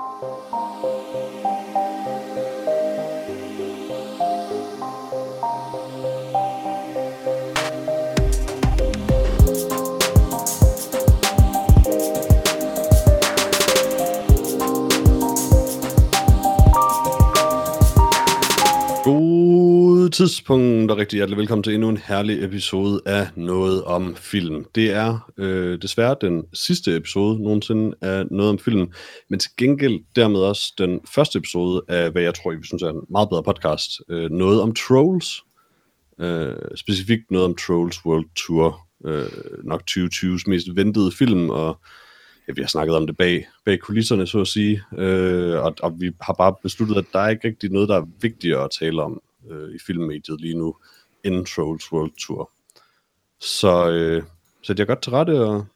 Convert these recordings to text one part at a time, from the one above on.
Thank you. Tidspunkt, og rigtig hjertelig velkommen til endnu en herlig episode af Noget om Film. Det er øh, desværre den sidste episode nogensinde af Noget om Film, men til gengæld dermed også den første episode af, hvad jeg tror, I synes er en meget bedre podcast, øh, Noget om Trolls. Øh, specifikt noget om Trolls World Tour, øh, nok 2020's mest ventede film, og ja, vi har snakket om det bag, bag kulisserne, så at sige, øh, og, og vi har bare besluttet, at der er ikke rigtig noget, der er vigtigere at tale om øh, i filmmediet lige nu, end Trolls World Tour. Så øh, sæt jeg godt til rette og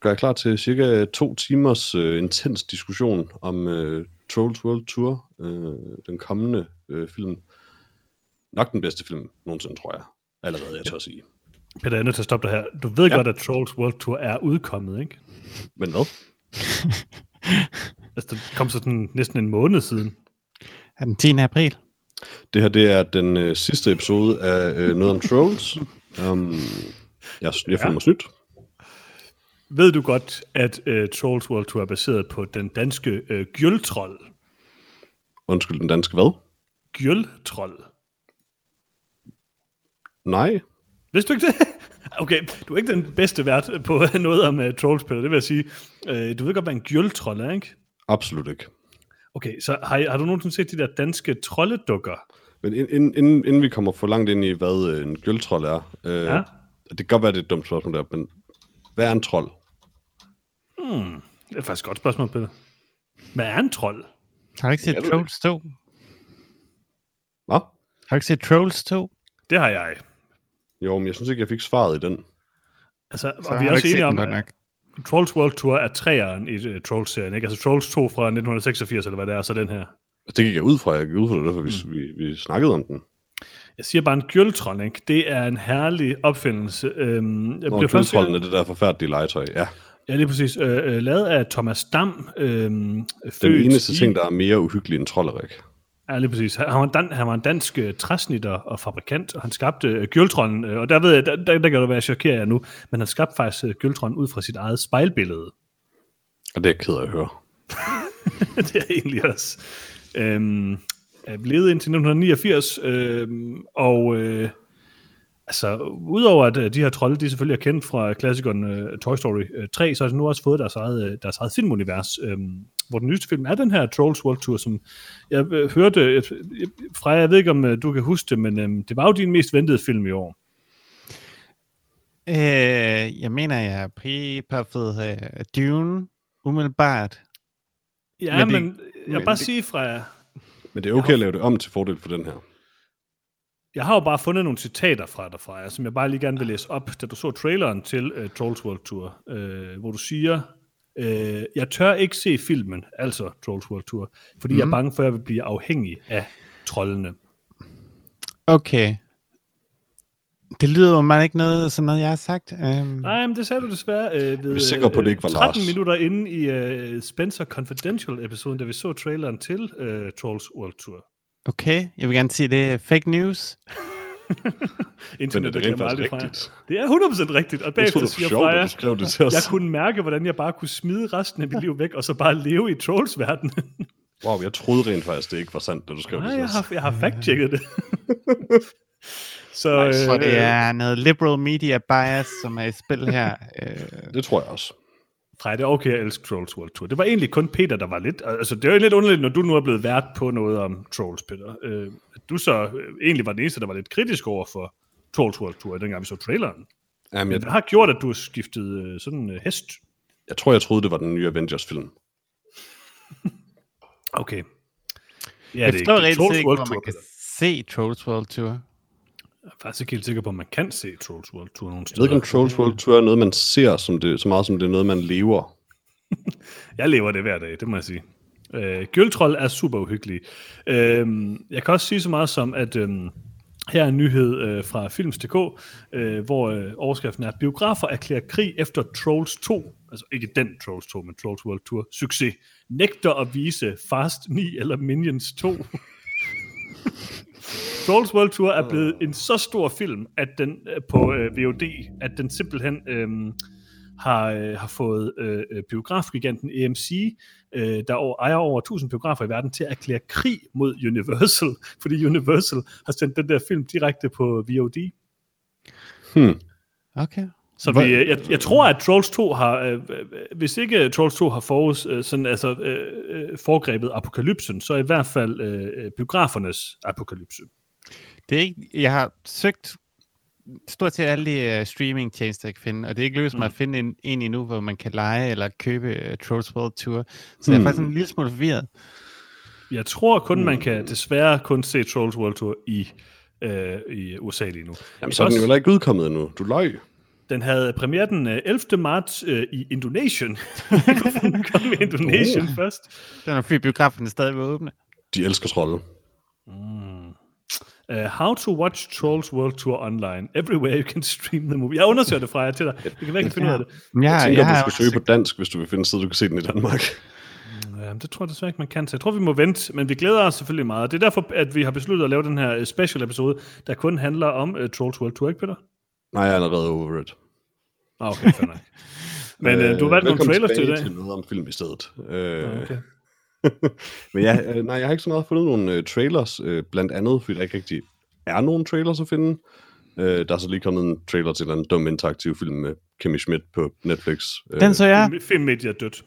gør jeg klar til cirka to timers øh, intens diskussion om øh, Trolls World Tour, øh, den kommende øh, film. Nok den bedste film nogensinde, tror jeg. Allerede, jeg tør at sige. Peter, jeg er nødt til at stoppe dig her. Du ved ja. godt, at Trolls World Tour er udkommet, ikke? Men hvad? altså, det kom så sådan næsten en måned siden. Er den 10. april? Det her, det er den øh, sidste episode af øh, Noget om Trolls. Um, jeg, jeg føler mig snydt. Ved du godt, at uh, Trolls World Tour er baseret på den danske uh, Gjøltrold? Undskyld, den danske hvad? Gjøltrold. Nej. Vidste du ikke det? Okay, du er ikke den bedste vært på noget om uh, Trolls, Peter, det vil jeg sige. Uh, du ved godt, hvad en Gjøltrold er, ikke? Absolut ikke. Okay, så har, har du nogensinde set de der danske troldedukker? Men inden, inden, inden vi kommer for langt ind i, hvad øh, en gøltrold er, øh, ja. det kan godt være, det er et dumt spørgsmål der, men hvad er en trold? Hmm, det er faktisk et godt spørgsmål, Peter. Hvad er en trold? Har du ikke set Trolls 2? Hvad? Har du ikke set Trolls 2? Det har jeg. Jo, men jeg synes ikke, jeg fik svaret i den. Altså, så og vi er også enige om, at Trolls World Tour er træeren i uh, Trolls-serien, ikke? Altså Trolls 2 fra 1986, eller hvad det er, så den her. Det gik jeg ud fra, jeg gik ud fra det, derfor vi, mm. vi, vi snakkede om den. Jeg siger bare en gyldtrold, ikke? Det er en herlig opfindelse. Øhm, jeg Nå, gyldtrolden er det der forfærdelige legetøj, ja. Ja, er præcis. Øh, øh, lavet af Thomas Dam. Øh, den eneste i... ting, der er mere uhyggelig end trolderik. Ja, lige præcis. Han var, dan, han var en dansk uh, træsnitter og fabrikant, og han skabte uh, Gjøltrollen, uh, og der ved jeg, der, der, der kan du være chokeret jeg nu, men han skabte faktisk uh, Gjøltrollen ud fra sit eget spejlbillede. Og det er jeg ked af at høre. det er egentlig også. Øhm, jeg levede indtil 1989, øhm, og uh, altså, udover at de her trolde, de selvfølgelig er kendt fra klassikeren uh, Toy Story uh, 3, så har de nu også fået deres eget, deres eget filmunivers. Um, hvor den nyeste film er den her Trolls World Tour, som jeg øh, hørte øh, fra, jeg ved ikke om øh, du kan huske det, men øh, det var jo din mest ventede film i år. Øh, jeg mener, jeg er pre-puffet uh, Dune, umiddelbart. Ja, men, men det, jeg vil bare det, sige fra... Men det er okay har, at lave det om til fordel for den her. Jeg har jo bare fundet nogle citater fra dig, fra som jeg bare lige gerne vil læse op, da du så traileren til uh, Trolls World Tour, uh, hvor du siger, Øh, jeg tør ikke se filmen, altså Trolls World Tour, fordi mm. jeg er mhm. bange for, at jeg vil blive afhængig af trollene. Okay. Det lyder jo man ikke noget, som noget, jeg har sagt. Um... Nej, men det sagde du desværre øh, ved, vi er sikre på, at det ikke var 13 Lars. minutter inde i uh, Spencer Confidential-episoden, da vi så traileren til uh, Trolls World Tour. Okay, jeg vil gerne sige, det er fake news. Internet, Men er det rent faktisk rigtigt? Det er 100% rigtigt. Og bagefter siger Freja, du det til os. jeg kunne mærke, hvordan jeg bare kunne smide resten af mit liv væk, og så bare leve i trolls verden. wow, jeg troede rent faktisk, det ikke var sandt, da du skrev Nej, det jeg har, jeg har fact-checket det. så, nice. øh, det er noget liberal media bias, som er i spil her. Øh. Det tror jeg også. Freja, det er okay at elske Trolls World Tour. Det var egentlig kun Peter, der var lidt... Altså, det er jo lidt underligt, når du nu er blevet vært på noget om Trolls, Peter. Øh, du så øh, egentlig var den eneste, der var lidt kritisk over for Trolls World Tour, dengang vi så traileren. Jamen, jeg... Hvad har gjort, at du har skiftet øh, sådan øh, hest? Jeg tror, jeg troede, det var den nye Avengers-film. okay. Ja, jeg det forstår rigtig ikke, hvor man kan se Trolls World Tour. Jeg er faktisk ikke helt sikker på, at man kan se Trolls World Tour nogle steder. Jeg ved ikke, om Trolls World Tour er noget, man ser som det, så meget, som det er noget, man lever. jeg lever det hver dag, det må jeg sige. Øh, Gøltroll er super uhyggelig. Øh, jeg kan også sige så meget som, at øh, her er en nyhed øh, fra Films.dk, øh, hvor øh, overskriften er, biografer erklærer krig efter Trolls 2 altså ikke den Trolls 2, men Trolls World Tour, succes, nægter at vise Fast 9 eller Minions 2. Trolls World Tour er blevet en så stor film at den øh, på øh, VOD, at den simpelthen øh, har, øh, har fået øh, øh biografgiganten AMC, øh, der over, ejer over 1000 biografer i verden, til at erklære krig mod Universal, fordi Universal har sendt den der film direkte på VOD. Hmm. Okay. Så vi, jeg, jeg tror, at Trolls 2 har, øh, øh, hvis ikke Trolls 2 har forus, øh, sådan, altså, øh, øh, foregrebet apokalypsen, så i hvert fald øh, biografernes apokalypse. Det er ikke, jeg har søgt stort set alle de uh, streaming tjenester, jeg kan finde, og det er ikke lykkedes mm. mig at finde en, en endnu, hvor man kan lege eller købe uh, Trolls World Tour. Så mm. jeg er faktisk en lille smule forvirret. Jeg tror kun, mm. man kan desværre kun se Trolls World Tour i, øh, i USA lige nu. Jamen, så er den jo heller ikke udkommet endnu. Du løg. Den havde premiere den 11. Øh, marts øh, i Indonesien. kom i Indonesien oh. først. Den er fordi biografen er stadig åbne. De elsker trolde. Mm. Uh, how to watch Trolls World Tour online. Everywhere you can stream the movie. Jeg undersøger det fra jer til dig. Det kan være, jeg kan finde ud af det. Ja, jeg tænker, jeg du skal søge på dansk, hvis du vil finde sted, du kan se den i Danmark. Ja, det tror jeg desværre ikke, man kan. Så jeg tror, vi må vente, men vi glæder os selvfølgelig meget. Det er derfor, at vi har besluttet at lave den her special episode, der kun handler om uh, Trolls World Tour, ikke Peter? Nej, jeg er allerede over it. Ah, okay, fair nok. Men øh, du har valgt nogle trailers til i dag. til noget om film i stedet. Øh, okay. men ja, øh, nej, jeg har ikke så meget fundet nogle uh, trailers, uh, blandt andet, fordi der ikke rigtig er nogen trailers at finde. Uh, der er så lige kommet en trailer til en dum interaktiv film med Kimmy Schmidt på Netflix. Den så jeg. Filmmediet er dødt.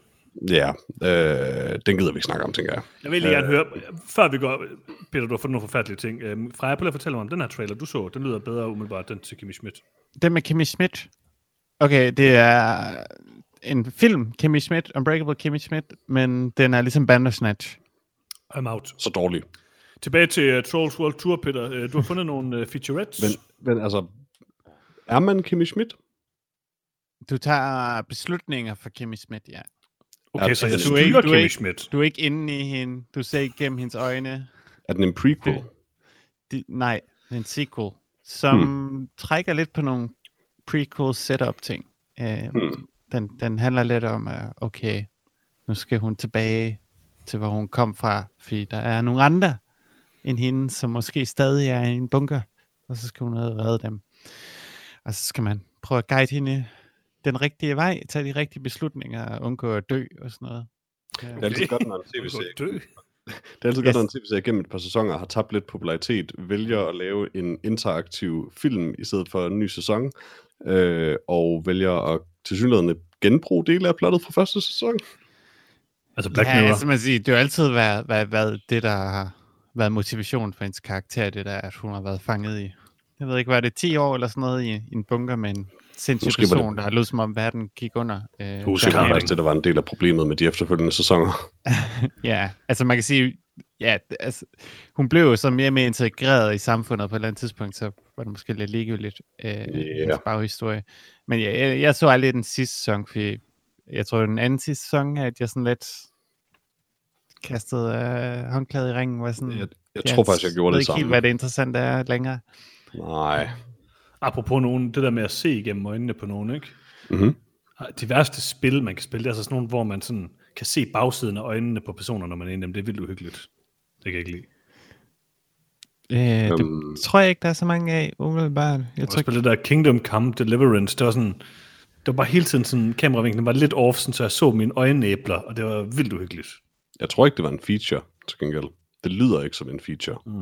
Ja, øh, den gider vi ikke snakke om, tænker jeg. Jeg vil lige gerne øh, høre, før vi går, Peter, du har fundet nogle forfærdelige ting. Øh, Freja, prøv at fortælle mig om den her trailer, du så. Den lyder bedre umiddelbart, den til Kimmy Schmidt. Den med Kimmy Schmidt? Okay, det er en film, Kimmy Schmidt, Unbreakable Kimmy Schmidt, men den er ligesom Bandersnatch. I'm out. Så dårlig. Tilbage til uh, Trolls World Tour, Peter. Uh, du har fundet nogle uh, featurettes. Men, men altså, er man Kimmy Schmidt? Du tager beslutninger for Kimmy Schmidt, ja. Okay, ja, så jeg du er ikke, du er ikke, Schmidt. Du er ikke inde i hende. Du ser ikke gennem hendes øjne. Er den en prequel? Det, det, nej, det er en sequel, som hmm. trækker lidt på nogle prequel setup ting. Uh, hmm. den, den handler lidt om, uh, okay, nu skal hun tilbage til, hvor hun kom fra, fordi der er nogle andre end hende, som måske stadig er i en bunker, og så skal hun redde dem. Og så skal man prøve at guide hende den rigtige vej, tage de rigtige beslutninger, og undgå at dø og sådan noget. Ja. Det er altid godt, når en tv-serie det er altid yes. godt, når en tv-serie gennem et par sæsoner har tabt lidt popularitet, vælger at lave en interaktiv film i stedet for en ny sæson, øh, og vælger at tilsyneladende genbruge dele af plottet fra første sæson. Altså Black ja. Altså, man siger, det har jo altid været, været, været det, der har været motivation for hendes karakter, det der, at hun har været fanget i, jeg ved ikke, hvad er det, 10 år eller sådan noget i, i en bunker med en sindssyg person, det... der har lyst som om verden gik under. Øh, Husk, faktisk det, der var en del af problemet med de efterfølgende sæsoner. ja, altså man kan sige, ja, altså, hun blev jo så mere og mere integreret i samfundet på et eller andet tidspunkt, så var det måske lidt ligegyldigt øh, yeah. baghistorie. Men ja, jeg, jeg så aldrig den sidste sæson, fordi jeg tror, den anden sidste sæson, at jeg sådan lidt kastede øh, håndklædet i ringen. Var sådan, jeg, jeg tror faktisk, jeg gjorde det samme. Jeg ved ikke helt, hvad det interessante er længere. Nej. Apropos nogen, det der med at se igennem øjnene på nogen, ikke? Mm-hmm. De værste spil, man kan spille, det er altså sådan nogle, hvor man sådan kan se bagsiden af øjnene på personer, når man er inde dem. Det er vildt uhyggeligt. Det kan jeg ikke lide. Øh, det um, tror jeg ikke, der er så mange af, umiddelbart. Jeg, jeg tror ikke... det der Kingdom Come Deliverance, det var sådan, det var bare hele tiden sådan, kameravinklen var lidt off, sådan, så jeg så mine øjenæbler, og det var vildt uhyggeligt. Jeg tror ikke, det var en feature, til gengæld. Det lyder ikke som en feature. Mm.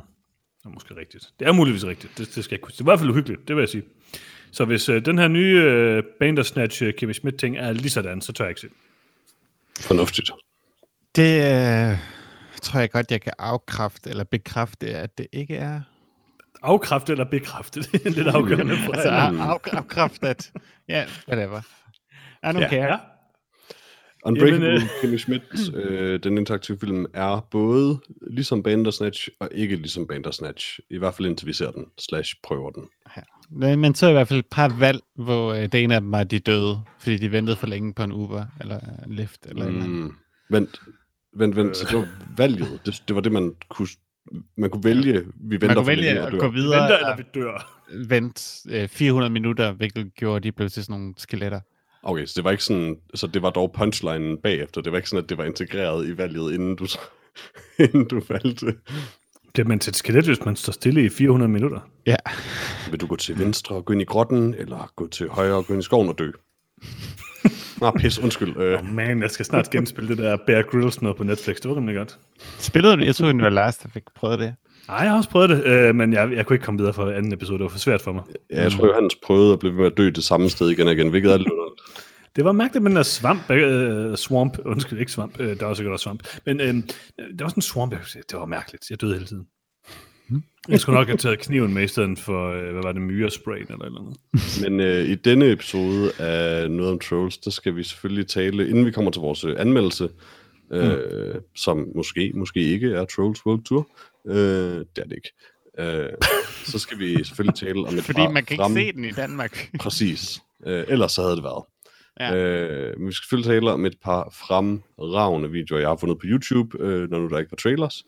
Det er måske rigtigt. Det er muligvis rigtigt. Det, det skal jeg kunne. Det er i hvert fald uhyggeligt, det vil jeg sige. Så hvis uh, den her nye uh, Bandersnatch uh, Kevin Smith ting er lige sådan, så tør jeg ikke se Fornuftigt. Det uh, tror jeg godt, jeg kan afkræfte eller bekræfte, at det ikke er. Afkræfte eller bekræfte, det er lidt afgørende. altså af, afkræfte, at ja, whatever. I don't ja. care. Ja. Unbreakable Jamen, øh... Kimmy Schmidt, øh, den interaktive film, er både ligesom Bandersnatch og ikke ligesom Bandersnatch. I hvert fald indtil vi ser den, slash prøver den. Ja. Men så i hvert fald et par valg, hvor øh, det ene af dem var, de døde, fordi de ventede for længe på en Uber eller en Lyft. Eller mm. eller Vent, vent, vent. Så det var valget. Det, det var det, man kunne, man kunne vælge. Vi venter man kunne vælge at gå videre. Vi venter, eller vi dør. Vent øh, 400 minutter, hvilket gjorde, at de blev til sådan nogle skeletter. Okay, så det var ikke sådan, så det var dog punchlinen bagefter. Det var ikke sådan, at det var integreret i valget, inden du, inden du faldt. Det er man til et skelet, hvis man står stille i 400 minutter. Ja. Vil du gå til venstre og gå ind i grotten, eller gå til højre og gå ind i skoven og dø? Nå, pis, undskyld. Øh, Oh man, jeg skal snart genspille det der Bear Grylls noget på Netflix. Det var rimelig godt. Spillede du? Jeg tror, det var Lars, der fik prøvet det. Nej, jeg har også prøvet det, øh, men jeg, jeg kunne ikke komme videre for anden episode. Det var for svært for mig. ja, jeg tror, Johannes prøvede at blive ved med at dø det samme sted igen og igen, hvilket er lidt. Det var mærkeligt med den der svamp, øh, swamp, undskyld, ikke svamp, øh, der var sikkert også svamp, men øh, der var sådan en swamp, jeg- det var mærkeligt, jeg døde hele tiden. Jeg skulle nok have taget kniven med i stedet for, øh, hvad var det, myrespray eller eller andet. Men øh, i denne episode af Noget om Trolls, der skal vi selvfølgelig tale, inden vi kommer til vores øh, anmeldelse, øh, mm. som måske, måske ikke er Trolls World Tour. Øh, det er det ikke. Øh, så skal vi selvfølgelig tale om et Fordi par man kan ikke frem- se den i Danmark. Præcis. Øh, ellers så havde det været. Ja. Øh, men vi skal selvfølgelig tale om et par fremragende videoer, jeg har fundet på YouTube, øh, når nu der ikke var trailers.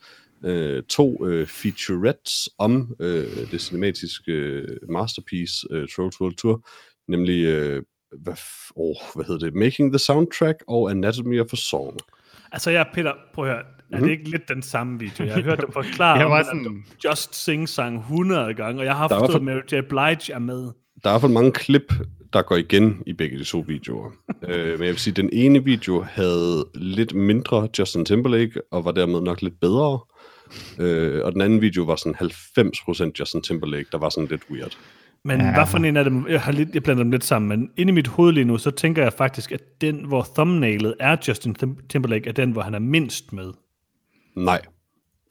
Øh, to øh, featurettes om øh, det cinematiske øh, masterpiece øh, Trolls World Tour, nemlig, øh, hvad, f- oh, hvad hedder det, Making the Soundtrack og Anatomy of a Song. Altså, jeg, Peter, prøv at høre, er det ikke lidt den samme video? Jeg har hørt dig forklare Jeg var sådan- Just Sing sang 100 gange, og jeg har forstået, fald- at Mary J. Blige er med. Der er fald mange klip, der går igen i begge de to videoer. øh, men jeg vil sige, at den ene video havde lidt mindre Justin Timberlake, og var dermed nok lidt bedre. Øh, og den anden video var sådan 90% Justin Timberlake, der var sådan lidt weird. Men Ja. hvad for en af dem, jeg, har lidt, jeg blander dem lidt sammen, men inde i mit hoved lige nu, så tænker jeg faktisk, at den, hvor thumbnailet er Justin Tim- Timberlake, er den, hvor han er mindst med. Nej.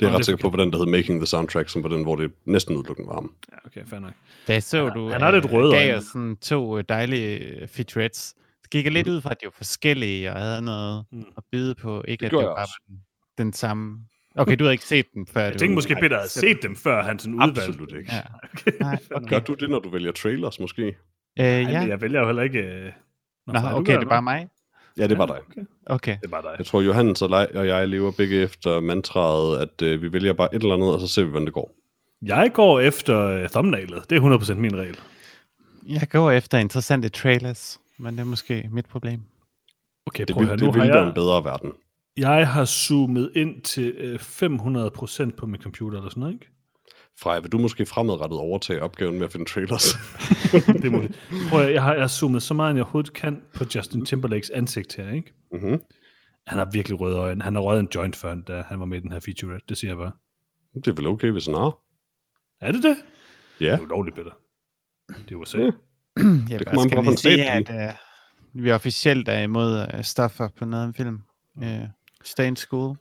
Det er Nå, jeg ret sikker på, på den, der hed Making the Soundtrack, som var den, hvor det næsten udelukkende var ham. Ja, okay, fair nok. Da så, du han har lidt øh, røde gav os sådan to øh, dejlige øh, featurettes. Det gik jeg lidt ud fra, at de var forskellige, og havde noget Mm. at byde på. Ikke Det at det var bare den, den samme. Okay, du havde ikke set den før. Jeg tænkte måske, Peter havde set dem før, han sådan udvalgte. Absolut ikke. Ja. Okay, Nej, okay. Gør du det, når du vælger trailers, måske? Øh, ja. jeg vælger jo heller ikke... Nå, Nå, okay, det er bare mig. Ja, det var dig. Okay. Okay. Det er bare dig. Jeg tror, Johannes og jeg- og jeg lever begge efter mantraet, at øh, vi vælger bare et eller andet, og så ser vi, hvordan det går. Jeg går efter uh, thumbnailet. Det er 100% min regel. Jeg går efter interessante trailers, men det er måske mit problem. Okay, Det prøv at vil, høre. det Nu vil har være en bedre verden. jeg har zoomet ind til øh, 500% på min computer eller sådan noget, ikke? Freja, vil du måske fremadrettet overtage opgaven med at finde trailers? Det er muligt. Prøv at, jeg har, jeg har zoomet så meget, end jeg overhovedet kan på Justin Timberlakes ansigt her, ikke? mm-hmm. Han har virkelig røde øjne. Han har røget en joint før, da han var med i den her featurette. Det siger jeg bare. Det er vel okay, hvis han har. Er det det? Ja. Det er ulovligt, Peter. Det er USA. Ja. Jeg Det kommer an på, sige, at uh, vi officielt er imod uh, stoffer på noget om film. Uh, stay in school.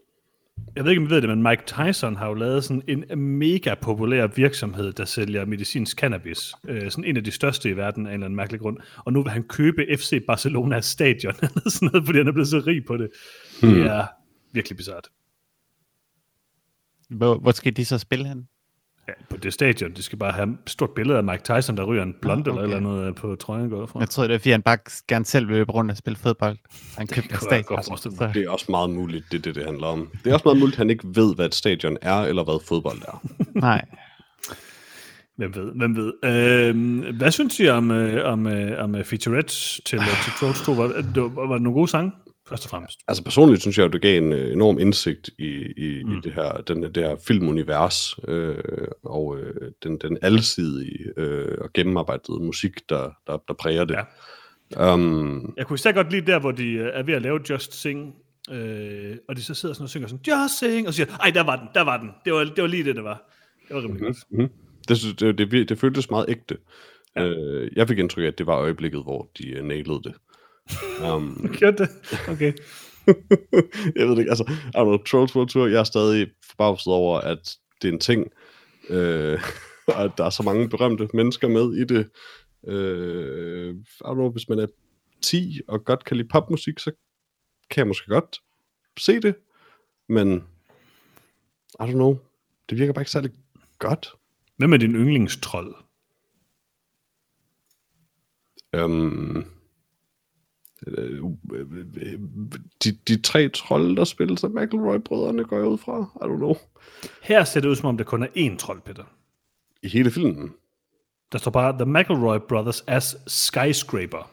Jeg ved ikke, om I ved det, men Mike Tyson har jo lavet sådan en mega populær virksomhed, der sælger medicinsk cannabis. Øh, sådan en af de største i verden af en eller anden mærkelig grund. Og nu vil han købe FC Barcelonas stadion, eller sådan noget, fordi han er blevet så rig på det. Det Hmm. er virkelig bizart. Hvor, hvor skal de så spille hen? Ja, på det stadion, de skal bare have et stort billede af Mike Tyson, der ryger en blond okay. eller noget øh, på trøjen går fra. Jeg tror, det er, fordi han bare gerne selv vil løbe rundt og spille fodbold. Han købte stadion. forestille mig. Så, Det er også meget muligt, det er det, det handler om. Det er også meget muligt, at han ikke ved, hvad et stadion er, eller hvad fodbold er. nej. Hvem ved, hvem ved. Øh, hvad synes I om, øh, om, øh, om featurettes til, øh, til Trolls 2? Var, det var, var det nogle gode sange, først og fremmest? Altså personligt synes jeg, at det gav en øh, enorm indsigt i, i, mm. i det, her, den, det her filmunivers, øh, og øh, den, den alsidige øh, og gennemarbejdede musik, der, der, der præger det. Ja. Um, Jeg kunne især godt lide der, hvor de øh, er ved at lave Just Sing, øh, og de så sidder sådan og synger sådan, Just Sing, og siger, ej, der var den, der var den. Det var, det var lige det, det var. Det var rimelig godt. mm, det, synes- det, det, det, det føltes meget ægte. Ja. Øh, jeg fik indtryk af, at det var øjeblikket, hvor de uh, nailede det. Um, Gjorde det? Okay. jeg ved det ikke, altså, I don't know, Trolls World Tour, jeg er stadig forbavset over, at det er en ting, øh, og at der er så mange berømte mennesker med i det. Øh, I don't know, hvis man er 10 og godt kan lide popmusik, så kan jeg måske godt se det, men I don't know, det virker bare ikke særlig godt. Hvem er din yndlingstrold? Um, de, de tre trolde, der spiller sig McElroy-brødrene, går jeg ud fra. I don't know. Her ser det ud, som om det kun er én trold, Peter. I hele filmen. Der står bare, The McElroy Brothers as Skyscraper.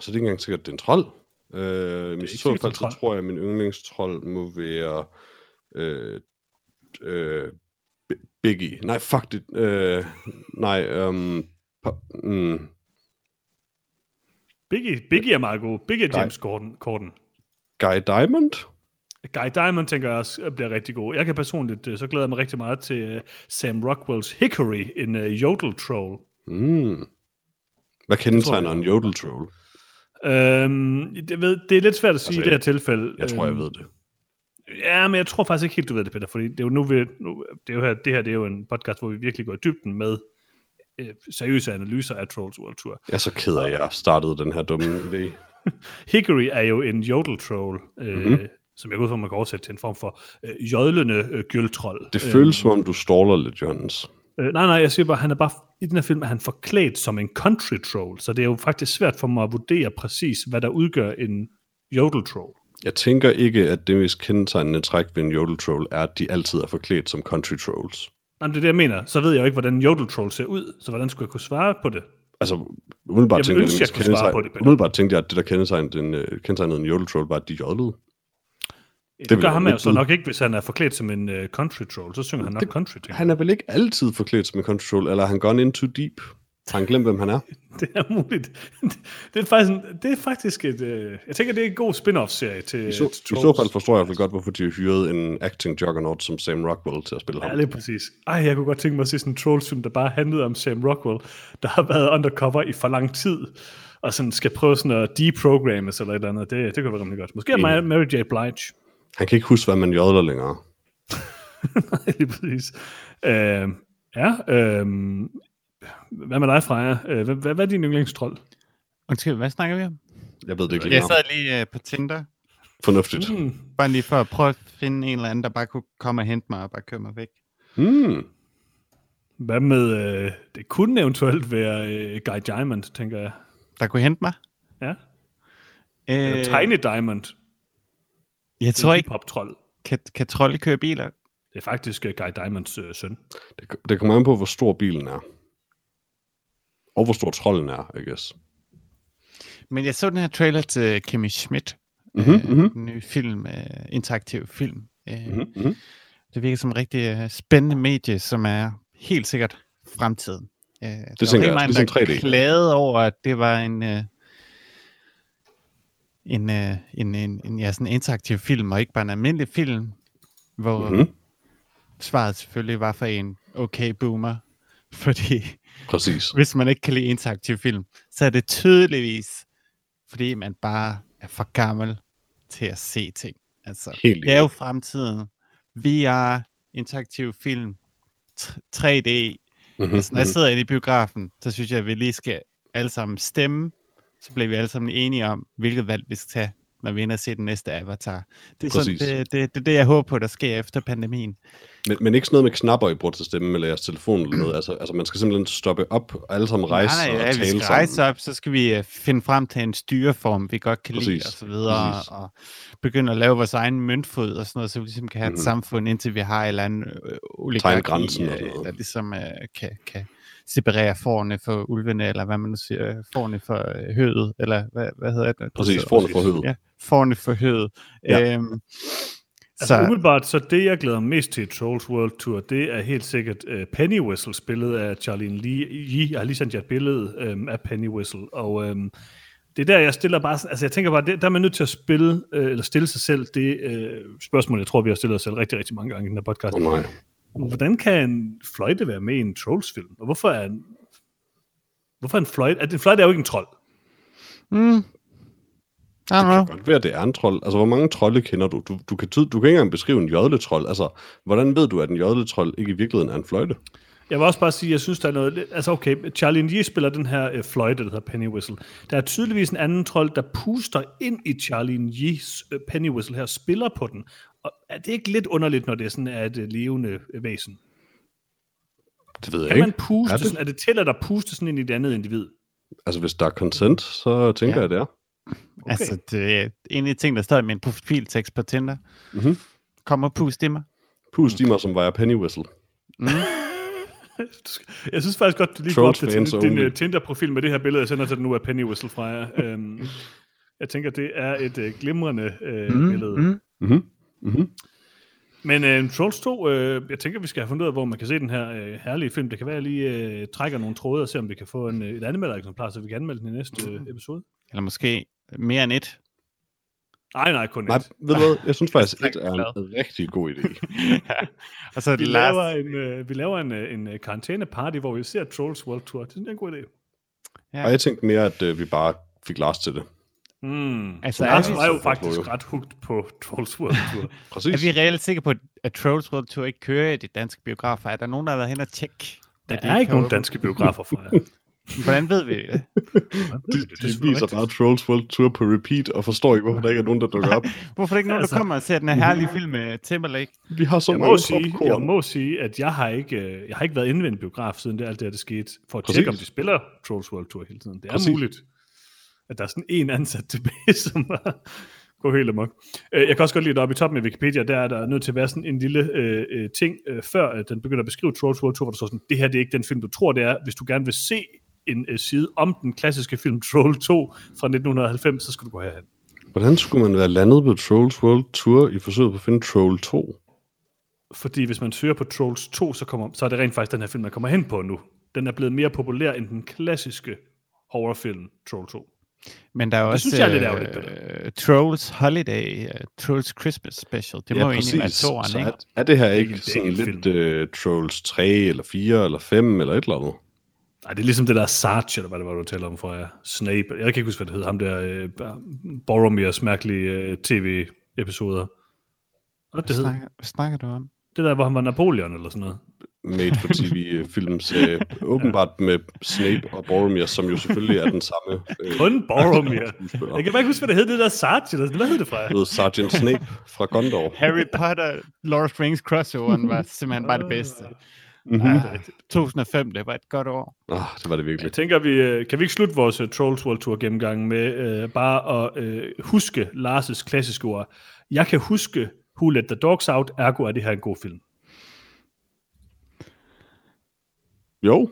Så det er ikke engang sikkert, at det er en trold. Øh, men i så fald, er så tror jeg, at min yndlingstrold må være øh, øh, Bi- Biggie. Nej, fuck det. Øh, nej, um, mm, Biggie, Biggie er meget god. Biggie er. James Corden. Corden. Guy Diamond? Guy Diamond tænker jeg også bliver rigtig god. Jeg kan personligt, øh, så glæder jeg mig rigtig meget til øh, Sam Rockwells Hickory, en uh, jodel troll. Mm. Hvad kendetegner en jodel troll? Øhm, det, ved, det er lidt svært at sige Altså, i det her tilfælde. Jeg tror, jeg Øhm, ved det. Ja, men jeg tror faktisk ikke helt, du ved det, Peter, fordi det er jo nu, vi, nu det, er jo her, det her det er jo en podcast, hvor vi virkelig går i dybden med øh, seriøse analyser af Trolls World Tour. Jeg er så ked af, at jeg startede den her dumme idé. Hickory er jo en jodel troll, øh, mm-hmm. som jeg går ud fra, man kan oversætte til en form for øh, jodlende øh, gyldtrold. Det føles som om, du ståler lidt, Jørgens. Øh, nej, nej, jeg siger bare, han er bare, i den her film er han forklædt som en country troll, så det er jo faktisk svært for mig at vurdere præcis, hvad der udgør en jodel troll. Jeg tænker ikke, at det mest kendetegnende træk ved en jodel troll er, at de altid er forklædt som country trolls. Nej, men det er det, jeg mener. Så ved jeg jo ikke, hvordan en jodel troll ser ud, så hvordan skulle jeg kunne svare på det? Altså, umiddelbart Jeg tænkte jeg, det jeg svare på det, Peter. umiddelbart tænkte jeg, at det, der kendetegnede en, øh, kendetegnede en jodel troll, var, at de jodlede. Det, det gør jeg ham jo så bud. nok ikke, hvis han er forklædt som en uh, country troll. Så synger han nok Det- country ting. Han er vel ikke altid forklædt som en country troll, eller han gone in too deep? Har han glemt, hvem han er? Det er muligt. det er faktisk, en, det er faktisk et... Uh, jeg tænker, det er en god spin-off-serie til, I så, til I så fald forstår jeg godt, hvorfor de hyret en acting juggernaut som Sam Rockwell til at spille ham. Ja, lige præcis. Ej, jeg kunne godt tænke mig at se sådan en Trolls-film, der bare handlede om Sam Rockwell, der har været undercover i for lang tid, og sådan skal prøve sådan at deprogrammes eller et eller andet. Det, det kunne være rimelig godt. Måske er Mary, Mary J. Blige. Han kan ikke huske, hvad man jodler længere. lige præcis. Øh, ja, øh, hvad med dig, Freja? Øh, hvad, hvad, hvad er din yndlingstrold? Undskyld, hvad snakker vi om? Jeg ved det ikke Jeg sad lige uh, på Tinder, Fornuftigt. Hmm. bare lige for at prøve at finde en eller anden, der bare kunne komme og hente mig og bare køre mig væk. Hmm. Hvad med, øh, det kunne eventuelt være øh, Guy Diamond, tænker jeg. Der kunne hente mig? Ja. Øh, Øh, Tiny Diamond. jeg tror ikke, Hip-hop-trold. kan, kan trolde køre biler? Det er faktisk øh, Guy Diamonds øh, søn. Det, det kommer an på, hvor stor bilen er. Og hvor stor trolden er, I guess. Men jeg så den her trailer til Kimmy Schmidt, Mhm, øh, mhm. den nye film, øh, interaktiv film. Øh, Mm-hmm. Mm-hmm. Det virker som en rigtig øh, spændende medie, som er helt sikkert fremtiden. Øh, det tænker jeg, ligesom der 3D. klagede over, at det var en, øh, en, øh, en, en, en ja, sådan en interaktiv film, og ikke bare en almindelig film, hvor Mhm. mm-hmm. svaret selvfølgelig var for en okay boomer. Fordi Præcis. hvis man ikke kan lide interaktiv film, så er det tydeligvis, fordi man bare er for gammel til at se ting. Altså, Helt det er jo fremtiden. VR, interaktiv film, t- 3D. Mm-hmm. Altså, når jeg sidder inde i biografen, så synes jeg, at vi lige skal alle sammen stemme. Så bliver vi alle sammen enige om, hvilket valg vi skal tage, når vi ender og se den næste Avatar. Det er sådan, det, det, det, det, jeg håber på, der sker efter pandemien. Men, men ikke sådan noget med knapper, I stemme, eller jeres telefon eller noget. Altså, altså man skal simpelthen stoppe op, og alle sammen rejse nej, nej, og ja, vi tale skal sammen. rejse op, så skal vi uh, finde frem til en styreform, vi godt kan lide, Præcis, og så videre, præcis. og begynde at lave vores egen møntfod og sådan noget, så vi ligesom kan have Mhm. et samfund, indtil vi har en eller anden øh, oligarki, grænsen øh, sådan noget. der ligesom uh, kan, kan separere forne for ulvene, eller hvad man nu siger, forne for øh, hødet, eller hvad, hvad hedder det? Præcis, forne for høvet. Ja, forne for hødet. Ja. Øhm, Altså så, umiddelbart, så det jeg glæder mig mest til i Trolls World Tour, det er helt sikkert uh, Penny Whistle, spillet af Charlene Lee. Jeg har lige sendt jer et billede um, af Penny Whistle, og um, det er der, jeg stiller bare, altså jeg tænker bare, det, der er man nødt til at spille, eller stille sig selv det uh, spørgsmål, jeg tror, vi har stillet os selv rigtig, rigtig mange gange i den her podcast. Oh, nej. Hvordan kan en fløjte være med i en Trolls-film? Og hvorfor er en, hvorfor er en fløjte? At en fløjte er jo ikke en trold. mm, don't know. Godt være, det er en trold. Altså, hvor mange trolde kender du? Du, du, kan, tyd, du kan ikke engang beskrive en jodletrold. Altså, hvordan ved du, at en jodletrold ikke i virkeligheden er en fløjte? Jeg vil også bare sige, at jeg synes, der er noget... Altså okay, Charlie Lee spiller den her øh, fløjte, der hedder Penny Whistle. Der er tydeligvis en anden trold, der puster ind i Charlie Lees øh, Penny Whistle her, spiller på den. Og er det ikke lidt underligt, når det er sådan er et øh, levende øh, væsen? Det ved jeg Kan ikke. man puste Er det? sådan, er det til, at der puste sådan ind i det andet individ? Altså, hvis der er consent, så tænker Ja. jeg, det er. Okay. Altså, det er en af de ting, der står i min profiltekst på Tinder. Mhm. Kom og pust i mig. Pust i mig, som var jeg Penny Whistle. Mm. Jeg synes faktisk godt, du lige går op til din, din uh, Tinder-profil med det her billede, jeg sender til dig nu af Penny Whistle fra jer. Um, jeg tænker, det er et uh, glimrende uh, mm, billede. Mm. Mm-hmm. Mm-hmm. Men uh, Trolls 2, uh, jeg tænker, vi skal have fundet ud af, hvor man kan se den her uh, herlige film. Det kan være, at jeg lige uh, trækker nogle tråde og se, om vi kan få en, uh, et anmeldereksemplar, så vi kan anmelde den i næste uh, episode. Eller måske mere end et. Nej, nej, kun Nej, et. ved du hvad? Jeg synes faktisk, er et er en rigtig god idé. Og så Vi det laver last. en, uh, vi laver en, uh, en uh, karantæne-party, hvor vi ser Trolls World Tour. Det synes jeg er en god idé. Og jeg tænkte mere, at øh, vi bare fik Lars til det. Mm. Altså, Lars vi- var jo faktisk ret hugt på Trolls World Tour. Præcis. Er vi reelt sikre på, at Trolls World Tour ikke kører i de danske biografer? Er der nogen, der har været hen og tjekke? Der er ikke nogen danske biografer fra jer. Hvordan ved vi det? De, de viser bare Trolls World Tour på repeat, og forstår ikke, hvorfor der ikke er nogen, der dukker op. Hvorfor er der ikke nogen, Altså- der kommer og ser den her herlige film med Timberlake? Vi har så Jeg må, sige, jeg må sige, at jeg har ikke, øh, jeg har ikke været inde ved en biograf, siden det alt det her, det skete, for at Præcis. tjekke, om de spiller Trolls World Tour hele tiden. Det er Præcis. muligt, at der er sådan en ansat tilbage, som bare går helt amok. Øh, Jeg kan også godt lide, at oppe i toppen af Wikipedia, der er der nødt til at være sådan en lille øh, øh, ting, øh, før at den begynder at beskrive Trolls World Tour, hvor der står sådan, det her det er ikke den film, du tror, det er. Hvis du gerne vil se en øh, side om den klassiske film Troll 2 fra 1990, så skal du gå herhen. Hvordan skulle man være landet på Trolls World Tour i forsøget på at finde Troll 2? Fordi hvis man søger på Trolls 2, så, kommer, så er det rent faktisk den her film, man kommer hen på nu. Den er blevet mere populær end den klassiske horrorfilm Troll 2. Men der er Det også synes jeg er lidt ærgerligt, uh, Trolls Holiday, uh, Trolls Christmas Special. Det må jo egentlig være toeren, Så ikke? er, er det her ikke- det er sådan lidt uh, Trolls 3, eller 4, eller 5, eller et eller andet? Nej, det er ligesom det der Sarge, eller hvad det var, du taler om fra Snape. Jeg kan ikke huske, hvad det hed. Ham der øh, Boromirs mærkelige øh, tv-episoder. Hvad det Hvad hed? snakker, hvad snakker du om? Det der, hvor han var Napoleon eller sådan noget. Made for TV-film serie. Åbenbart med Snape og Boromir, som jo selvfølgelig er den samme. Øh, Kun Boromir. Jeg kan bare ikke huske, hvad det hed, det der Sarge, eller sådan. Hvad hed det fra? Ved Sergeant Snape fra Gondor. Harry Potter, Lord of the Rings crossoveren var simpelthen bare det bedste. Mm-hmm. Ja, 2005, det var et godt år. Ah, det var det Jeg virkelig. tænker, vi, øh, kan vi ikke slutte vores uh, Trolls World Tour gennemgang med øh, bare at øh, huske Lars' klassiske ord. Jeg kan huske Who Let the Dogs Out, ergo er det her en god film. Jo,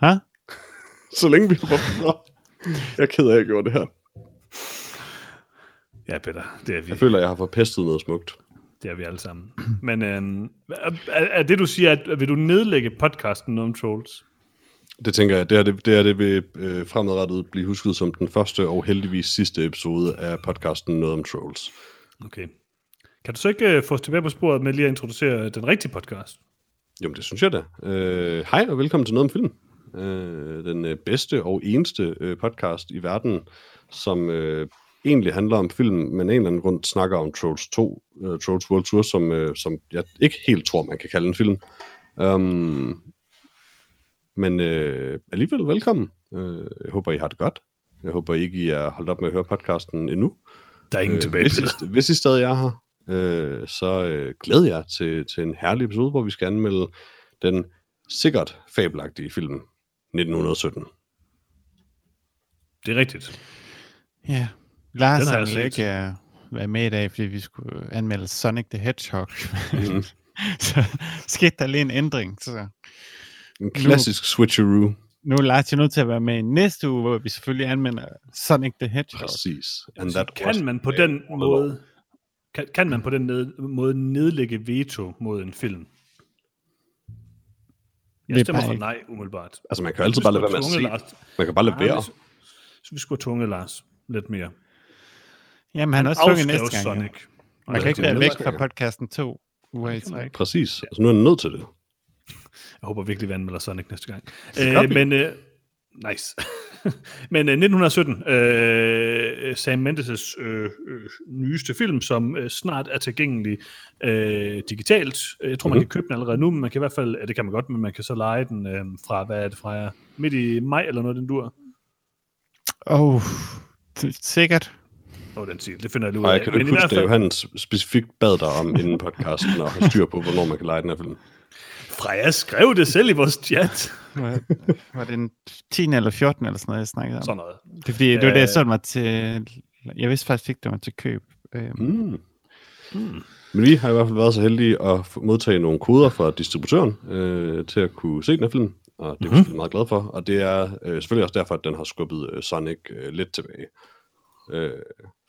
Hæ? så længe vi var. Jeg er ked af, at jeg gjorde det her. Ja, Peter, det er vi. Jeg føler, jeg har forpestet noget smukt. Det er vi alle sammen. Men øhm, er, er det, du siger, at vil du nedlægge podcasten om Trolls? Det tænker jeg, det er det, det, er det vil øh, fremadrettet blive husket som den første og heldigvis sidste episode af podcasten Noget om Trolls. Okay. Kan du så ikke øh, få os tilbage på sporet med lige at introducere den rigtige podcast? Jamen, det synes jeg da. Øh, hej og velkommen til Noget om Film. Øh, den øh, bedste og eneste øh, podcast i verden, som øh, egentlig handler om film, men en eller anden grund snakker om Trolls 2, øh, Trolls World Tour, som, øh, som jeg ikke helt tror, man kan kalde en film. Um, men øh, alligevel velkommen. Øh, jeg håber, I har det godt. Jeg håber ikke, I er holdt op med at høre podcasten endnu. Der er ingen øh, tilbage hvis, I, hvis I stadig er her, øh, så øh, glæder jeg til, til en herlig episode, hvor vi skal anmelde den sikkert fabelagtige film 1917. Det er rigtigt. Ja. Lars Den har set. ikke uh, være med i dag, fordi vi skulle anmelde Sonic the Hedgehog. Mhm. så skete der lige en ændring. Så En klassisk switcheroo. nu er Lars jo nødt til at være med i næste uge, hvor vi selvfølgelig anmelder Sonic the Hedgehog. Præcis. And Altså, that was kan man på den måde kan, kan man på den ned, måde nedlægge veto mod en film? Jeg Det er stemmer for nej, umiddelbart. Altså, man kan jo altid bare lade være med at se. Lars. Man kan bare lade være. vi- Så vi skulle have tvunget Lars lidt mere. Jamen, han har også Afskrev næste gang. Sonic. Man kan Ja, ikke være væk fra podcasten to uger i træk. Præcis. Altså, nu er han nødt til det. Jeg håber virkelig, vi anmelder Sonic næste gang. Øh, men, øh, nice. men øh, 1917, øh, Sam Mendes' øh, øh, nyeste film, som øh, snart er tilgængelig øh, digitalt. Jeg tror, man Mhm. kan købe den allerede nu, men man kan i hvert fald, ja, det kan man godt, men man kan så lege den øh, fra, hvad er det fra, midt i maj eller noget, den dur. Åh, oh, sikkert. Åh, oh, den siger, det finder jeg lige ud af. jeg kan du Men ikke huske, at fald, Johannes specifikt bad dig om inden podcasten og have styr på, hvornår man kan lege den her film. Freja skrev det selv i vores chat. Var, det den 10. eller 14. eller sådan noget, jeg snakkede om? Sådan noget. Det er fordi, det var det, jeg sådan var til... Jeg vidste faktisk ikke, det var til køb. Mm. Hmm. Men vi har i hvert fald været så heldige at modtage nogle koder fra distributøren øh, til at kunne se den her film, og det er vi selvfølgelig meget glade for. Og det er øh, selvfølgelig også derfor, at den har skubbet øh, Sonic øh, lidt tilbage. Øh,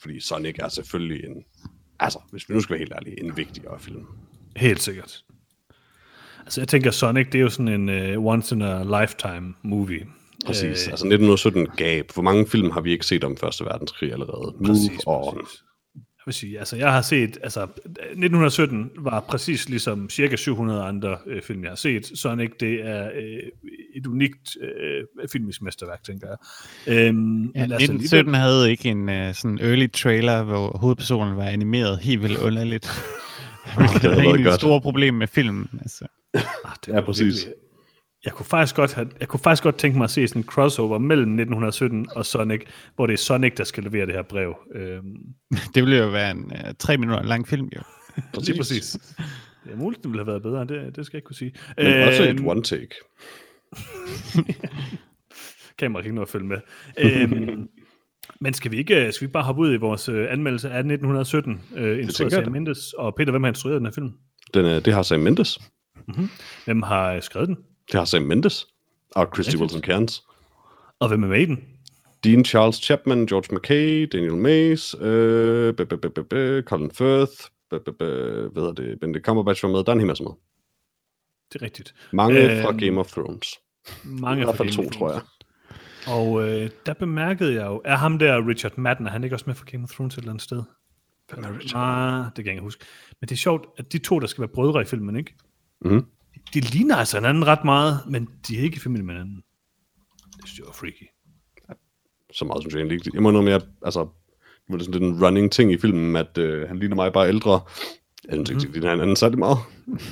fordi Sonic er selvfølgelig en, altså hvis vi nu skal være helt ærlige, en vigtigere film. Helt sikkert. Altså, jeg tænker, Sonic, det er jo sådan en uh, once in a lifetime movie. Præcis. Øh, altså 1917 gab. Hvor mange film har vi ikke set om Første Verdenskrig allerede? Præcis, Move on. præcis. Jeg vil sige, altså jeg har set, altså 1917 var præcis ligesom cirka 700 andre øh, film, jeg har set. Sonic, det er øh, et unikt øh, filmisk mesterværk, tænker jeg. Øhm, Ja, men altså, 1917 havde ikke en uh, sådan early trailer, hvor hovedpersonen var animeret helt vildt underligt. det egentlig et stort problem med filmen. Altså. Ah, det Ja, præcis. virkelig- Jeg kunne, faktisk godt have, jeg kunne faktisk godt tænke mig at se sådan en crossover mellem 1917 og Sonic, hvor det er Sonic, der skal levere det her brev. Øhm, Det ville jo være en uh, tre minutter lang film, jo. Præcis. Lige præcis. Det er muligt, det ville have været bedre, det, det skal jeg ikke kunne sige. Men også et Øhm, one take. Kamera kan ikke nå at følge med. Øhm, men skal vi ikke skal vi bare hoppe ud i vores øh, anmeldelse af 1917, øh, instrueret Sam. Mendes, og Peter, hvem har instrueret den her film? Den, er, det har Sam Mendes. Hvem har øh, skrevet den? Det har Sam Mendes. Og Christy. Wilson Cairns. Og hvem er med i den? Dean Charles Chapman, George McKay, Daniel Mays, øh, b- b- b- b- b- Colin Firth, b- b- b- hvad hedder det, Benedict Cumberbatch var med, der er en hel masse med. Det er rigtigt. Mange øh, fra Game of Thrones. Mange I hvert fald fra to, Game tror jeg. Og øh, der bemærkede jeg jo, er ham der Richard Madden, er han ikke også med for Game of Thrones et eller andet sted? Hvem er Richard? Ah, det kan jeg ikke huske. Men det er sjovt, at de to, der skal være brødre i filmen, ikke? Mhm. De ligner altså hinanden ret meget, men de er ikke i familie med hinanden. Det synes jeg var freaky. Så meget synes jeg egentlig ikke. Jeg må noget mere, altså, det var sådan lidt en running ting i filmen, at øh, han ligner mig bare ældre. Jeg synes ikke, de ligner hinanden særlig meget.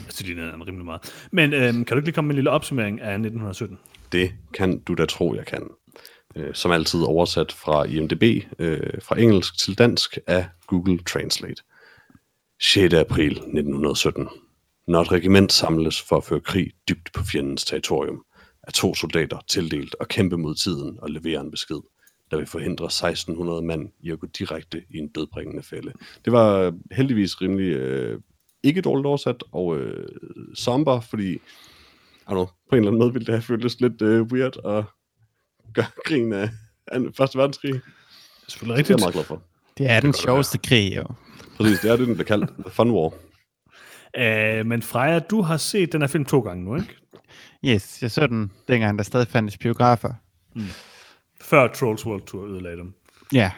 Altså, de ligner hinanden rimelig meget. Men øhm, kan du ikke lige komme med en lille opsummering af 1917? Det kan du da tro, jeg kan. Øh, som altid oversat fra IMDb, øh, fra engelsk til dansk af Google Translate. 6. april 1917. Når et regiment samles for at føre krig dybt på fjendens territorium, er to soldater tildelt at kæmpe mod tiden og levere en besked, der vil forhindre 1600 mand i at gå direkte i en dødbringende fælde. Det var heldigvis rimelig øh, ikke dårligt oversat og øh, somber, fordi I don't know, på en eller anden måde ville det have føltes lidt øh, weird at gøre grin af af Første Verdenskrig. Det er selvfølgelig Det er jeg rigtigt. meget glad for. Det er den sjoveste krig, jo. Præcis, det er det, den bliver kaldt. The Fun War. Øh, men Freja, du har set den her film to gange nu, ikke? Yes, jeg så den dengang, der stadig fandtes biografer. Før Trolls World Tour ødelagde dem. Ja,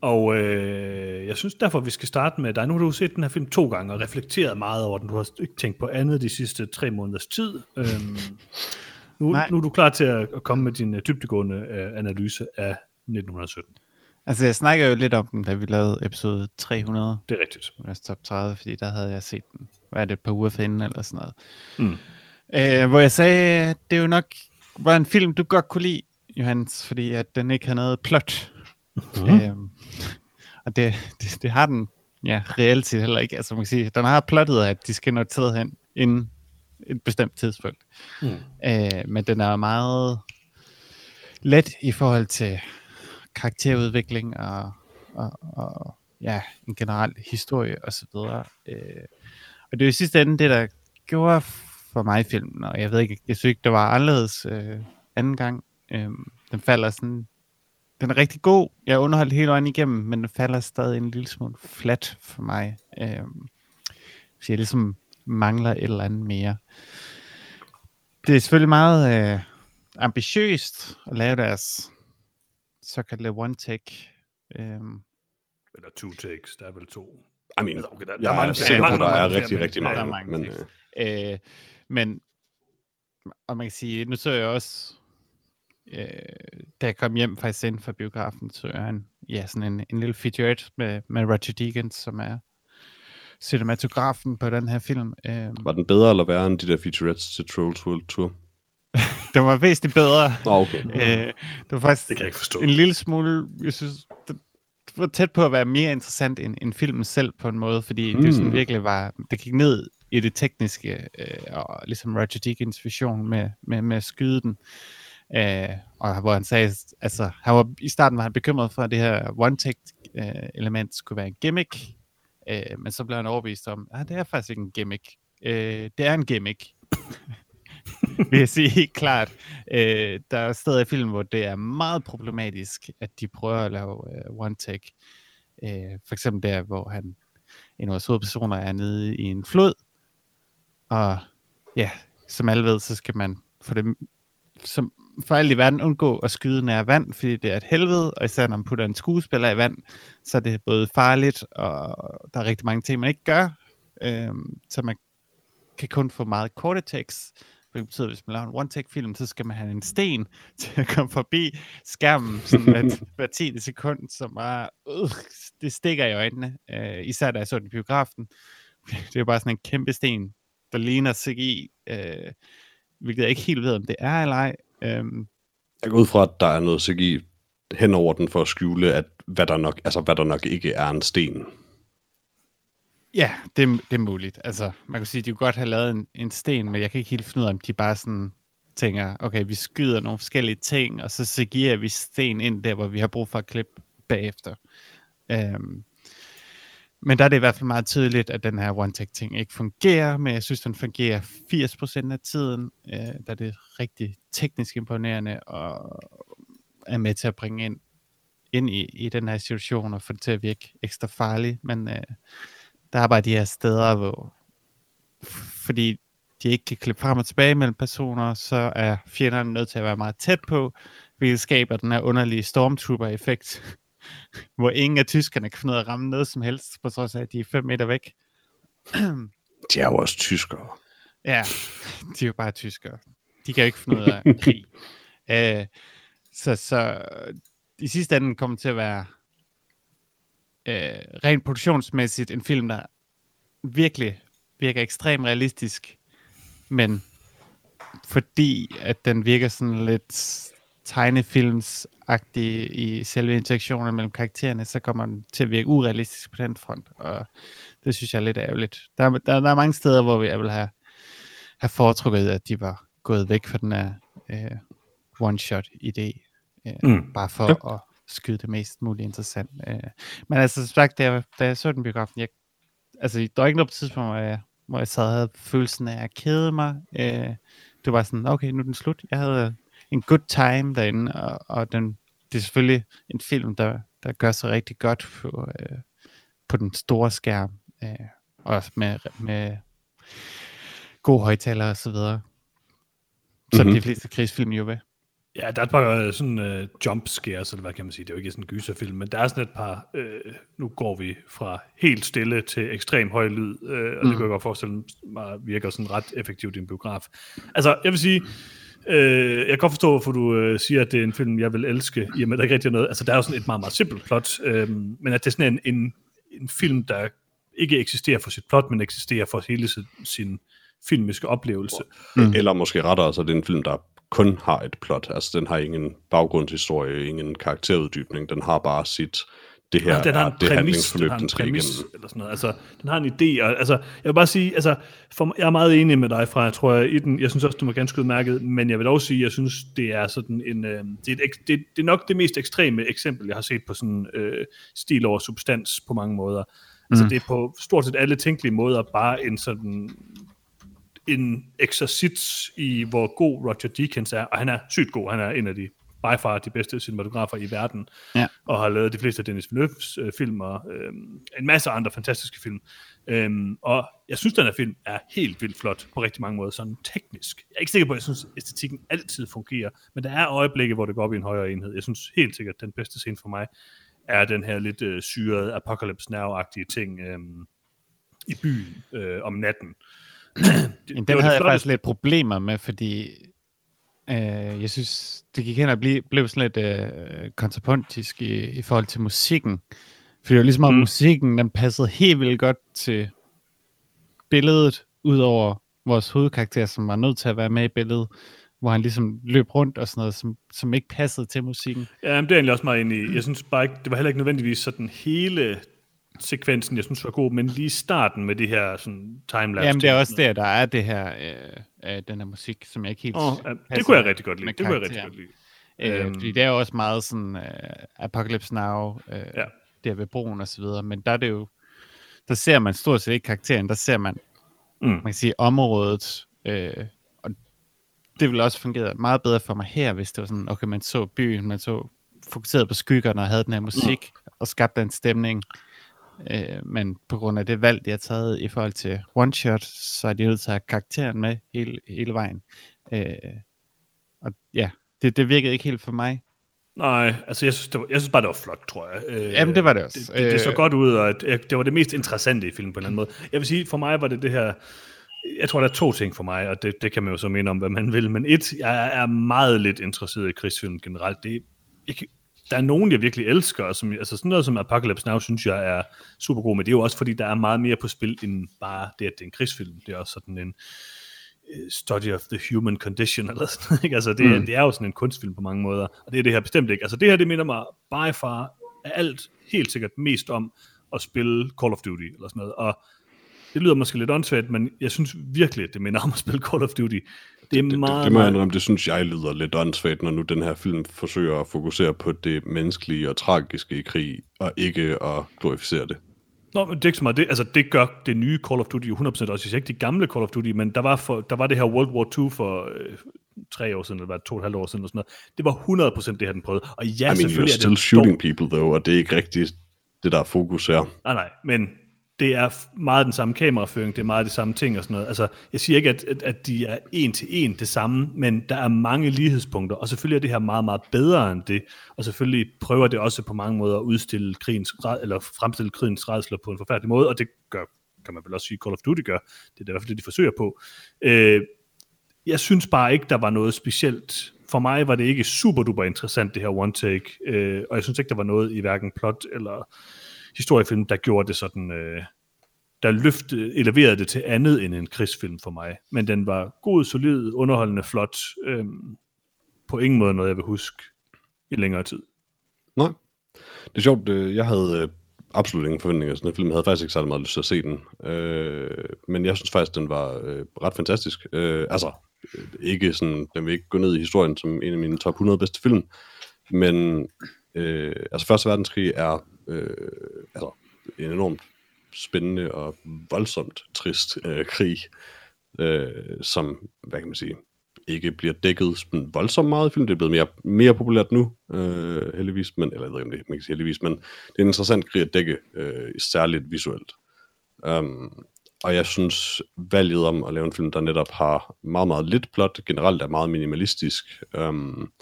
Og øh, jeg synes derfor, vi skal starte med dig. Nu har du set den her film to gange og reflekteret meget over den. Du har ikke tænkt på andet de sidste tre måneders tid. Øhm, nu, Nej. nu er du klar til at, komme med din dybdegående øh, analyse af 1917. altså jeg snakker jo lidt om den, da vi lavede episode 300, Det er rigtigt. vores top 30, fordi der havde jeg set den, hvad er det, et par uger forinden eller sådan noget. Mm. Øh, hvor jeg sagde, det jo nok var en film, du godt kunne lide, Johannes, fordi at den ikke havde noget plot. Mm. Øhm, og det, det, det har den ja, reelt set heller ikke. Altså man kan sige, den har plottet, at de skal nå sted hen inden et bestemt tidspunkt. Mm. Øh, men den er meget let i forhold til karakterudvikling og, og, og ja, en generel historie og så videre. Øh, og det er jo i sidste ende det, der gjorde for mig filmen, og jeg ved ikke, jeg synes ikke, det var anderledes øh, anden gang. Øh, den falder sådan, den er rigtig god, jeg underholdt hele vejen igennem, men den falder stadig en lille smule flat for mig. Øh, så jeg ligesom mangler et eller andet mere. Det er selvfølgelig meget øh, ambitiøst at lave deres såkaldte one-take. Øh, Eller two takes, der er vel to. I mean, Okay, der- der er jeg er mange- sikker mange- på, der er rigtig, men- rigtig ja, mange. der er mange men, øh, Øh, men, og man kan sige, nu så jeg også, øh, da jeg kom hjem faktisk ind fra biografen, så jeg en, ja, sådan en, en lille featurette med, med Roger Deakins, som er cinematografen på den her film. Øh, var den bedre eller værre end de der featurettes til Trolls World Tour? den var væsentligt bedre. Nå, okay. Øh, det var faktisk Det kan jeg ikke forstå. en lille smule, jeg synes, det, det var tæt på at være mere interessant end, end filmen selv på en måde, fordi mm. det sådan Mm. virkelig var, det gik ned i det tekniske, øh, og ligesom Roger Deakins vision med, med, med at skyde den. Øh, og hvor han sagde, altså, han var, i starten var han bekymret for, at det her one-take øh, element skulle være en gimmick, Øh, men så bliver han overbevist om, at det er faktisk ikke en gimmick. Øh, det er en gimmick. vil jeg sige helt klart. Øh, der er steder i filmen, hvor det er meget problematisk, at de prøver at lave øh, one take. Øh, for eksempel der, hvor han, en af vores hovedpersoner er nede i en flod, og ja, som alle ved, så skal man for det som for alt i verden undgå at skyde nær vand, fordi det er et helvede, og især når man putter en skuespiller i vand, så er det både farligt, og der er rigtig mange ting, man ikke gør, øh, så man kan kun få meget korte tekst, det betyder, at hvis man laver en one-take-film, så skal man have en sten til at komme forbi skærmen sådan hver, hver 10. sekund, som bare, øh, det stikker i øjnene. Øh, især da jeg så den i biografen. Det er bare sådan en kæmpe sten, der ligner CGI, øh, hvilket jeg ikke helt ved, om det er eller ej. Øh, Jeg går ud fra, at der er noget CGI hen over den for at skjule, at hvad der nok, altså, hvad der nok ikke er en sten. Ja, det, det er muligt. Altså, man kan sige, at de kunne godt have lavet en, en sten, men jeg kan ikke helt finde ud af, om de bare sådan tænker, okay, vi skyder nogle forskellige ting, og så segerer vi sten ind der, hvor vi har brug for at klippe bagefter. Øhm, men der er det i hvert fald meget tydeligt, at den her one-take-ting ikke fungerer, men jeg synes, den fungerer 80% af tiden, øh, da det er rigtig teknisk imponerende, og er med til at bringe ind, ind i, i den her situation, og få det til at virke ekstra farligt, men øh, der er bare de her steder, hvor fordi de ikke kan klippe frem og tilbage mellem personer, så er fjenderne nødt til at være meget tæt på, hvilket skaber den her underlige stormtrooper-effekt, hvor ingen af tyskerne kan finde ud af at ramme noget som helst, på trods af, at de er 5 meter væk. De er jo også tyskere. Ja, de er jo bare tyskere. De kan jo ikke finde ud af krig. Uh, så, så i sidste ende kommer til at være uh, rent produktionsmæssigt en film, der virkelig virker ekstremt realistisk, men fordi at den virker sådan lidt tegnefilmsagtig i selve interaktionen mellem karaktererne, så kommer den til at virke urealistisk på den front, og det synes jeg er lidt ærgerligt. Der, der, der er mange steder, hvor jeg vil have, have foretrukket, at de var gået væk fra den her øh, one-shot-idé, øh, mm. bare for ja. at skyde det mest muligt interessant. Øh. Men altså, som sagt, da jeg, da jeg så den biografen, jeg, altså, der var ikke noget på tidspunkt, hvor jeg, hvor jeg sad og havde følelsen af at kede mig. Øh, det var sådan, okay, nu er den slut. Jeg havde en good time derinde, og, og den, det er selvfølgelig en film, der, der gør sig rigtig godt på, øh, på den store skærm, øh, også med, med gode højtalere og så videre. Som mm-hmm. de fleste krigsfilm jo vil. Ja, der er et par uh, sådan uh, jump scares, eller hvad kan man sige, det er jo ikke sådan en gyserfilm, men der er sådan et par, uh, nu går vi fra helt stille til ekstrem høj lyd, uh, og mm. det kan jeg godt forestille mig virker sådan ret effektivt i en biograf. Altså, jeg vil sige, uh, jeg kan godt forstå, hvorfor du uh, siger, at det er en film, jeg vil elske, i og med, der ikke rigtig er noget, altså der er jo sådan et meget, meget simpelt plot, uh, men at det er sådan en, en, en film, der ikke eksisterer for sit plot, men eksisterer for hele sin, sin filmiske oplevelse. Mm. Eller måske rettere, så det er en film, der kun har et plot. Altså, den har ingen baggrundshistorie, ingen karakteruddybning. Den har bare sit, det her den har en det præmis, handlingsforløb, den, har den en skal præmis, igennem. eller sådan noget. Altså, den har en idé, og altså, jeg vil bare sige, altså, for, jeg er meget enig med dig fra, jeg tror, jeg, i den, jeg synes også, du var ganske udmærket, men jeg vil dog sige, jeg synes, det er sådan en, øh, det, er et, det, det er nok det mest ekstreme eksempel, jeg har set på sådan øh, stil over substans på mange måder. Altså, Mm. det er på stort set alle tænkelige måder bare en sådan en eksercits i, hvor god Roger Deakins er, og han er sygt god. Han er en af de by far de bedste cinematografer i verden, Ja. og har lavet de fleste af Dennis Villeneuve's øh, film, og øh, en masse andre fantastiske film. Øhm, og jeg synes, den her film er helt vildt flot på rigtig mange måder, sådan teknisk. Jeg er ikke sikker på, at jeg synes, at æstetikken altid fungerer, men der er øjeblikke, hvor det går op i en højere enhed. Jeg synes helt sikkert, at den bedste scene for mig er den her lidt øh, syrede Apocalypse Now-agtige ting øh, i byen øh, om natten. Men den havde jeg faktisk lidt problemer med, fordi øh, jeg synes, det gik hen og blive, blev sådan lidt øh, kontrapuntisk i, i forhold til musikken. Fordi det var ligesom om Mm. musikken, den passede helt vildt godt til billedet, udover vores hovedkarakter, som var nødt til at være med i billedet, hvor han ligesom løb rundt og sådan noget, som, som ikke passede til musikken. Ja, men det er egentlig også meget enig i. Jeg synes bare ikke, det var heller ikke nødvendigvis sådan hele sekvensen, jeg synes var god, men lige starten med det her sådan timelapse. Jamen det er også der, der er det her, øh, øh, den her musik, som jeg ikke helt Oh, det kunne jeg rigtig godt lide. Det kunne jeg rigtig godt lide. Øh, Øhm. fordi det er jo også meget sådan uh, Apocalypse Now, uh, Ja. der ved broen og så videre, men der er det jo der ser man stort set ikke karakteren, der ser man, Mm. man kan sige, området, øh, og det ville også fungere meget bedre for mig her, hvis det var sådan, okay, man så byen, man så fokuseret på skyggerne og havde den her musik, og skabte en stemning, øh, men på grund af det valg, de har taget i forhold til one shot, så er de nødt til at have karakteren med hele, hele vejen. Øh, og ja, det, det virkede ikke helt for mig. Nej, altså jeg synes, det var, jeg synes bare, det var flot, tror jeg. Øh, Jamen, det var det også. Det, det, det så Øh. godt ud, og at det var det mest interessante i filmen på en eller anden måde. Jeg vil sige, for mig var det det her... Jeg tror, der er to ting for mig, og det, det kan man jo så mene om, hvad man vil. Men et, jeg er meget lidt interesseret i krigsfilm generelt. Det, jeg, kan- der er nogen, jeg virkelig elsker, og som, altså sådan noget som Apocalypse Now, synes jeg er super god, men det er jo også, fordi der er meget mere på spil, end bare det, at det er en krigsfilm. Det er også sådan en øh, study of the human condition, eller sådan noget, ikke? Altså, det, mm. det er jo sådan en kunstfilm på mange måder, og det er det her bestemt ikke. Altså, det her, det minder mig by far af alt helt sikkert mest om at spille Call of Duty, eller sådan noget, og det lyder måske lidt åndssvagt, men jeg synes virkelig, det minder om at spille Call of Duty. Det er Det, meget, det, det meget, indrømme, det synes jeg lyder lidt åndssvagt, når nu den her film forsøger at fokusere på det menneskelige og tragiske i krig, og ikke at glorificere det. Nå, men det er ikke så meget det. Altså, det gør det nye Call of Duty jo 100% også. Ikke de gamle Call of Duty, men der var, for, der var det her World War II for øh, tre år siden, eller hvad, to og et halvt år siden, eller sådan noget. Det var 100% det her, den prøvede. Og ja, I mean, you're selvfølgelig er still det shooting people, though, og det er ikke rigtigt det, der er fokus her. Nej, nej, men det er meget den samme kameraføring, det er meget de samme ting og sådan noget. Altså, jeg siger ikke, at, at, at de er en til en det samme, men der er mange lighedspunkter, og selvfølgelig er det her meget, meget bedre end det, og selvfølgelig prøver det også på mange måder at udstille krigens, eller fremstille krigens redsler på en forfærdelig måde, og det gør, kan man vel også sige, Call of Duty gør. Det er i hvert fald det, de forsøger på. Øh, jeg synes bare ikke, der var noget specielt. For mig var det ikke super duper interessant, det her one take, øh, og jeg synes ikke, der var noget i hverken plot eller historiefilm, der gjorde det sådan, øh, der løftede, eleverede det til andet end en krigsfilm for mig. Men den var god, solid, underholdende, flot. Øh, på ingen måde noget, jeg vil huske i længere tid. Nej. Det er sjovt, øh, jeg havde øh, absolut ingen forventninger til den film. Jeg havde faktisk ikke særlig meget lyst til at se den. Øh, men jeg synes faktisk, den var øh, ret fantastisk. Øh, altså, øh, ikke sådan, den vil ikke gå ned i historien som en af mine top 100 bedste film. Men øh, altså, Første Verdenskrig er øh, altså, en enormt spændende og voldsomt trist øh, krig, øh, som, hvad kan man sige, ikke bliver dækket sådan voldsomt meget i film. Det er blevet mere, mere populært nu, øh, heldigvis, men, eller jeg ved ikke, om det man kan sige heldigvis, men det er en interessant krig at dække, øh, særligt visuelt. Um, og jeg synes, valget om at lave en film, der netop har meget, meget lidt plot, generelt er meget minimalistisk, um,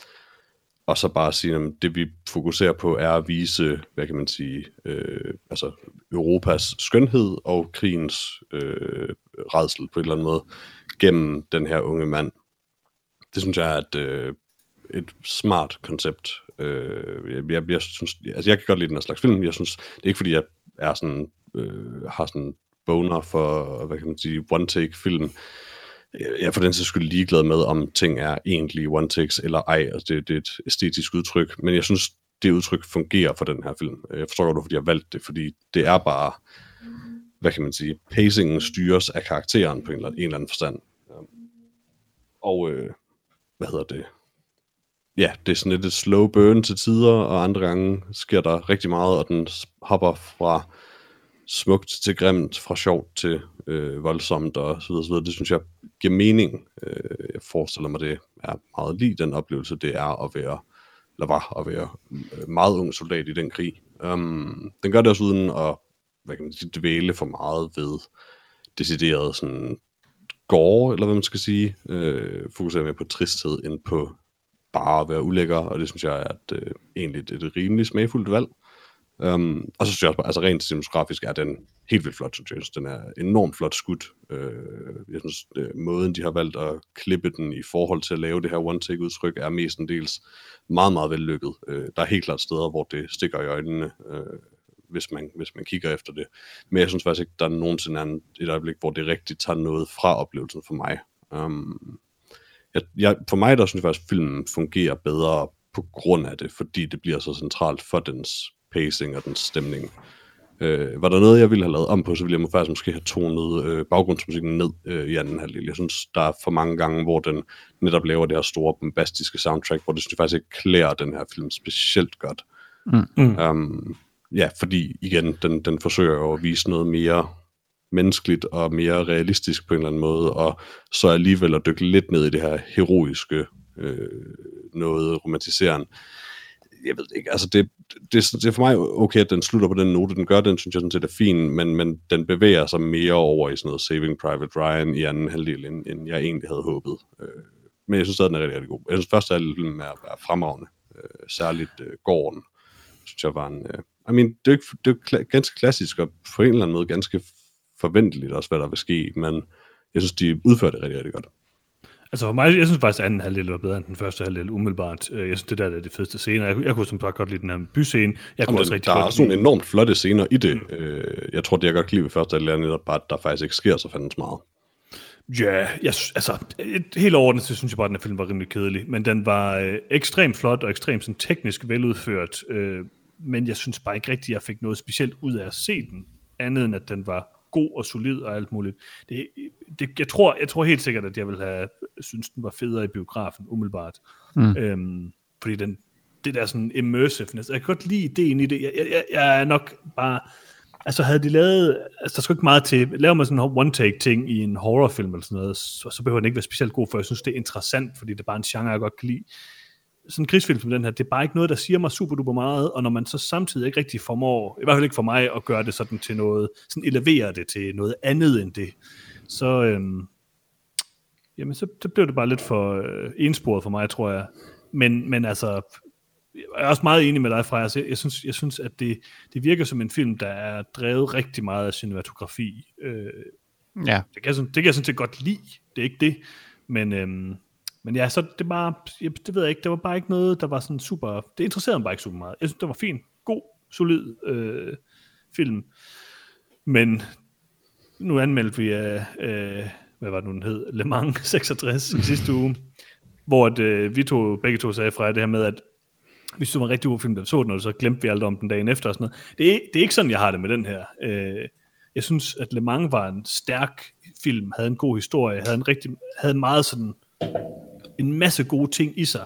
og så bare sige, at det vi fokuserer på er at vise, hvad kan man sige, øh, altså Europas skønhed og krigens øh, redsel på en eller anden måde, gennem den her unge mand. Det synes jeg er et, øh, et smart koncept. Øh, jeg, jeg, jeg, synes, altså jeg kan godt lide den her slags film. Jeg synes, det er ikke fordi, jeg er sådan, øh, har sådan boner for, hvad kan man sige, one-take-film. Jeg er for den sags skyld ligeglad med, om ting er egentlig one-takes eller ej. Altså det, det er et æstetisk udtryk, men jeg synes, det udtryk fungerer for den her film. Øh, jeg forstår godt, hvorfor de har valgt det, fordi det er bare, hvad kan man sige, pacingen styres af karakteren på en eller, en eller anden forstand. Og, øh, hvad hedder det? Ja, det er sådan lidt et slow burn til tider, og andre gange sker der rigtig meget, og den hopper fra smukt til grimt, fra sjovt til øh, voldsomt og så videre, så videre. Det synes jeg giver mening. Øh, jeg forestiller mig, det er meget lige den oplevelse, det er at være, eller var at være øh, meget ung soldat i den krig. Um, den gør det også uden at hvad kan man sige, dvæle for meget ved decideret sådan gore, eller hvad man skal sige. Øh, fokuserer mere på tristhed, end på bare at være ulækker, og det synes jeg er et, øh, egentlig et, et rimelig smagfuldt valg. Um, og så synes jeg også, bare, altså rent cinematografisk er den helt vildt flot, synes jeg. Synes, Den er enormt flot skudt. Uh, jeg synes, uh, måden de har valgt at klippe den i forhold til at lave det her one-take-udtryk, er mestendels meget, meget vellykket. Uh, der er helt klart steder, hvor det stikker i øjnene, uh, hvis, man, hvis man kigger efter det. Men jeg synes faktisk ikke, der er nogensinde er et øjeblik, hvor det rigtigt tager noget fra oplevelsen for mig. Um, jeg, jeg, for mig, der synes jeg faktisk, at filmen fungerer bedre på grund af det, fordi det bliver så centralt for dens pacing og dens stemning. Øh, var der noget, jeg ville have lavet om på, så ville jeg faktisk måske have tonet øh, baggrundsmusikken ned øh, i anden halvdel. Jeg synes, der er for mange gange, hvor den netop laver det her store bombastiske soundtrack, hvor det synes jeg faktisk ikke klæder den her film specielt godt. Mm. Um, ja, fordi igen, den, den forsøger jo at vise noget mere menneskeligt og mere realistisk på en eller anden måde, og så alligevel at dykke lidt ned i det her heroiske øh, noget romantiserende. Jeg ved ikke, altså det, det, det er for mig okay, at den slutter på den note, den gør, den synes jeg sådan set er fin, men, men den bevæger sig mere over i sådan noget Saving Private Ryan i anden halvdel, end, end jeg egentlig havde håbet. Øh, men jeg synes stadig, den er rigtig, rigtig god. Jeg synes første halvdel er, er fremragende, øh, særligt øh, gården, synes jeg var en... Øh, I mean, det er, ikke, det er ganske klassisk, og på en eller anden måde ganske forventeligt også, hvad der vil ske, men jeg synes, de udfører det rigtig, rigtig godt. Altså for mig, jeg synes faktisk, at anden halvdel var bedre end den første halvdel, umiddelbart. Øh, jeg synes, det der er de fedeste scener. Jeg, jeg kunne som sagt godt lide den her byscene. Jeg kunne også rigtig der er også nogle enormt flotte scener i det. Mm. Øh, jeg tror, det jeg godt kan lide ved første halvdel er netop bare, at der faktisk ikke sker så fandens meget. Ja, jeg, altså, et, helt overordnet, så synes jeg bare, at den her film var rimelig kedelig. Men den var øh, ekstremt flot og ekstremt sådan, teknisk veludført. Øh, men jeg synes bare ikke rigtigt, at jeg fik noget specielt ud af at se den, andet end at den var god og solid og alt muligt. Det, det, jeg, tror, jeg tror helt sikkert, at jeg vil have synes den var federe i biografen, umiddelbart. Mm. Øhm, fordi den, det der sådan immersiveness, jeg kan godt lide ideen i det. Jeg, jeg, jeg er nok bare... Altså havde de lavet, altså der skal ikke meget til, laver man sådan en one-take ting i en horrorfilm eller sådan noget, så, så behøver den ikke være specielt god, for jeg synes, det er interessant, fordi det er bare en genre, jeg godt kan lide sådan en krigsfilm som den her, det er bare ikke noget, der siger mig super duper meget, og når man så samtidig ikke rigtig formår, i hvert fald ikke for mig, at gøre det sådan til noget, sådan elevere det til noget andet end det, så, øhm, jamen så, så bliver det bare lidt for øh, ensporet for mig, tror jeg. Men, men altså, jeg er også meget enig med dig, Freja. Altså, jeg, synes, jeg synes, at det, det virker som en film, der er drevet rigtig meget af cinematografi. Øh, ja. Det kan, jeg, det kan jeg sådan set godt lide. Det er ikke det. Men, øhm, men ja, så det var, det ved jeg ikke, det var bare ikke noget, der var sådan super, det interesserede mig bare ikke super meget. Jeg synes, det var fint, god, solid øh, film. Men nu anmeldte vi, øh, øh, hvad var det nu, den hed, Le Mans 66 i sidste uge, hvor at, øh, vi to, begge to sagde fra det her med, at hvis du var en rigtig god film, der så den, og så glemte vi alt om den dagen efter og sådan noget. Det er, det er ikke sådan, jeg har det med den her. Øh, jeg synes, at Le Mans var en stærk film, havde en god historie, havde en rigtig, havde meget sådan en masse gode ting i sig,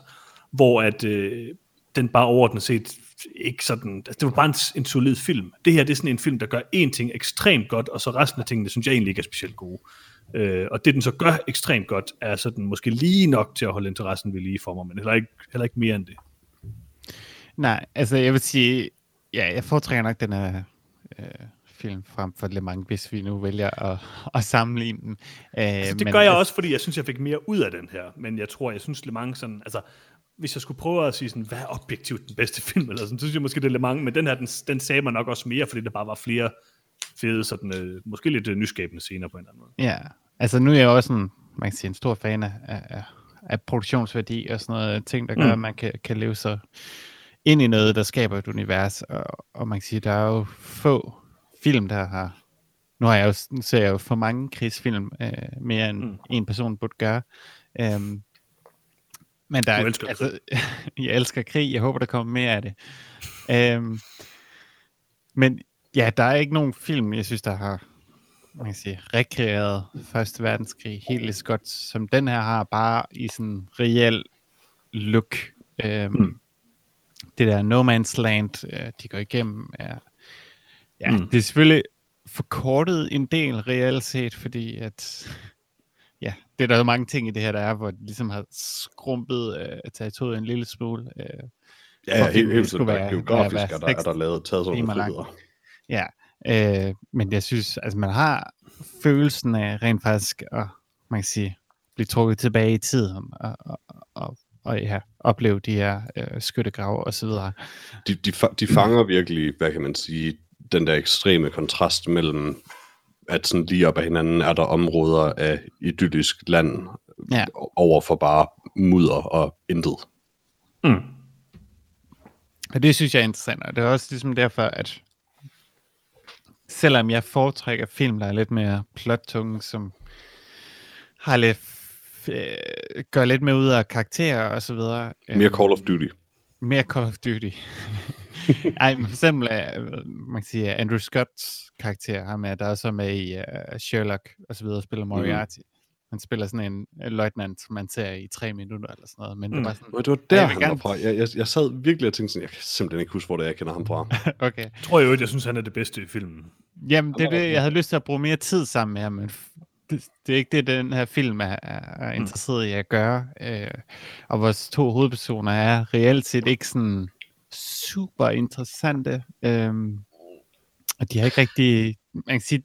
hvor at øh, den bare overordnet set ikke sådan, altså det var bare en, en solid film. Det her, det er sådan en film, der gør én ting ekstremt godt, og så resten af tingene, synes jeg egentlig ikke er specielt gode. Øh, og det, den så gør ekstremt godt, er sådan måske lige nok til at holde interessen ved lige for mig, men heller ikke, heller ikke mere end det. Nej, altså jeg vil sige, ja, jeg foretrækker nok den her øh, film frem for Le Mans, hvis vi nu vælger at, at sammenligne dem. Øh, altså, det men, gør jeg også, fordi jeg synes, jeg fik mere ud af den her. Men jeg tror, jeg synes Le Mans sådan, altså, hvis jeg skulle prøve at sige sådan, hvad er objektivt den bedste film, eller sådan, så synes jeg måske, det er Le Mans, men den her, den, den sagde mig nok også mere, fordi der bare var flere fede, sådan, øh, måske lidt øh, nyskabende scener på en eller anden måde. Ja, altså nu er jeg også en, man kan sige, en stor fan af, af, af produktionsværdi og sådan noget, ting, der gør, mm. at man kan, kan leve sig ind i noget, der skaber et univers, og, og man kan sige, der er jo få film, der har... Nu, har jeg jo, ser jeg jo for mange krigsfilm, øh, mere end mm. en person burde gøre. Um, men der du elsker altså, jeg elsker krig. Jeg håber, der kommer mere af det. Um, men ja, der er ikke nogen film, jeg synes, der har man kan sige, rekreeret Første Verdenskrig helt så godt, som den her har, bare i sådan reel look. Um, mm. Det der No Man's Land, uh, de går igennem, er Ja, mm. det er selvfølgelig forkortet en del reelt set, fordi at ja, det er der jo mange ting i det her, der er, hvor det ligesom har skrumpet øh, territoriet en lille smule. Øh, ja, helt, helt sådan, være, geografisk være, er, der, er der lavet taget sådan nogle Ja, øh, men jeg synes, altså man har følelsen af rent faktisk at, man kan sige, blive trukket tilbage i tiden og, og, og, og ja, opleve de her øh, skyttegrave og så videre. De, de, de fanger virkelig, hvad kan man sige, den der ekstreme kontrast mellem, at sådan lige op ad hinanden er der områder af idyllisk land, ja. over for bare mudder og intet. Mm. Og det synes jeg er interessant, og det er også ligesom derfor, at selvom jeg foretrækker film, der er lidt mere plottunge, som har lidt, øh, gør lidt mere ud af karakterer og så videre. Mere øh, Call of Duty. Mere Call of Duty. Ej, for eksempel, uh, man kan sige, Andrew Scotts karakter, ham er, der er så med i uh, Sherlock og så videre, spiller. Moriarty. Mm. Han spiller sådan en øh, løjtnant, som man ser i tre minutter eller sådan noget. Men mm. det var sådan, Og det var der, han var fra. Jeg, jeg, jeg sad virkelig og tænkte sådan, jeg kan simpelthen ikke huske, hvor det er, jeg kender ham fra. okay. Jeg tror jo, at jeg synes, han er det bedste i filmen. Jamen, det er det, også jeg havde lyst til at bruge mere tid sammen med ham, men det, det er ikke det, den her film er, er, interesseret i at gøre. Øh, og vores to hovedpersoner er reelt set ikke sådan super interessante. Øh, og de har ikke rigtig, man kan sige,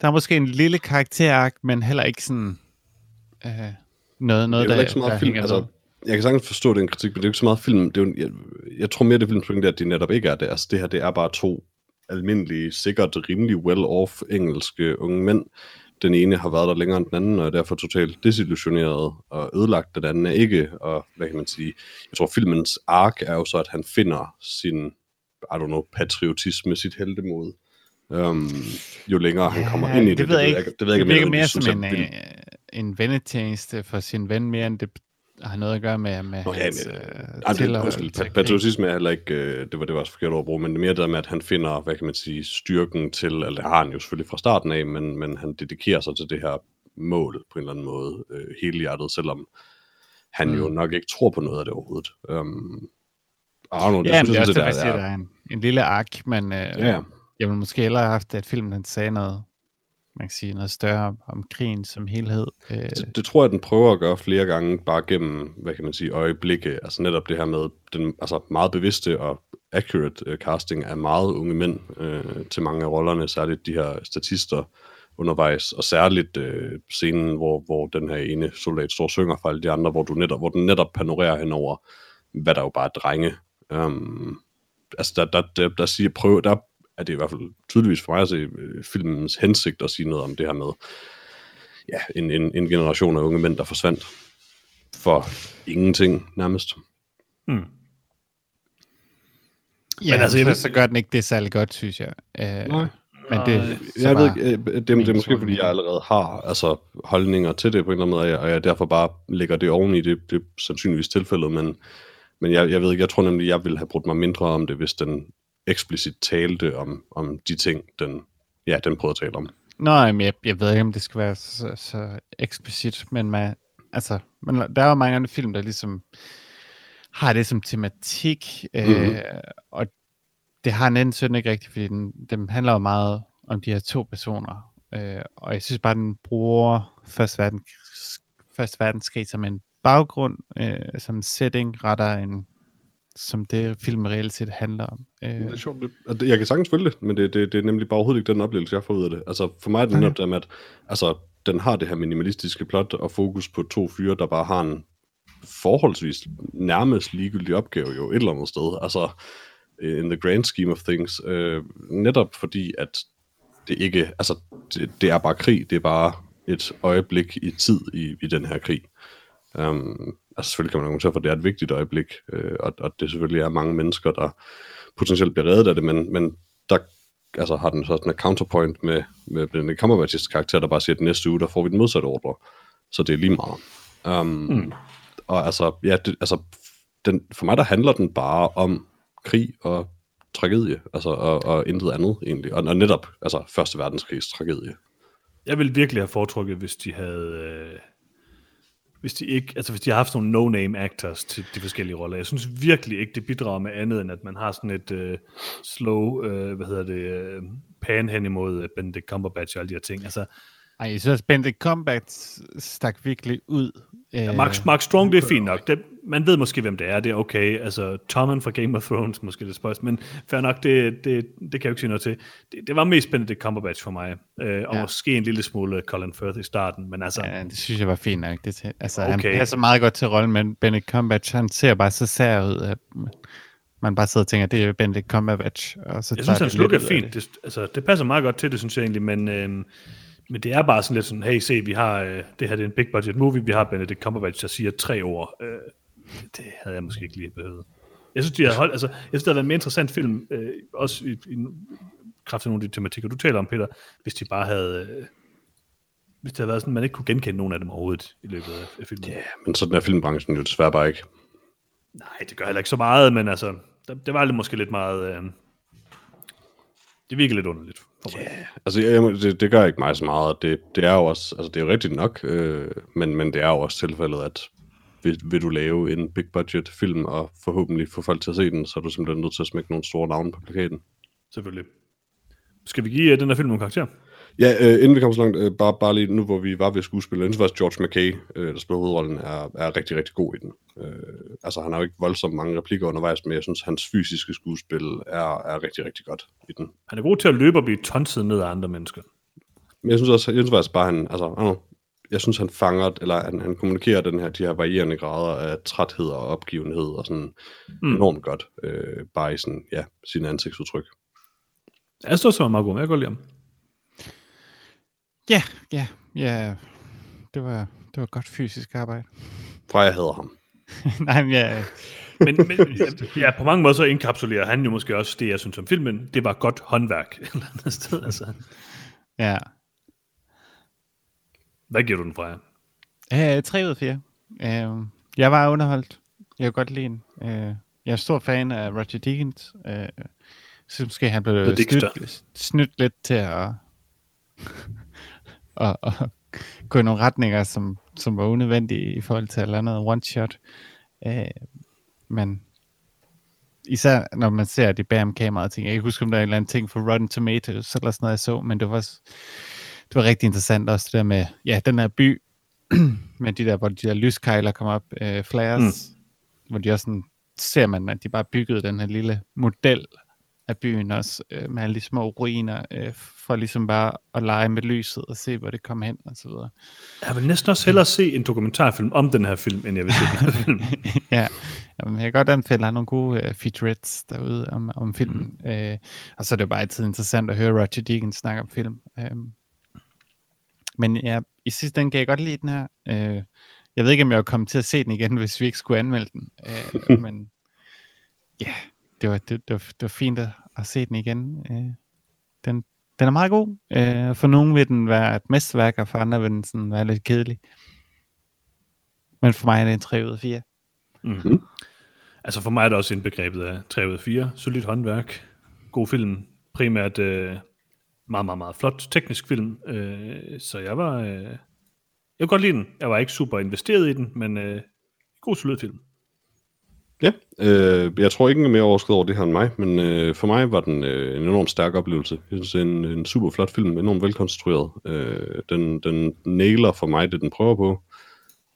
der er måske en lille karakterark, men heller ikke sådan øh, noget, noget det er der, ikke så der meget film. hænger Altså, jeg kan sagtens forstå den kritik, men det er jo ikke så meget film. Det er jo, jeg, jeg tror mere, det er filmens pointe, at de netop ikke er det. Altså, det her, det er bare to almindelige, sikkert rimelig well-off engelske unge mænd. Den ene har været der længere end den anden, og er derfor totalt desillusioneret og ødelagt. Den anden er ikke, og hvad kan man sige? Jeg tror, filmens ark er jo så, at han finder sin, I don't know, patriotisme, sit heldemod. Um, jo længere han kommer Ja, ind i det. det ved jeg ikke. Det ved jeg det ikke, om virker jeg mere synes som en, øh, en vennetjeneste for sin ven, mere end det har noget at gøre med, med Nå, ja, hans men- øh, krig. patriotisme er heller ikke, øh, det var det var også forkert ord at bruge, men det er mere det med, at han finder, hvad kan man sige, styrken til, eller det har han jo selvfølgelig fra starten af, men, men han dedikerer sig til det her mål på en eller anden måde, øh, hele hjertet, selvom han mm. jo nok ikke tror på noget af det overhovedet. Um, Arno, det Ja, synes det er også det, set, jeg er, siger, der er en, en lille ark, men øh, Ja, ja. jeg ville måske hellere have haft, at filmen den sagde noget, man kan sige, noget større om, krigen som helhed. Øh, det, det tror jeg, den prøver at gøre flere gange, bare gennem, hvad kan man sige, øjeblikke. Altså netop det her med den altså meget bevidste og accurate øh, casting af meget unge mænd øh, til mange af rollerne, særligt de her statister undervejs, og særligt øh, scenen, hvor, hvor den her ene soldat står og synger for alle de andre, hvor, du netop, hvor den netop panorerer henover, hvad der jo bare er drenge. Um, altså der, der, der, der siger, prøv, der er det i hvert fald tydeligvis for mig at se øh, filmens hensigt at sige noget om det her med, ja, en, en, en generation af unge mænd, der forsvandt for ingenting nærmest. Mm. ja, men altså, jeg så, gør den ikke det særlig godt, synes jeg. Øh, Nej. men det, Jeg ved ikke, øh, det, det, det er måske fordi, jeg allerede har altså, holdninger til det på en eller anden måde, og jeg, og jeg derfor bare lægger det oveni, det, det er sandsynligvis tilfældet, men, men jeg, jeg ved ikke, jeg tror nemlig, jeg ville have brugt mig mindre om det, hvis den eksplicit talte om, om de ting, den, ja, den prøvede at tale om. Nej, men jeg, jeg ved ikke, om det skal være så, så eksplicit, men, man, altså, men der er jo mange andre film, der ligesom har det som tematik, øh, Mhm. og det har en anden synd ikke rigtigt, fordi den, den handler jo meget om de her to personer, øh, og jeg synes bare, den bruger Første, verden, Første verdenskrig som en baggrund, øh, som en setting, retter en, som det film reelt set handler om. Øh, Det er sjovt. Det, jeg kan sagtens følge det, men det, det, det er nemlig bare overhovedet ikke den oplevelse, jeg får ud af det. Altså, for mig er det Okay. netop med, at altså, den har det her minimalistiske plot og fokus på to fyre, der bare har en forholdsvis nærmest ligegyldig opgave jo et eller andet sted. Altså, in the grand scheme of things. Øh, netop fordi, at det ikke, altså, det, det er bare krig, det er bare et øjeblik i tid i, i den her krig. Um, altså selvfølgelig kan man argumentere for, at det er et vigtigt øjeblik, øh, og, og det selvfølgelig er mange mennesker, der potentielt bliver reddet af det, men, men der altså, har den så sådan en counterpoint med, med Benedict Cumberbatch's karakter, der bare siger, at næste uge, der får vi den modsatte ordre. Så det er lige meget. Um, mm. Og altså, ja, det, altså den, for mig der handler den bare om krig og tragedie, altså, og, og intet andet egentlig. Og, og netop, altså, Første Verdenskrigs tragedie. Jeg ville virkelig have foretrukket, hvis de havde... Øh, hvis de ikke, altså hvis de har haft nogle no-name actors til de forskellige roller. Jeg synes virkelig ikke, det bidrager med andet, end at man har sådan et øh, slow, øh, hvad hedder det, øh, pan hen imod øh, Benedict Cumberbatch og alle de her ting. Altså, ej, jeg synes, Benedict Cumberbatch stak virkelig ud. Øh, ja, Mark, Mark Strong, det er fint nok. Det, man ved måske, hvem det er. Det er okay. Altså, Tommen fra Game of Thrones, måske det spørgsmål. Men fair nok, det, det, det kan jeg jo ikke sige noget til. Det, det var mest Benedict Cumberbatch for mig. Øh, og Ja. måske en lille smule Colin Firth i starten. Men altså, Ja, det synes jeg var fint nok. Det. Altså, okay. Han passer meget godt til rollen, men Benedict Cumberbatch, han ser bare så sær ud, at man bare sidder og tænker, det er Benedict Cumberbatch. Og så Jeg synes, det lidt er ud af fint. Det, altså, det passer meget godt til det, synes jeg egentlig, men, øhm, men det er bare sådan lidt sådan, hey, se, vi har, øh, det her det er en big budget movie, vi har Benedict Cumberbatch, der siger tre ord. Øh, det havde jeg måske ikke lige behøvet. Jeg synes, de havde holdt, altså, jeg synes, det været en mere interessant film, øh, også i, i kraft af nogle af de tematikker, du taler om, Peter, hvis de bare havde, øh, hvis det havde været sådan, man ikke kunne genkende nogen af dem overhovedet i løbet af, af filmen. Ja, men sådan er filmbranchen jo desværre bare ikke. Nej, det gør heller ikke så meget, men altså, der, det var lidt, måske lidt meget... Øh, det virker lidt underligt, Mig. Altså, jeg, det, det gør ikke mig så meget. Det, det er jo også, altså det er jo rigtigt nok, øh, men, men det er jo også tilfældet, at vil, vil du lave en big budget film og forhåbentlig få folk til at se den, så er du simpelthen nødt til at smække nogle store navne på plakaten. Selvfølgelig. Skal vi give uh, den her film nogle karakter? Ja, øh, inden vi kommer så langt, øh, bare, bare lige nu, hvor vi var ved skuespillet, synes faktisk, George McKay, øh, der spiller hovedrollen, er, er rigtig, rigtig god i den. Øh, altså, han har jo ikke voldsomt mange replikker undervejs, men jeg synes, hans fysiske skuespil er, er rigtig, rigtig godt i den. Han er god til at løbe og blive tonset ned af andre mennesker. Men jeg synes også, jeg synes faktisk bare, han, altså, know, jeg synes, han fanger, eller han, han kommunikerer den her, de her varierende grader af træthed og opgivenhed og sådan mm. enormt godt, øh, bare i sådan, ja, sine ansigtsudtryk. Jeg står så meget god, jeg godt lide ham. Ja, ja, ja. Det var, det var godt fysisk arbejde. Fra jeg hader ham. Nej, men ja, Men, men ja, på mange måder så indkapsulerer han jo måske også det, jeg synes om filmen. Det var godt håndværk et eller andet sted. Altså. ja. Hvad giver du den fra jer? Øh, 3 ud af 4. Øh, jeg var underholdt. Jeg kunne godt lide den. Øh, jeg er stor fan af Roger Deakins. Øh, jeg synes måske, han blev snydt, snydt lidt til at, at, at gå i nogle retninger, som, som var unødvendige i forhold til et eller andet one-shot. Øh, men især når man ser de bag om kameraet ting. Jeg kan ikke huske, om der er en eller anden ting for Rotten Tomatoes eller sådan noget, jeg så, men det var, det var rigtig interessant også det der med, ja, den her by, med de der, hvor de der lyskejler kommer op, øh, flares, mm. hvor de også sådan, ser man, at de bare byggede den her lille model af byen også, øh, med alle de små ruiner, øh, for ligesom bare at lege med lyset og se, hvor det kommer hen og så videre. Jeg vil næsten også hellere se en dokumentarfilm om den her film, end jeg vil se den her film. ja, Jamen, jeg kan godt anbefale, at der er nogle gode uh, featurettes derude om, om filmen. Mm. Uh, og så er det jo bare altid interessant at høre Roger Deakins snakke om film. Um, men ja, i sidste ende kan jeg godt lide den her. Uh, jeg ved ikke, om jeg vil komme til at se den igen, hvis vi ikke skulle anmelde den. Uh, men ja, det var, det, det, var, det var fint at, at se den igen. Uh, den, den er meget god. Uh, for nogen vil den være et mesterværk, og for andre vil den sådan være lidt kedelig. Men for mig er det en 3 ud af 4. Mm. Altså for mig er det også indbegrebet af 3 ud af 4. Solidt håndværk. God film. Primært øh, meget, meget, meget flot teknisk film. Øh, så jeg var... Øh, jeg kunne godt lide den. Jeg var ikke super investeret i den, men øh, god solid film. Ja, øh, jeg tror ikke, mere overskud over det her end mig, men øh, for mig var den øh, en enormt stærk oplevelse. Jeg synes, det er en, en super flot film, enormt velkonstrueret. Øh, den, den nailer for mig det, den prøver på,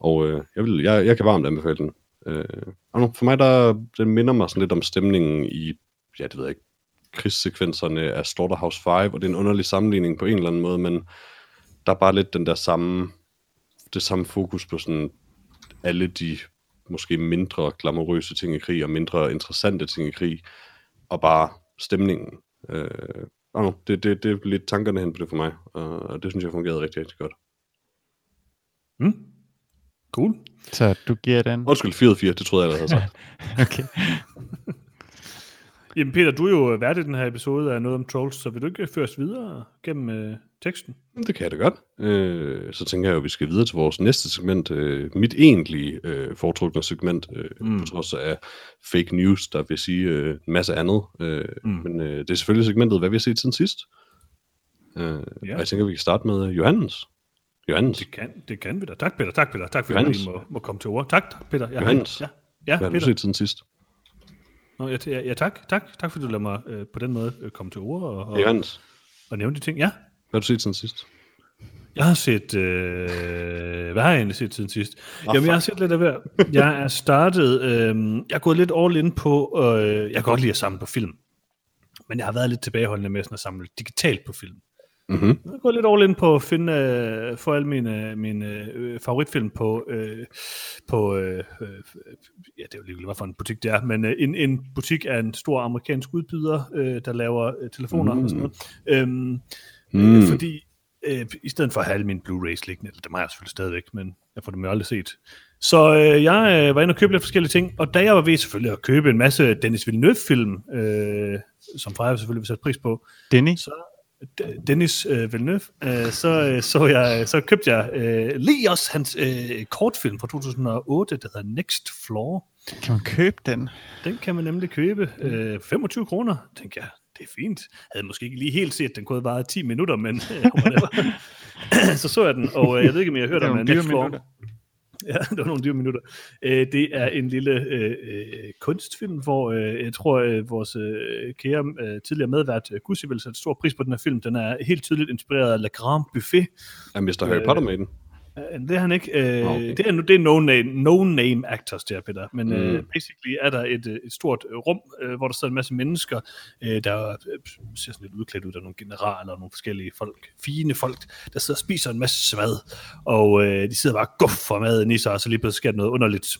og øh, jeg, vil, jeg, jeg kan varmt anbefale den. Øh, og nu, for mig, der, den minder mig sådan lidt om stemningen i, ja, det ved jeg ikke, krigssekvenserne af Slaughterhouse 5, og det er en underlig sammenligning på en eller anden måde, men der er bare lidt den der samme, det samme fokus på sådan alle de måske mindre glamourøse ting i krig, og mindre interessante ting i krig, og bare stemningen. Øh, og nu, det, det, det er lidt tankerne hen på det for mig, og det synes jeg fungerede rigtig, rigtig godt. Mm. Cool. Så du giver den? Undskyld, 4 4, det troede jeg, jeg havde sagt. Okay. Jamen Peter, du er jo vært i den her episode af Noget om Trolls, så vil du ikke føre os videre gennem øh, teksten? Det kan jeg da godt. Øh, så tænker jeg jo, at vi skal videre til vores næste segment. Øh, mit egentlige øh, foretrukne segment, øh, mm. på trods af fake news, der vil sige øh, en masse andet. Øh, mm. Men øh, det er selvfølgelig segmentet, hvad vi har set siden sidst. Øh, Ja. Og jeg tænker, at vi kan starte med Johannes. Johannes, Det kan, det kan vi da. Tak Peter, tak Peter, tak for at du lige må, må komme til ord. Tak, tak Peter. Ja, Johannes. Ja, ja hvad har du Peter. set siden sidst? Nå, ja, ja, tak, tak, tak fordi du lader mig øh, på den måde øh, komme til ord og, og, Johannes, og nævne de ting. Ja, hvad har du set siden sidst? jeg har set, øh, hvad har jeg egentlig set siden sidst? Ah, Jamen, jeg har set lidt af hver. Jeg er startet, øh, jeg er gået lidt all in på, øh, jeg kan godt lide at samle på film, men jeg har været lidt tilbageholdende med sådan at samle digitalt på film. Mm-hmm. Jeg gået lidt all in på at finde, øh, få alle mine, mine øh, favoritfilm på, øh, på øh, øh, ja, det er jo ligegyldigt, hvad for en butik det er, men øh, en, en butik af en stor amerikansk udbyder, øh, der laver øh, telefoner mm. og sådan noget. Øhm, Mm. mm. Fordi øh, i stedet for at have alle mine Blu-rays liggende, eller det har jeg selvfølgelig stadigvæk, men jeg får dem jo aldrig set. Så øh, jeg øh, var inde og købe lidt forskellige ting, og da jeg var ved selvfølgelig at købe en masse Dennis Villeneuve-film, øh, som Freja selvfølgelig vil sætte pris på, Denny? så Dennis øh, Villeneuve, øh, så, øh, så, jeg, så købte jeg øh, lige også hans øh, kortfilm fra 2008, der hedder Next Floor. Kan man købe den? Den kan man nemlig købe. Øh, 25 kroner, tænker jeg. det er fint. Jeg havde måske ikke lige helt set, at den kunne have varet 10 minutter, men øh, så så jeg den, og øh, jeg ved ikke, om jeg har hørt om øh, Next Floor. minutter. Ja, det var nogle dyre minutter. Øh, det er en lille øh, øh, kunstfilm, hvor øh, jeg tror, øh, vores øh, kære øh, tidligere medvært, øh, Gussi, vil sætte stor pris på den her film. Den er helt tydeligt inspireret af Le Grand Buffet. Er Mr. Harry Øh, Potter med den? Øh, Det er han ikke. Øh, Okay. Det er, nu- det er no-name, no-name actors der, Peter. Men mm. Mm. øh, basically er der et, øh, et stort øh, rum, øh, hvor der sidder en masse mennesker, øh, der øh, ser sådan lidt udklædt ud af nogle generaler og nogle forskellige folk, fine folk, der sidder og spiser en masse svad. Og øh, de sidder bare og guffer maden i sig, og så lige pludselig sker der noget underligt.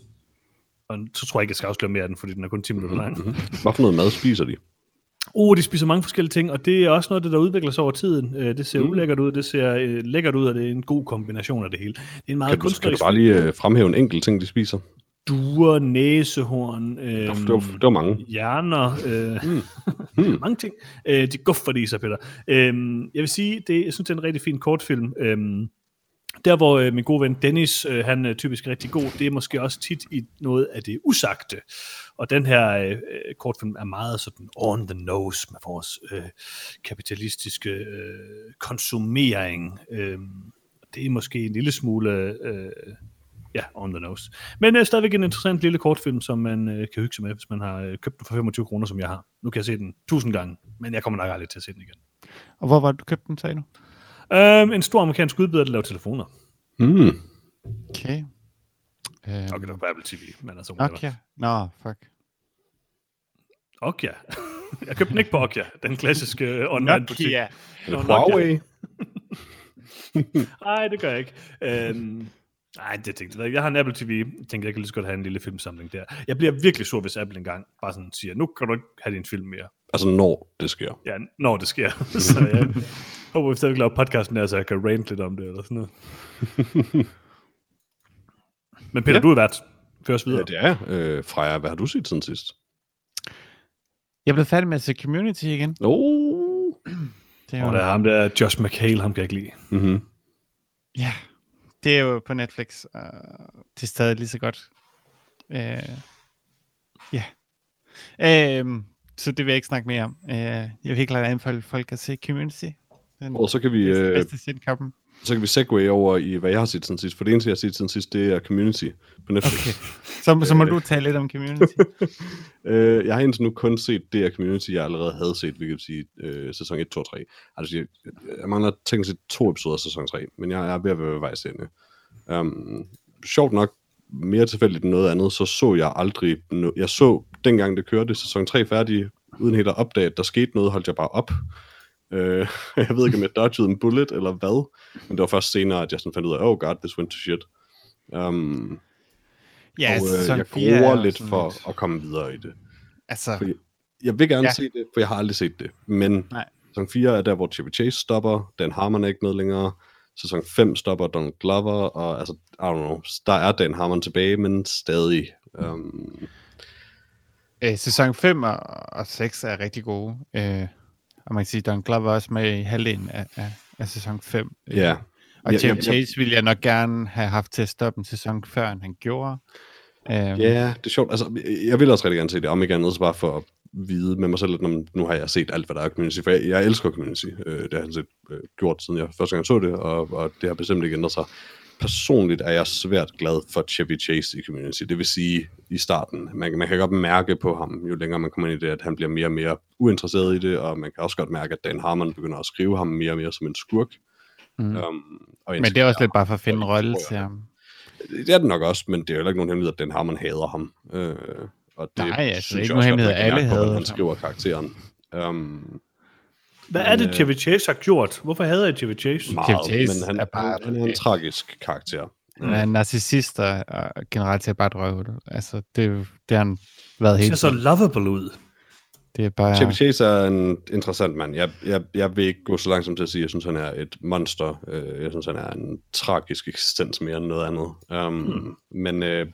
Og så tror jeg ikke, jeg skal afsløre mere af den, fordi den er kun 10 minutter lang. Mm-hmm. Hvad for noget mad spiser de? Uh, de spiser mange forskellige ting, og det er også noget der udvikler sig over tiden. Øh, Det ser Mm. ulækkert ud, det ser øh, lækkert ud, og det er en god kombination af det hele. Det er en meget Kan du, kan du bare lige øh, fremhæve en enkelt ting, de spiser? duer, næsehorn, øh, Det var, det var, det var mange. hjerner, øh, Mm. mm. mange ting. Øh, de guffer det i sig, Peter. Øh, jeg vil sige, det, jeg synes, det er en rigtig fin kortfilm. Øh, der, hvor øh, min gode ven Dennis, øh, han er typisk rigtig god, det er måske også tit i noget af det usagte. Og den her øh, øh, kortfilm er meget sådan on the nose med vores øh, kapitalistiske øh, konsumering. Øh, det er måske en lille smule øh, ja, on the nose. Men øh, stadigvæk en interessant lille kortfilm, som man øh, kan hygge sig med, hvis man har øh, købt den for 25 kroner, som jeg har. Nu kan jeg se den tusind gange, men jeg kommer nok aldrig til at se den igen. Og hvor var det, du købte den, sagde du? Um, en stor amerikansk udbyder, der laver telefoner. Mm. Okay. Øhm, Okay, det var på Apple TV, men altså. Nokia. Nå, fuck. Okja. jeg købte den ikke på Okja, den klassiske øh, online-butik. Nokia. Nå, Nokia. Huawei? Nej, det gør jeg ikke. Øhm, nej, det tænkte jeg ikke. Jeg har en Apple TV. Jeg tænkte, jeg kan lige så godt have en lille filmsamling der. Jeg bliver virkelig sur, hvis Apple engang bare sådan siger, nu kan du ikke have din film mere. Altså, når det sker. Ja, når det sker. så jeg håber, vi stadig laver podcasten der, så jeg kan rant lidt om det, eller sådan noget. Men Peter, Ja. ja. du er vært. Før os Ja, videre. det er. Øh, Freja, hvad har du set siden sidst? Jeg blev færdig med at se Community igen. Oh. Det er Og jo, der er ham der, Josh McHale, ham kan jeg ikke lide. Mm-hmm. ja, det er jo på Netflix. Uh, det er stadig lige så godt. Uh, ja. Uh, så det vil jeg ikke snakke mere om. Uh, jeg vil helt klart anbefale folk at se Community. Den Og så kan vi, bedste, øh, bedste sitcom. Så kan vi segue over i, hvad jeg har set siden sidst. For det eneste, jeg har set siden sidst, det er Community på Netflix. Okay. Så, så må du tale lidt om Community. Øh, jeg har indtil nu kun set det af Community, jeg allerede havde set, hvilket vil sige øh, sæson 1, 2 og 3. Altså, jeg, jeg mangler teknisk set to episoder af sæson 3, men jeg er ved at være ved vejs ende. Um, sjovt nok, mere tilfældigt end noget andet, så så jeg aldrig... No- jeg så, dengang det kørte sæson 3 færdig, uden helt at opdage, at der skete noget, holdt jeg bare op. Øh, jeg ved ikke, om jeg dodgede en bullet eller hvad, men det var først senere, at jeg sådan fandt ud af, oh god, this went to shit. Um, Ja, og øh, jeg er gruer lidt for lidt- at komme videre i det. Altså, Fordi jeg vil gerne ja. se det, for jeg har aldrig set det. Men Nej. sæson 4 er der, hvor Chevy Chase stopper. Dan Harmon er ikke med længere. Sæson 5 stopper Donald Glover. Og altså, I don't know, der er Dan Harmon tilbage, men stadig. Um, øh, sæson 5 og, og 6 er rigtig gode. Øh, og man kan sige, Don Glover er også med i halvdelen af, af, af sæson 5. ja. Og Ja, ja, Chase ville jeg nok gerne have haft til at stoppe en sæson før, end han gjorde. Øhm, Ja, det er sjovt. Altså, jeg vil også rigtig gerne se det, om ikke andet, så bare for at vide med mig selv, at nu, har jeg set alt, hvad der er community, for jeg, jeg elsker community. Øh, det har jeg set øh, gjort, siden jeg første gang så det, og, og det har bestemt ikke ændret sig. Personligt er jeg svært glad for Chevy Chase i community. Det vil sige, i starten, man, man kan godt mærke på ham, jo længere man kommer ind i det, at han bliver mere og mere uinteresseret i det, og man kan også godt mærke, at Dan Harmon begynder at skrive ham mere og mere som en skurk. Mm. Um, og Men det er også lidt bare for at finde en rolle til ham. Det er det nok også, men det er jo heller ikke nogen hemmelighed, at Dan Harmon hader ham. Øh, og det Nej, altså, synes ikke jeg nogen hemmelighed, alle hader han ham. skriver karakteren. Um, Hvad er det, øh, Chevy Chase har gjort? Hvorfor hader jeg Chevy Chase? meget, Chase men han, er bare- han, han er en tragisk karakter. Han er en narcissist og, og generelt set bare et røvhul. Altså, det, det har han været Det helt ser så lovable ud. Det er bare... Chevy Chase er en interessant mand. Jeg, jeg, jeg vil ikke gå så langsomt til at sige, at jeg synes, han er et monster. Øh, Jeg synes, han er en tragisk eksistens mere end noget andet. Um, hmm. Men øh,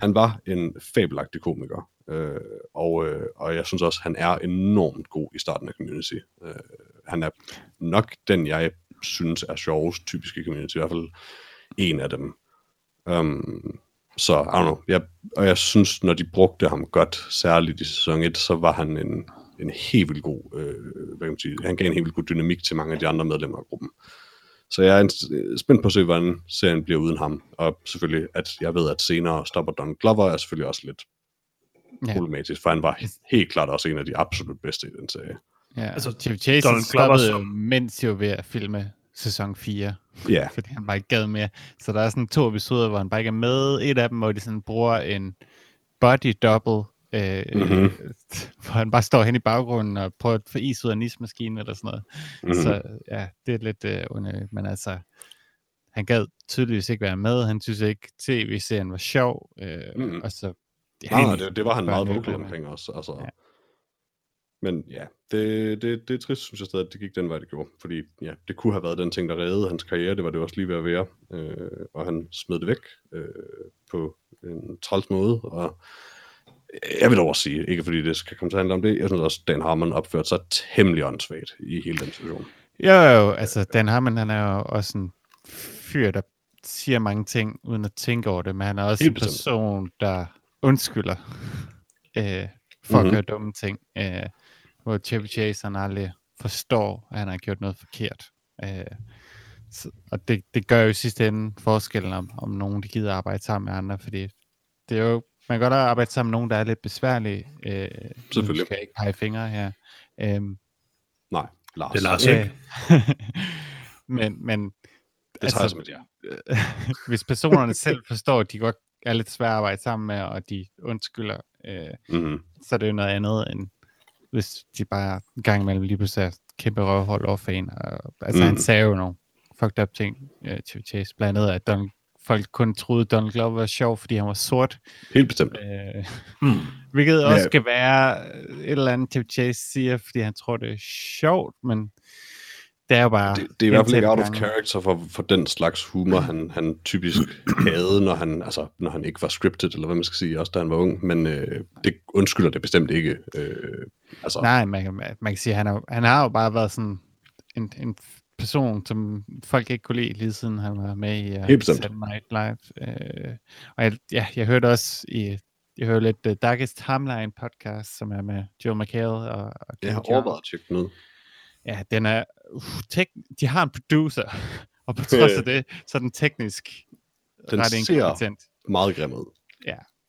han var en fabelagtig komiker. Øh, og, øh, og jeg synes også, han er enormt god i starten af Community. Øh, han er nok den, jeg synes er sjovest, typisk i Community. I hvert fald en af dem. Um, så, I don't know. Jeg, og jeg synes, når de brugte ham godt, særligt i sæson 1, så var han en en helt vildt god, øh, hvad kan man sige, han gav en helt vildt god dynamik til mange af de andre medlemmer af gruppen. Så jeg er en- spændt på at se, hvordan serien bliver uden ham. Og selvfølgelig, at jeg ved, at senere stopper Don Glover er selvfølgelig også lidt Ja. problematisk, for han var helt klart også en af de absolut bedste i den serie. Ja, Altså, Chevy Chase stoppede jo, mens de var ved at filme sæson 4, Ja, fordi han bare ikke gad mere. Så der er sådan to episoder, hvor han bare ikke er med. Et af dem, hvor de sådan bruger en body double, øh, Mhm. mm-hmm. hvor han bare står hen i baggrunden og prøver at få is ud af nismaskinen eller sådan noget. Mhm. Mm-hmm. Så ja, det er lidt øh, underligt, men altså, han gad tydeligvis ikke være med. Han synes ikke, tv-serien var sjov, øh, Mhm. mm-hmm. og så... Ja, Nej, det, det var han meget glemmer. omkring også. Altså. Ja. Men ja, det, det, det er trist, synes jeg stadig, at det gik den vej, det gjorde. Fordi ja, det kunne have været den ting, der reddede hans karriere. Det var det også lige ved at være. Øh, og han smed det væk øh, på en træls måde. Og jeg vil dog også sige, ikke fordi det skal komme til at handle om det, jeg synes også, at Dan Harmon opførte sig temmelig åndssvagt i hele den situation. Jo, jo, altså Dan Harmon, han er jo også en fyr, der siger mange ting, uden at tænke over det, men han er også Helt en person, der undskylder øh, for mm-hmm. Mhm. at gøre dumme ting. Øh, hvor Chevy Chase, han aldrig forstår, at han har gjort noget forkert. Øh, så, og det, det gør jo i sidste ende forskellen om, om nogen, de gider arbejde sammen med andre, fordi det er jo, man kan godt arbejde sammen med nogen, der er lidt besværlige. Øh, nu Selvfølgelig. skal jeg ikke pege fingre her. Øhm, Nej, Lars. Det er Lars, Ja. ikke? men, men Det tager jeg som et ja. hvis personerne selv forstår, at de godt er lidt svære at arbejde sammen med, og de undskylder, øh, Mm-hmm. så er det jo noget andet, end hvis de bare en gang imellem lige pludselig er kæmpe røvhold over for en. Og, altså, mm. han Mm. sagde jo nogle fucked up ting øh, til Chase, blandt andet, at Donald, folk kun troede, at Donald Glover var sjov, fordi han var sort. Helt bestemt. Øh, Hmm. hvilket også Ja. skal være et eller andet, Chevy Chase siger, fordi han tror, det er sjovt, men det er jo bare... det, det er i hvert fald ikke out of character for, for den slags humor, han, han typisk havde, når han, altså, når han ikke var scripted, eller hvad man skal sige, også da han var ung. Men øh, det undskylder det bestemt ikke. Øh, altså, Nej, man man kan sige, at han, har, han har jo bare været sådan en, en person, som folk ikke kunne lide, lige siden han var med i uh. Saturday Night Live. Uh, og jeg, ja, jeg hørte også i, jeg hørte lidt uh, Darkest Timeline podcast, som er med Joe McHale og, og jeg Ken har overvejet at tjekke ud. Ja, den er, uh, tek- de har en producer, og på trods af det, så er den teknisk Den ret ser- inkompetent. Meget grim ud.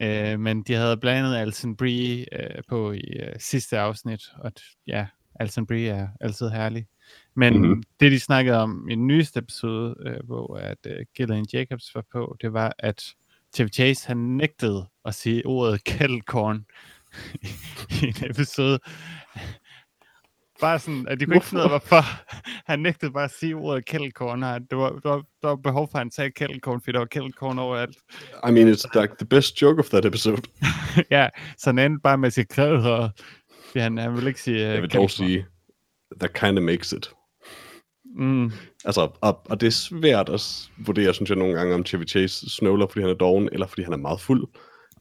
Øh, men de havde blandet Alison Brie øh, på i øh, sidste afsnit, og ja, Alison Brie er altid herlig. Men Mhm. mm-hmm. det, de snakkede om i den nyeste episode, øh, hvor at øh, Gillian Jacobs var på, det var, at Chevy Chase, han nægtede at sige ordet kettlecorn i, i en episode. Bare sådan, at de kunne ikke finde ud af, hvorfor. Han nægtede bare at sige ordet kettlecorn. Han- Det var, der, var, der var behov for, at han sagde kettlecorn, fordi der var kettlecorn overalt. I mean, it's like the best joke of that episode. ja, så han endte bare med at sige krædder, fordi han, han vil ikke sige... Jeg Uh, vil dog sige, that kind of makes it. Mm, Altså, og, og det er svært at vurdere, synes jeg, nogle gange, om Chevy Chase snøvler, fordi han er doven, eller fordi han er meget fuld.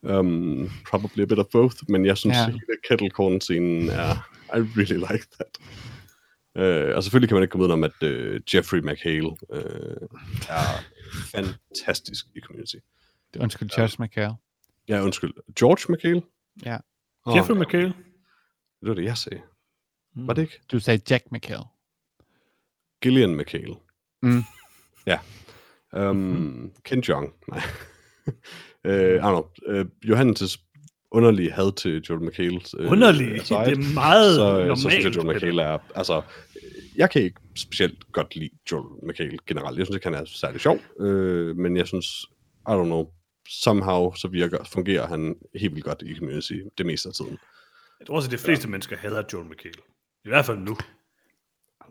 Um, probably a bit of both, men jeg synes, Ja. ja. hele kettlecorn-scenen er... I really like that. Uh, og selvfølgelig kan man ikke komme ud om, at uh, Jeffrey McHale uh, er fantastisk i Community. det undskyld, Josh McHale. Ja, undskyld. George McHale? Ja. Oh, Jeffrey McHale. Det var det, jeg sagde. Var det ikke? Du sagde Jack McHale. Gillian McHale. Mm. Ja. Um, Ken Jeong. Nej. uh, I don't know. Uh, Johannes' underlige had til Joel McHale. Uh, Underlig. Det er meget så, normalt. så synes jeg, Joel. McHale er... Altså, jeg kan ikke specielt godt lide Joel McHale generelt. Jeg synes ikke, han er særlig sjov. Uh, men jeg synes, I don't know, somehow så virker, fungerer han helt vildt godt i Community det meste af tiden. Jeg tror også, at de fleste mennesker hader Joel McHale. I hvert fald nu.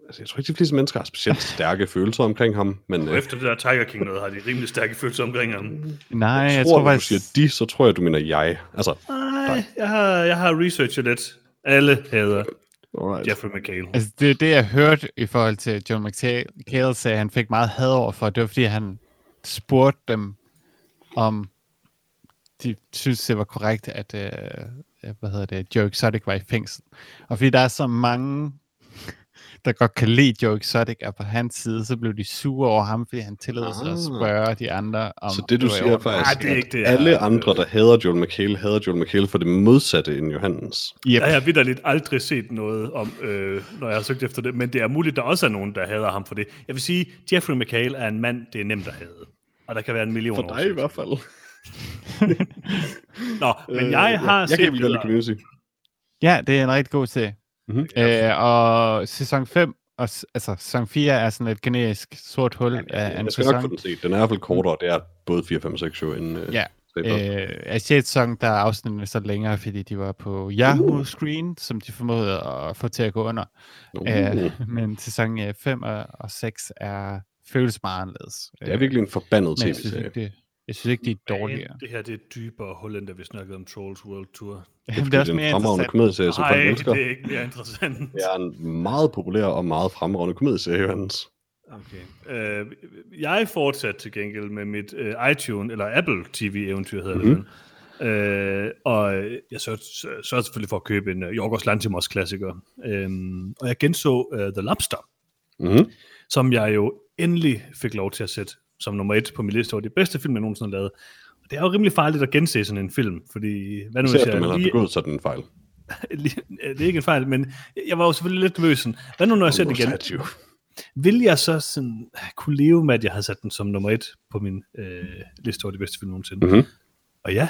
Altså, jeg tror ikke, de fleste mennesker har specielt stærke følelser omkring ham, men Og øh, efter det der Tiger King noget, har de rimelig stærke følelser omkring ham. Nej, jeg, jeg, tror, tror når du faktisk... siger de, så tror jeg, du mener jeg. Altså, Nej, jeg har, jeg har researchet lidt. Alle hader alright. Jeffrey McHale. Altså, det er det, jeg hørte i forhold til John McHale, sagde, at han fik meget had over for. Det var, fordi han spurgte dem, om de synes, det var korrekt, at øh, hvad hedder det, Joe Exotic var i fængsel. Og fordi der er så mange der godt kan lide Joe Exotic, er på hans side, så blev de sure over ham, fordi han tillod sig at Ah. spørge de andre om... Så det du siger er faktisk, Nej, det er ikke det, at jeg- alle andre, der hader Joel McHale, hader Joel McHale for det modsatte end Johannes. Yep. Jeg har vidderligt aldrig set noget om, øh, når jeg har søgt efter det, men det er muligt, der også er nogen, der hader ham for det. Jeg vil sige, Jeffrey McHale er en mand, det er nemt at hade. Og der kan være en million For dig i hvert fald. Nå, men jeg har jeg set kan ikke lide. Community. Ja, det er en rigtig god serie. Mhm. Øh, og sæson 5, og, altså sæson 4 er sådan et generisk sort hul af en Jeg skal nok få den set. Den er i hvert fald kortere. Det er både 4, 5 og 6 jo end øh, Ja, øh, Øh, af 6. sæson, der er afsnittene så længere, fordi de var på Yahoo Screen, som de formåede at få til at gå under. uh, Øh, men sæson 5 og, og 6 er føles meget anderledes. det er virkelig en forbandet jeg tv-serie. Jeg synes ikke, de er dårligere. Det her det er dybere hul, end da vi snakkede om Trolls World Tour. Jamen, Det er en fremragende komedieserie, som Nej, det er ikke mere interessant. Det er en meget populær og meget fremragende komedieserie, Johannes. Okay. Øh, jeg fortsatte til gengæld med mit øh, iTunes, eller Apple TV-eventyr hedder Mhm. det vel. Øh, og jeg sørgede, sørgede selvfølgelig for at købe en uh, Yorgos Lantimos klassiker. Øh, og jeg genså uh, The Lobster, Mm-hmm. som jeg jo endelig fik lov til at sætte som nummer et på min liste over de bedste film, jeg nogensinde har lavet. Og det er jo rimelig farligt at gense sådan en film, fordi hvad nu Ser hvis du, man har jeg lige, begået sådan en fejl. det er ikke en fejl, men jeg var jo selvfølgelig lidt nervøs. sådan, Hvad nu når jeg ser den igen? Vil jeg så sådan, kunne leve med, at jeg havde sat den som nummer et på min øh, liste over de bedste film nogensinde? Mhm. Og ja,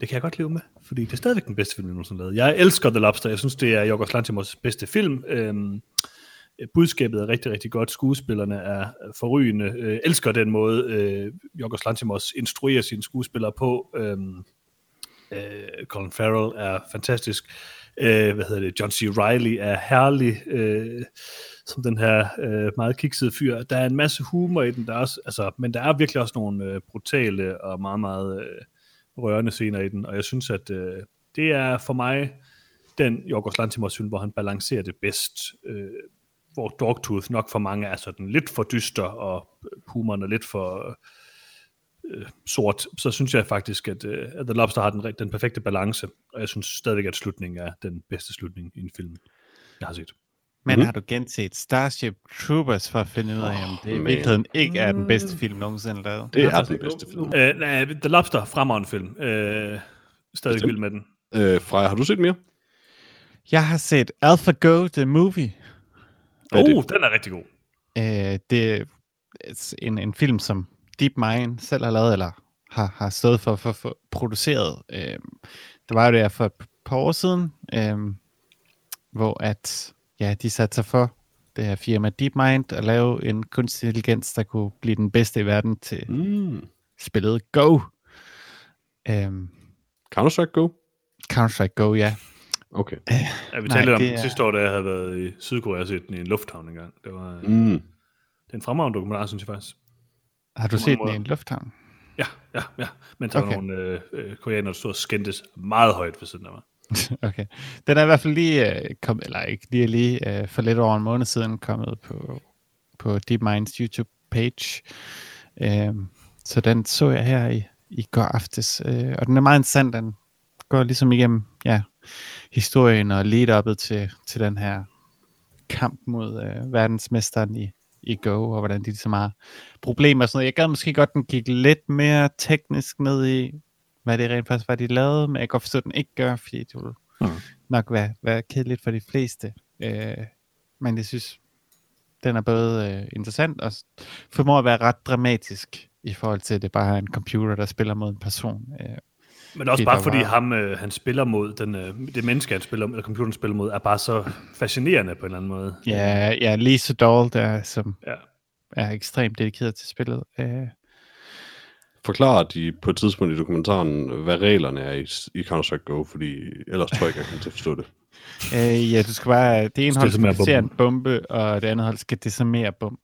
det kan jeg godt leve med, fordi det er stadigvæk den bedste film, jeg nogensinde har lavet. Jeg elsker The Lobster. Jeg synes, det er Yorgos Lanthimos bedste film. Øhm, Øh, budskabet er rigtig, rigtig godt. Skuespillerne er forrygende. Øh, elsker den måde, øh, Jorgos Lantimos instruerer sine skuespillere på. Øh, øh, Colin Farrell er fantastisk. Øh, hvad hedder det? John C. Reilly er herlig. Øh, som den her øh, meget kiksede fyr. Der er en masse humor i den, der er også, altså, men der er virkelig også nogle øh, brutale og meget, meget øh, rørende scener i den, og jeg synes, at øh, det er for mig den Jorgos Lantimos film, hvor han balancerer det bedst. Øh, hvor Dogtooth nok for mange er sådan lidt for dyster, og humoren er lidt for øh, sort, så synes jeg faktisk, at, øh, at The Lobster har den, den perfekte balance, og jeg synes stadigvæk, at slutningen er den bedste slutning i en film, jeg har set. Men Mhm. har du genset Starship Troopers for at finde ud af, om det i virkeligheden ikke er den bedste film nogensinde lavet? Det er den bedste film. Øh, nej, The Lobster, fremragende film. Øh, stadig Bestemt. vild med den. Øh, Freja, har du set mere? Jeg har set AlphaGo, the movie. Hvad er Oh, den er rigtig god. Øh, det er en, en film, som DeepMind selv har lavet, eller har, har stået for, for, for produceret. Øh, der var jo det her for et par år siden, øh, hvor at, ja, de satte sig for, det her firma DeepMind, at lave en kunstig intelligens, der kunne blive den bedste i verden til Mm. spillet Go. Øh, Counter-Strike Go? Counter-Strike Go, ja. Okay. Ja, vi Nej, talte om det den er- sidste år, da jeg havde været i Sydkorea og set den i en lufthavn engang. Det var mm. Mm. det er en fremragende dokumentar, synes jeg faktisk. Har du set den i en lufthavn? Ja, ja, ja. Men der okay. Okay. var nogle øh, øh, koreanere, der stod og skændtes meget højt ved siden af mig. okay. Den er i hvert fald lige, øh, kom, eller ikke lige, lige øh, for lidt over en måned siden kommet på, på DeepMinds YouTube-page. Øh, så den så jeg her i, i går aftes. Øh, og den er meget interessant. Den går ligesom igennem ja, historien og lead-up'et til, til den her kamp mod øh, verdensmesteren i, i Go, og hvordan de ligesom har problemer og sådan noget. Jeg gad måske godt, den gik lidt mere teknisk ned i, hvad det rent faktisk var, de lavede, men jeg kan godt forstå, at den ikke gør, fordi det vil Mm. nok være, være kedeligt for de fleste. Øh, men jeg synes, den er både øh, interessant og formår at være ret dramatisk i forhold til, at det bare er en computer, der spiller mod en person. Øh, Men også Det, bare fordi var- ham, øh, han spiller mod, den, øh, det menneske, han spiller, eller computeren spiller mod, er bare så fascinerende på en eller anden måde. ja, ja, Lisa Dahl, der som Ja. er ekstremt dedikeret til spillet. Øh, Forklarer de på et tidspunkt i dokumentaren, hvad reglerne er i, i Counter-Strike Go, fordi ellers tror jeg ikke, jeg kan til at forstå det. øh, ja, du skal bare, det ene hold skal placere en bombe, og det andet hold skal desarmere bomben.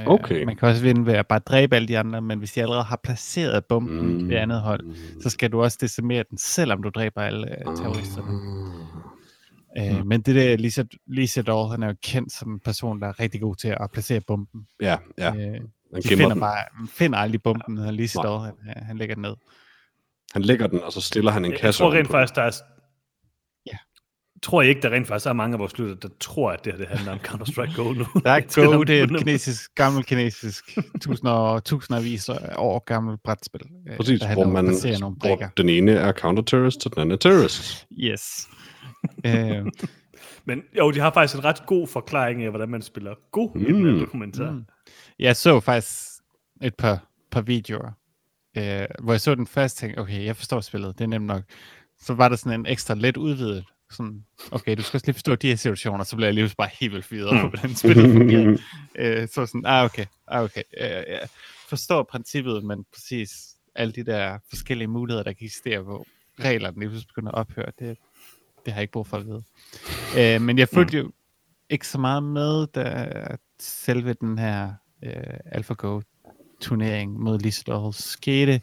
Øh, Okay. Man kan også vinde ved at bare dræbe alle de andre, men hvis de allerede har placeret bomben mm. Mm. det andet hold, så skal du også decimere den, selvom du dræber alle øh, terroristerne. Ah. Øh, men det der, Lisa, Lisa Dahl, han er jo kendt som en person, der er rigtig god til at placere bomben. Ja, ja. Øh, Han de finder, den. bare, man finder aldrig bomben, når Lisa. Dahl, han, han lægger den ned. Han lægger den, og så stiller han en Jeg kasse tror rent faktisk, der er, tror jeg ikke, der rent faktisk er mange af vores lytter, der tror, at det her det handler om Counter-Strike Go nu. Der er Go, det er et kinesisk, gammel kinesisk, tusinder, tusindvis af år gammel brætspil. øh, Præcis, der hvor man nogle hvor den ene er counter-terrorist, og den anden er terrorist. Yes. øh, Men jo, de har faktisk en ret god forklaring af, hvordan man spiller Go mm. i den Mm. her dokumentar. Mm. Mm. jeg så faktisk et par, par videoer, øh, hvor jeg så den første ting, okay, jeg forstår spillet, det er nemt nok. Så var der sådan en ekstra let udvidet, sådan, okay, du skal også lige forstå de her situationer, så bliver jeg lige bare helt vildt fyret over, hvordan spillet fungerer. øh, så sådan, ah okay, ah, okay. Øh, jeg forstår princippet, men præcis alle de der forskellige muligheder, der kan eksistere, hvor reglerne lige pludselig begynder at ophøre, det, det har jeg ikke brug for at vide. Øh, men jeg fulgte jo ikke så meget med, da selve den her øh, AlphaGo turnering mod Lisedal skete,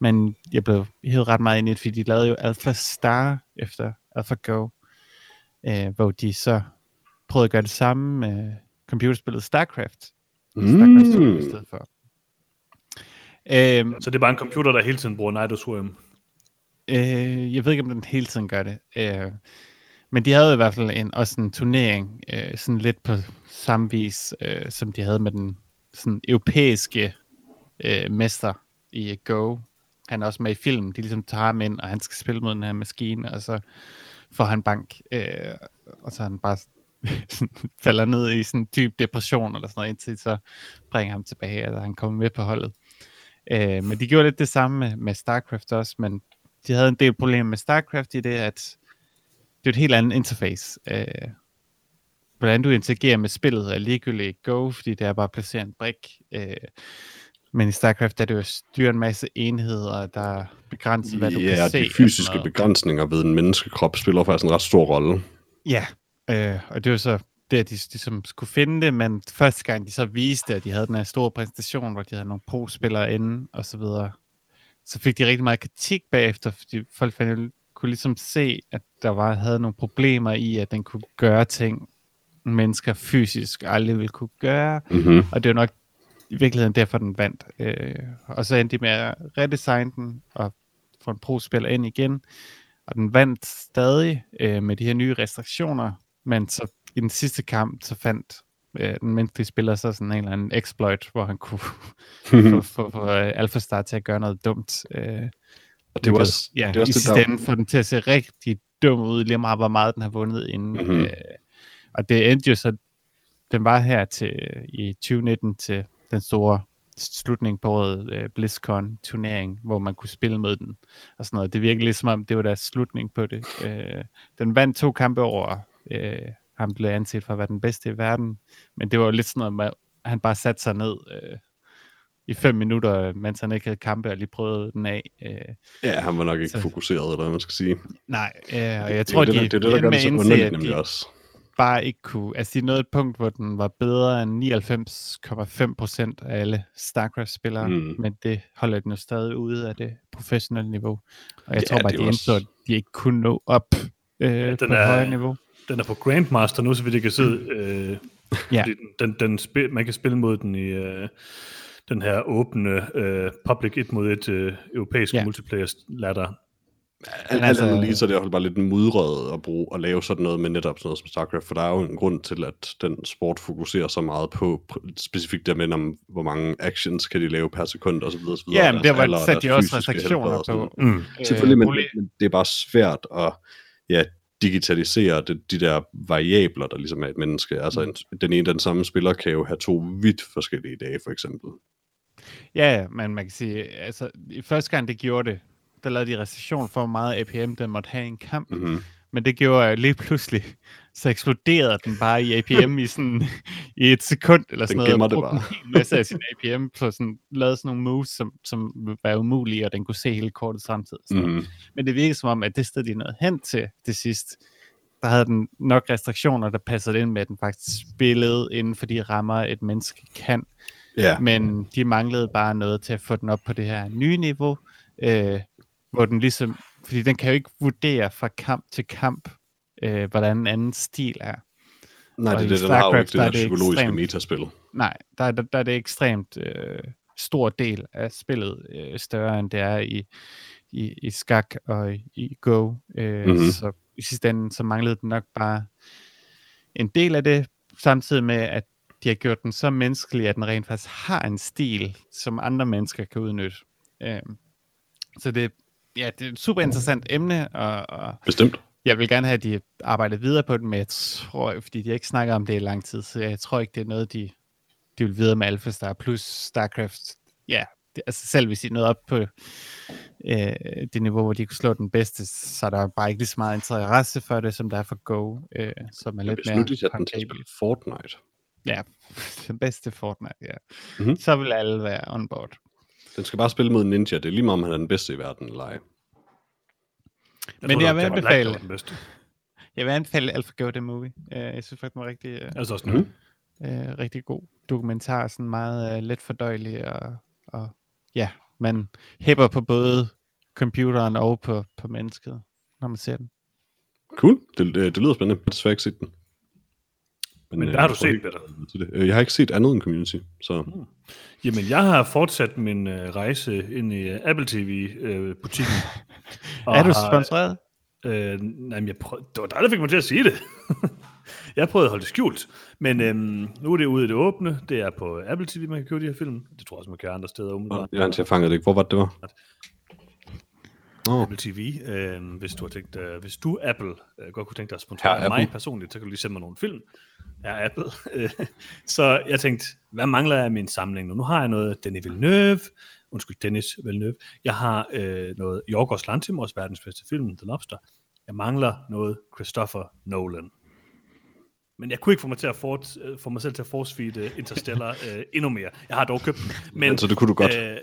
men jeg blev helt ret meget ind i det, fordi de lavede jo Alpha Star efter AlphaGo, øh, hvor de så prøvede at gøre det samme med computerspillet StarCraft. StarCraft 2 Mm. i stedet for. Øhm, Så det er bare en computer, der hele tiden bruger Night Swim. Øh, jeg ved ikke, om den hele tiden gør det. Øh, men de havde i hvert fald en, også en turnering, øh, sådan lidt på samme vis, øh, som de havde med den sådan europæiske øh, mester i Go. Han er også med i filmen. De ligesom tager ham ind, og han skal spille mod den her maskine, og så får han bank, øh, og så han bare falder ned i sådan en dyb depression, eller sådan noget, indtil så bringer ham tilbage, eller han kommer med på holdet. Øh, men de gjorde lidt det samme med, med StarCraft også, men de havde en del problemer med StarCraft i det, at det er et helt andet interface. Øh, hvordan du interagerer med spillet er ligegyldigt Go, fordi det er bare at placere en brik. Øh, men i StarCraft er det jo at styre en masse enheder, der begrænser, hvad du Ja, kan se. de og sådan fysiske begrænsninger ved en menneskekrop spiller faktisk en ret stor rolle. Ja, øh, og det var så det, at de, de som skulle finde det, men første gang de så viste, at de havde den her store præsentation, hvor de havde nogle pro-spillere inde, og så videre, så fik de rigtig meget kritik bagefter, fordi folk fandt, kunne ligesom se, at der var, havde nogle problemer i, at den kunne gøre ting, mennesker fysisk aldrig ville kunne gøre, Mm-hmm. og det er nok i virkeligheden derfor, den vandt. Øh, og så endte de med at redesigne den og få en pro-spiller ind igen. Og den vandt stadig øh, med de her nye restriktioner, men så i den sidste kamp, så fandt øh, den menneskelige spiller så sådan en eller anden exploit, hvor han kunne få, få, få øh, Alpha Star til at gøre noget dumt. Øh, Og det var også, ja, det er også i sidste ende få den til at se rigtig dum ud, lige meget hvor meget den har vundet inden. Mhm. Mm-hmm. Øh, og det endte jo så, den var her til i 2019 til den store slutning på året, øh, BlizzCon turnering, hvor man kunne spille mod den og sådan noget. Det virkede lidt som om, det var deres slutning på det. Øh, den vandt to kampe over, øh, han blev anset for at være den bedste i verden, men det var jo lidt sådan noget med, at han bare satte sig ned øh, i fem minutter, mens han ikke havde kampe, og lige prøvede den af. Øh, ja, han var nok ikke Så- fokuseret, eller hvad man skal sige. nej, øh, og jeg Det tror, det, de der- det er det, der gør det så med underligt nemlig de også. Bare ikke kunne, altså de nåede et punkt, hvor den var bedre end 99,5% af alle StarCraft-spillere, Mm. mm. men det holder den jo stadig ude af det professionelle niveau. Og jeg Ja, tror bare, det er de indså, også- at de ikke kunne nå op øh, den på er- højere niveau. Den er på Grandmaster nu, så vidt jeg kan se. Øh, Ja. den, den, den spil, man kan spille mod den i øh, den her åbne øh, public 1 mod 1 øh, europæiske Ja. ja. multiplayer ladder. Alt altså- altså, lige, så er det i hvert fald bare lidt mudret at bruge at lave sådan noget med netop sådan noget som StarCraft, for der er jo en grund til, at den sport fokuserer så meget på specifikt der med, om, hvor mange actions kan de lave per sekund og så videre. Og så videre Ja, men der var og satte de også restriktioner og på. Mm. Selvfølgelig, men, men det er bare svært at ja, digitalisere det, de der variabler, der ligesom er et menneske. Altså en, den ene den samme spiller kan jo have to vidt forskellige dage, for eksempel. Ja, men man kan sige, altså i første gang det gjorde det, der lavede de restriktion for, hvor meget APM den måtte have i en kamp. Mm-hmm. Men det gjorde jeg lige pludselig, så eksploderede den bare i APM i sådan i et sekund eller sådan Den noget. det og brugte bare. En masse af sin APM på sådan, lavede sådan nogle moves, som, som var umulige, og den kunne se hele kortet samtidig. Sådan. Mm-hmm. Men det virkede som om, at det sted, de nåede hen til det sidst, der havde den nok restriktioner, der passede ind med, at den faktisk spillede inden for de rammer, et menneske kan. Ja, Men de manglede bare noget til at få den op på det her nye niveau, øh, hvor den ligesom, fordi den kan jo ikke vurdere fra kamp til kamp, øh, hvordan en anden stil er. nej, og det, er det, den har jo ikke det der der er psykologiske ekstremt- metaspil. Nej, der, der, der er det ekstremt øh, stor del af spillet, øh, større end det er i, i, i skak og i, i Go. Øh, Mhm. mm-hmm. Så i sidste ende, så manglede den nok bare en del af det, samtidig med, at de har gjort den så menneskelig, at den rent faktisk har en stil, som andre mennesker kan udnytte. Øhm, så det, ja, det er et super interessant emne, og, og Bestemt. jeg vil gerne have, at de arbejder videre på det, men jeg tror, fordi de ikke snakket om det i lang tid, så jeg tror ikke, det er noget, de, de vil videre med Alpha Star plus StarCraft. Ja, det, altså selv hvis de nåede op på øh, det niveau, hvor de kunne slå den bedste, så er der bare ikke lige så meget interesse for det, som der er for Go, øh, som er lidt Hvis mere nu de den til at spille Fortnite, Ja, den bedste Fortnite, ja. Mhm. Mm-hmm. Så vil alle være on board. Den skal bare spille mod Ninja. Det er lige meget, om han er den bedste i verden eller ej. Jeg Men tror jeg vil Black anbefale- var den bedste. Jeg vil anbefale AlphaGo The Movie. Uh, jeg synes faktisk, den var rigtig, uh, Altså også Mhm. nu. uh, rigtig god dokumentar, sådan meget uh, let fordøjelig, og, og ja, man hæpper på både computeren og på, på mennesket, når man ser den. Cool. Det, det, det lyder spændende. Jeg har desværre ikke set den. Men øh, hvad har du set, til det. Øh, Jeg har ikke set andet end Community, så Jamen, jeg har fortsat min øh, rejse ind i øh, Apple TV-butikken. er du sponsoreret? Øh, nej, men jeg prøv... det var dig, der fik mig til at sige det. jeg prøvede at holde det skjult. Men øhm, nu er det ude i det åbne. Det er på Apple TV, man kan købe de her film. Det tror jeg også, man kan andre steder umiddelbart. jeg, jeg fangede det ikke. Hvor var det, det var? Apple TV, øh, hvis du har tænkt, øh, hvis du Apple øh, godt kunne tænke dig at sponsorere mig personligt, så kan du lige sende mig nogle film. Ja, Apple. Øh, så jeg tænkte, hvad mangler jeg i min samling nu? Nu har jeg noget Denis Villeneuve, undskyld, Dennis Villeneuve. Jeg har øh, noget Yorgos Lanthimos, verdens bedste film, The Lobster. Jeg mangler noget Christopher Nolan. Men jeg kunne ikke få mig, til at fort, øh, få mig selv til at force uh, Interstellar øh, endnu mere. Jeg har dog købt den. Men, men, så det kunne du godt. Øh,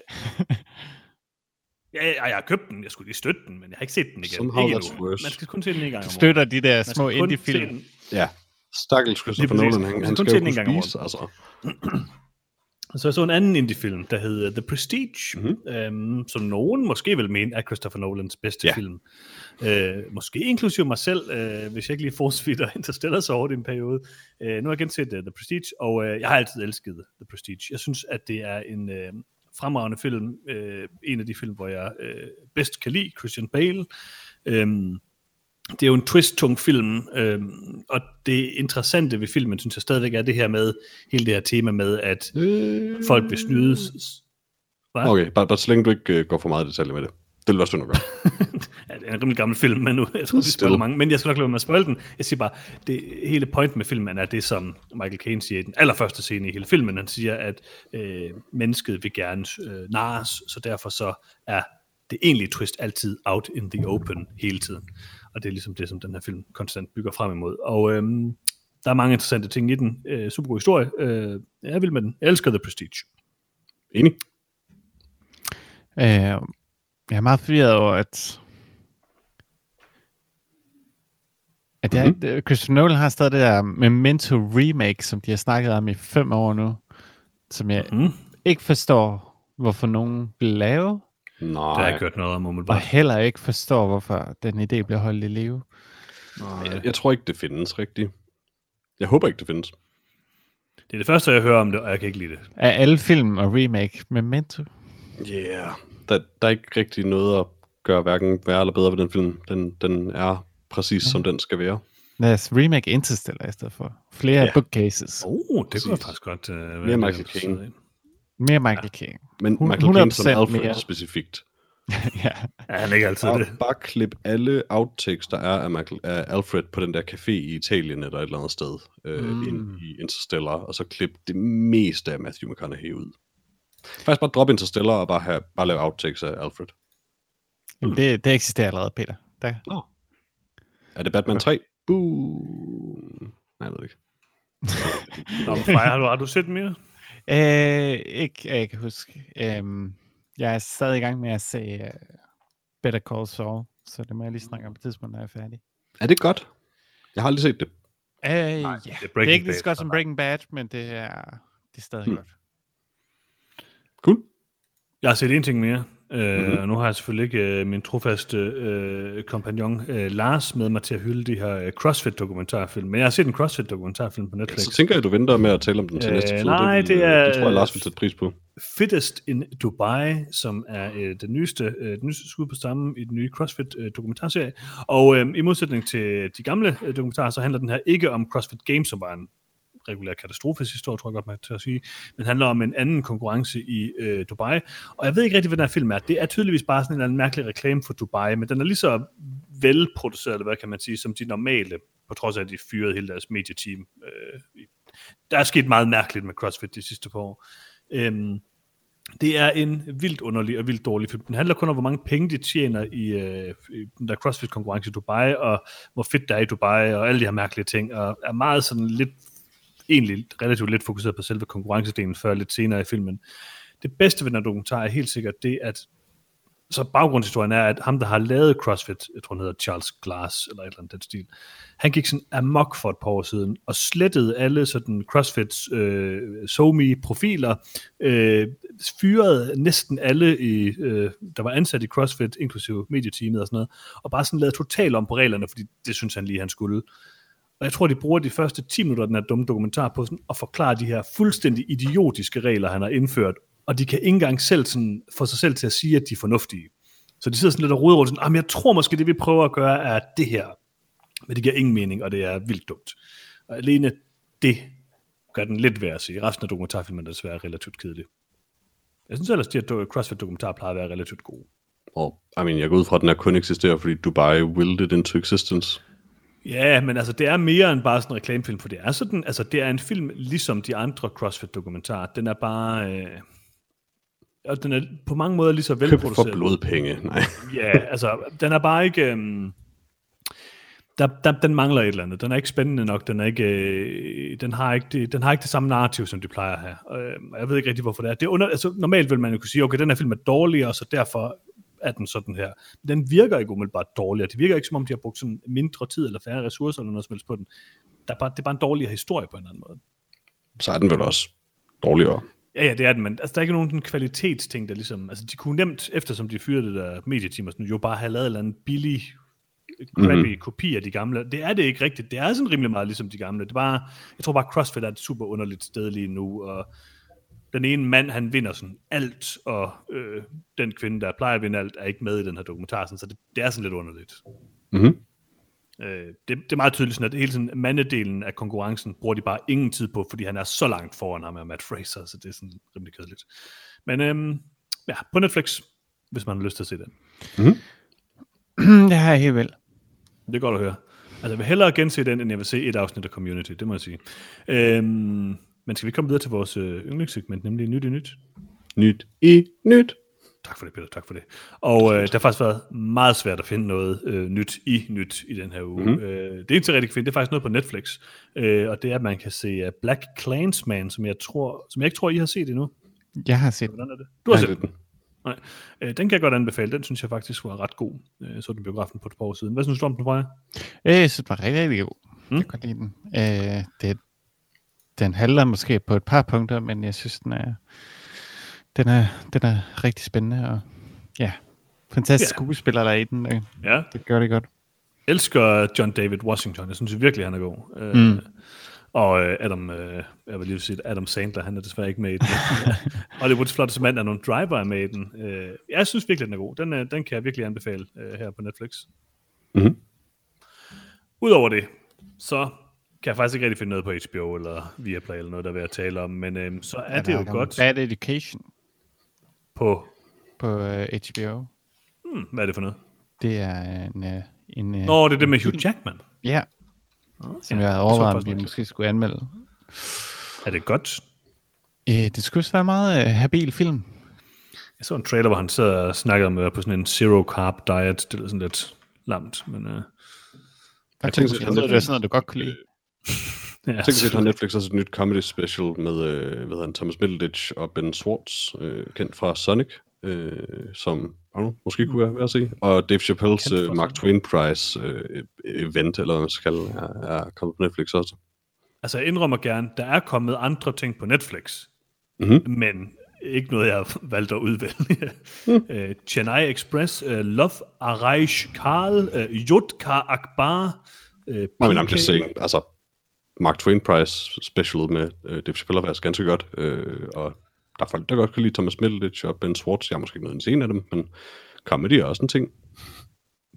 ja, ja, jeg har købt den. Jeg skulle lige støtte den, men jeg har ikke set den igen. Somehow ikke that's endnu. worse. Man skal kun se den en gang om året. støtter de der små indie-film. Ja. Stakkels Christopher. Nolan, han, Man han skal jo den en kunne spise, altså. Så jeg så en anden indie-film, der hed The Prestige, Mhm. mm-hmm. øhm, som nogen måske vil mene er Christopher Nolans bedste Ja. film. Øh, måske inklusive mig selv, øh, hvis jeg ikke lige force Interstellar så over i en periode. Øh, nu har jeg genset uh, The Prestige, og øh, jeg har altid elsket The Prestige. Jeg synes, at det er en øh, fremragende film. Øh, en af de film, hvor jeg øh, bedst kan lide, Christian Bale. Øhm, det er jo en twist-tung film, øhm, og det interessante ved filmen, synes jeg stadigvæk er det her med, hele det her tema med, at Øh, folk vil snydes. Hvad? Okay, bare, bare så længe du ikke går for meget i detaljer med det. Det vil være synd at gøre. Ja, det er en rimelig gammel film, men nu, jeg tror, vi spoiler mange, men jeg skal nok lade med at spoil den. Jeg siger bare, det hele point med filmen er det, som Michael Caine siger i den allerførste scene i hele filmen. Han siger, at øh, mennesket vil gerne øh, narres, så derfor så er det egentlige twist altid out in the open hele tiden. Og det er ligesom det, som den her film konstant bygger frem imod. Og øhm, der er mange interessante ting i den. Øh, super god historie. Øh, jeg vil med den. Jeg elsker The Prestige. Enig? Øh, jeg er meget forvirret over, at at jeg, Mhm. mm-hmm. Christopher Nolan har stadig det der Memento remake, som de har snakket om i fem år nu, som jeg Mm. ikke forstår, hvorfor nogen vil lave, Det har Nej, jeg ikke hørt noget om og umiddelbart. heller ikke forstår, hvorfor den idé bliver holdt i live. jeg, jeg tror ikke, det findes rigtigt. Jeg håber ikke, det findes. Det er det første, jeg hører om det, og jeg kan ikke lide det. Er alle film og remake Memento? Yeah. Der, der er ikke rigtig noget at gøre hverken værre eller bedre ved den film. Den, den er præcis, som den skal være. Lad os remake Interstellar i stedet for. Flere Ja. bookcases. Oh, det kunne jeg faktisk godt uh, være Mere Michael Caine. Mere Michael Caine. Men Michael Caine som 100% Alfred mere. specifikt. ja. Ja, han er ikke altid Og det. bare klip alle outtakes, der er af, Michael, af Alfred på den der café i Italien eller et eller andet sted øh, Mm. mm. ind i Interstellar, og så klip det meste af Matthew McConaughey ud. Faktisk bare drop Interstellar og bare, have, bare lave outtakes af Alfred. Jamen, det, det eksisterer allerede, Peter. Der. Nå. Er det Batman 3? Boom. Nej, jeg ved ikke. Nå, Freja, har du, har du set mere? Øh, ikke, jeg kan huske. Øhm, jeg er stadig i gang med at se uh, Better Call Saul, så det må jeg lige snakke om på et tidspunkt, når jeg er færdig. Er det godt? Jeg har aldrig set det. Øh, ja. det er Det er ikke lige så godt som Breaking Bad, men det er, det er stadig Hmm. godt. Cool. Jeg har set en ting mere. Øh, mm-hmm. Og nu har jeg selvfølgelig ikke øh, min trofaste øh, kompagnon øh, Lars med mig til at hylde de her øh, CrossFit-dokumentarfilm. Men jeg har set en CrossFit-dokumentarfilm på Netflix. Så tænker jeg, at du venter med at tale om den til Øh, næste tid. nej, vil- det er- Det tror jeg, Lars vil sætte pris på. Fittest in Dubai, som er øh, den nyeste, øh, den nyeste skud på stammen i den nye CrossFit øh, dokumentarserie. Og øh, i modsætning til de gamle øh, dokumentarer, så handler den her ikke om CrossFit Games, som var en regulær katastrofehistorie, tror jeg godt, man til at sige, men handler om en anden konkurrence i øh, Dubai. Og jeg ved ikke rigtig, hvad den her film er. Det er tydeligvis bare sådan en eller anden mærkelig reklame for Dubai, men den er lige så velproduceret, eller hvad kan man sige, som de normale, på trods af, at de fyrede hele deres medieteam. Øh, der er sket meget mærkeligt med CrossFit de sidste par år. Øhm, det er en vildt underlig og vildt dårlig film. Den handler kun om, hvor mange penge de tjener i, øh, i den der CrossFit-konkurrence i Dubai, og hvor fedt der er i Dubai, og alle de her mærkelige ting, og er meget sådan lidt, egentlig relativt lidt fokuseret på selve konkurrencedelen, før lidt senere i filmen. Det bedste ved den dokumentar er helt sikkert det, at så baggrundshistorien er, at ham, der har lavet CrossFit, jeg tror han hedder Charles Glass, eller et eller andet den stil, han gik sådan amok for et par år siden, og slettede alle sådan CrossFits øh, SoMe-profiler, øh, fyrede næsten alle, i, øh, der var ansat i CrossFit, inklusive medieteamet og sådan noget, og bare sådan lavede totalt om på reglerne, fordi det synes han lige, han skulle. Og jeg tror, de bruger de første 10 minutter af den her dumme dokumentar på sådan at forklare de her fuldstændig idiotiske regler, han har indført, og de kan ikke engang selv sådan få sig selv til at sige, at de er fornuftige. Så de sidder sådan lidt og roder rundt, sådan, "Ah, men jeg tror måske, det vi prøver at gøre er det her. Men det giver ingen mening, og det er vildt dumt. Og alene det gør den lidt værd at se. Resten af dokumentarfilmen er desværre relativt kedelig. Jeg synes ellers, at de CrossFit-dokumentar plejer at være relativt gode. Og I mean, jeg går ud fra, at den her kun eksisterer, fordi Dubai willed it into existence. Ja, men altså, det er mere end bare sådan en reklamefilm, for det er sådan, altså, det er en film, ligesom de andre CrossFit-dokumentarer. Den er bare, øh, og den er på mange måder lige så Købt for velproduceret. blodpenge. Nej. Ja, altså, den er bare ikke... Øhm, der, der, den mangler et eller andet. Den er ikke spændende nok. Den, er ikke, øh, den, har ikke det, den har ikke det samme narrativ, som de plejer at have. Øh, og jeg ved ikke rigtig, hvorfor det er. Det er under, altså, normalt vil man jo kunne sige, okay, den her film er dårligere, så derfor er den sådan her. Den virker ikke umiddelbart dårligere. Det virker ikke, som om de har brugt sådan mindre tid eller færre ressourcer eller noget som helst på den. Der er bare, det er bare en dårligere historie på en eller anden måde. Så er den vel også dårligere. Ja, ja, det er den, men altså, der er ikke nogen den kvalitetsting, der ligesom... Altså, de kunne nemt, eftersom de fyrede det der medieteam og sådan, jo bare have lavet en eller anden billig, crappy mm-hmm. kopi af de gamle. Det er det ikke rigtigt. Det er sådan rimelig meget ligesom de gamle. Det bare, jeg tror bare, CrossFit er et super underligt sted lige nu, og den ene mand, han vinder sådan alt, og øh, den kvinde, der plejer at vinde alt, er ikke med i den her dokumentar, sådan, så det, det er sådan lidt underligt. Mm-hmm. Øh, det, det er meget tydeligt sådan, at hele sådan mandedelen af konkurrencen bruger de bare ingen tid på, fordi han er så langt foran ham af Matt Fraser, så det er sådan rimelig kedeligt. Men øhm, ja, på Netflix, hvis man har lyst til at se den. det har jeg helt vel. Det er godt at høre. Altså, jeg vil hellere gense den, end jeg vil se et afsnit af Community, det må jeg sige. Øhm, men skal vi komme videre til vores øh, yndlingssegment, nemlig Nyt i Nyt? Nyt i nyt. Tak for det, Peter. Tak for det. Og øh, det har faktisk været meget svært at finde noget øh, nyt i nyt i den her uge. Mm-hmm. Øh, det er ikke så rigtig kan finde. Det er faktisk noget på Netflix. Øh, og det er, at man kan se uh, Black Clansman, som jeg, tror, som jeg ikke tror, I har set endnu. Jeg har set Hvordan er det? Du har Nej, set det den? Nej. Øh, den kan jeg godt anbefale. Den synes jeg faktisk var ret god. Øh, så den biografen på et par år siden. Hvad synes du om den, Freja? Øh, Jeg synes, det var rigtig, rigtig god. Mm. Mm. Jeg kan godt lide den. Øh, det, den handler måske på et par punkter, men jeg synes, den er, den er, den er rigtig spændende. Og ja, fantastisk Ja. yeah. skuespiller, der er i den. Øh, Ja. det gør det godt. elsker John David Washington. Jeg synes virkelig, han er god. Øh, Mm. Og øh, Adam, øh, jeg vil lige sige, Adam Sandler, han er desværre ikke med i den. Hollywoods flotteste mand er nogle driver er med i den. Øh, jeg synes virkelig, den er god. Den, øh, den kan jeg virkelig anbefale øh, her på Netflix. Mhm. Udover det, så kan jeg faktisk ikke rigtig finde noget på HBO eller Viaplay eller noget, der er ved at tale om, men øh, så er, er det jo godt Bad Education på... på uh, HBO. Hmm, hvad er det for noget? Det er en... Uh, en uh, Nå, det er det med Hugh Jackman. Ja, som Ja, jeg havde så overvejet, om vi måske skulle anmelde. Er det godt? Uh, det skulle også være meget uh, habil film. Jeg så en trailer, hvor han sidder og snakker om at være på sådan en zero carb diet. Det er sådan lidt lamt, men... Øh, Jeg tænker, tænkte, at det var sådan noget, du godt kunne lide. ja, Jeg tænker, at har Netflix også et nyt comedy special med øh, hvad han, Thomas Middleditch og Ben Schwartz, øh, kendt fra Sonic, øh, som oh, måske kunne være værd at se. Og Dave Chappelle's øh, Mark. Twain Prize øh, event, eller hvad man skal kalde, er, er kommet på Netflix også. Altså, jeg indrømmer gerne, der er kommet andre ting på Netflix, Mhm. men ikke noget, jeg har valgt at udvælge. uh, Chennai Express, uh, Love Araish Karl, uh, Yudka Akbar, uh, Men I'm just saying, altså, Mark Twain Prize special med øh, Dave Chappelle faktisk ganske godt, øh, og der er folk, der godt kan lide Thomas Middleditch og Ben Schwartz. Jeg har måske ikke noget en scene af dem, men comedy er også en ting.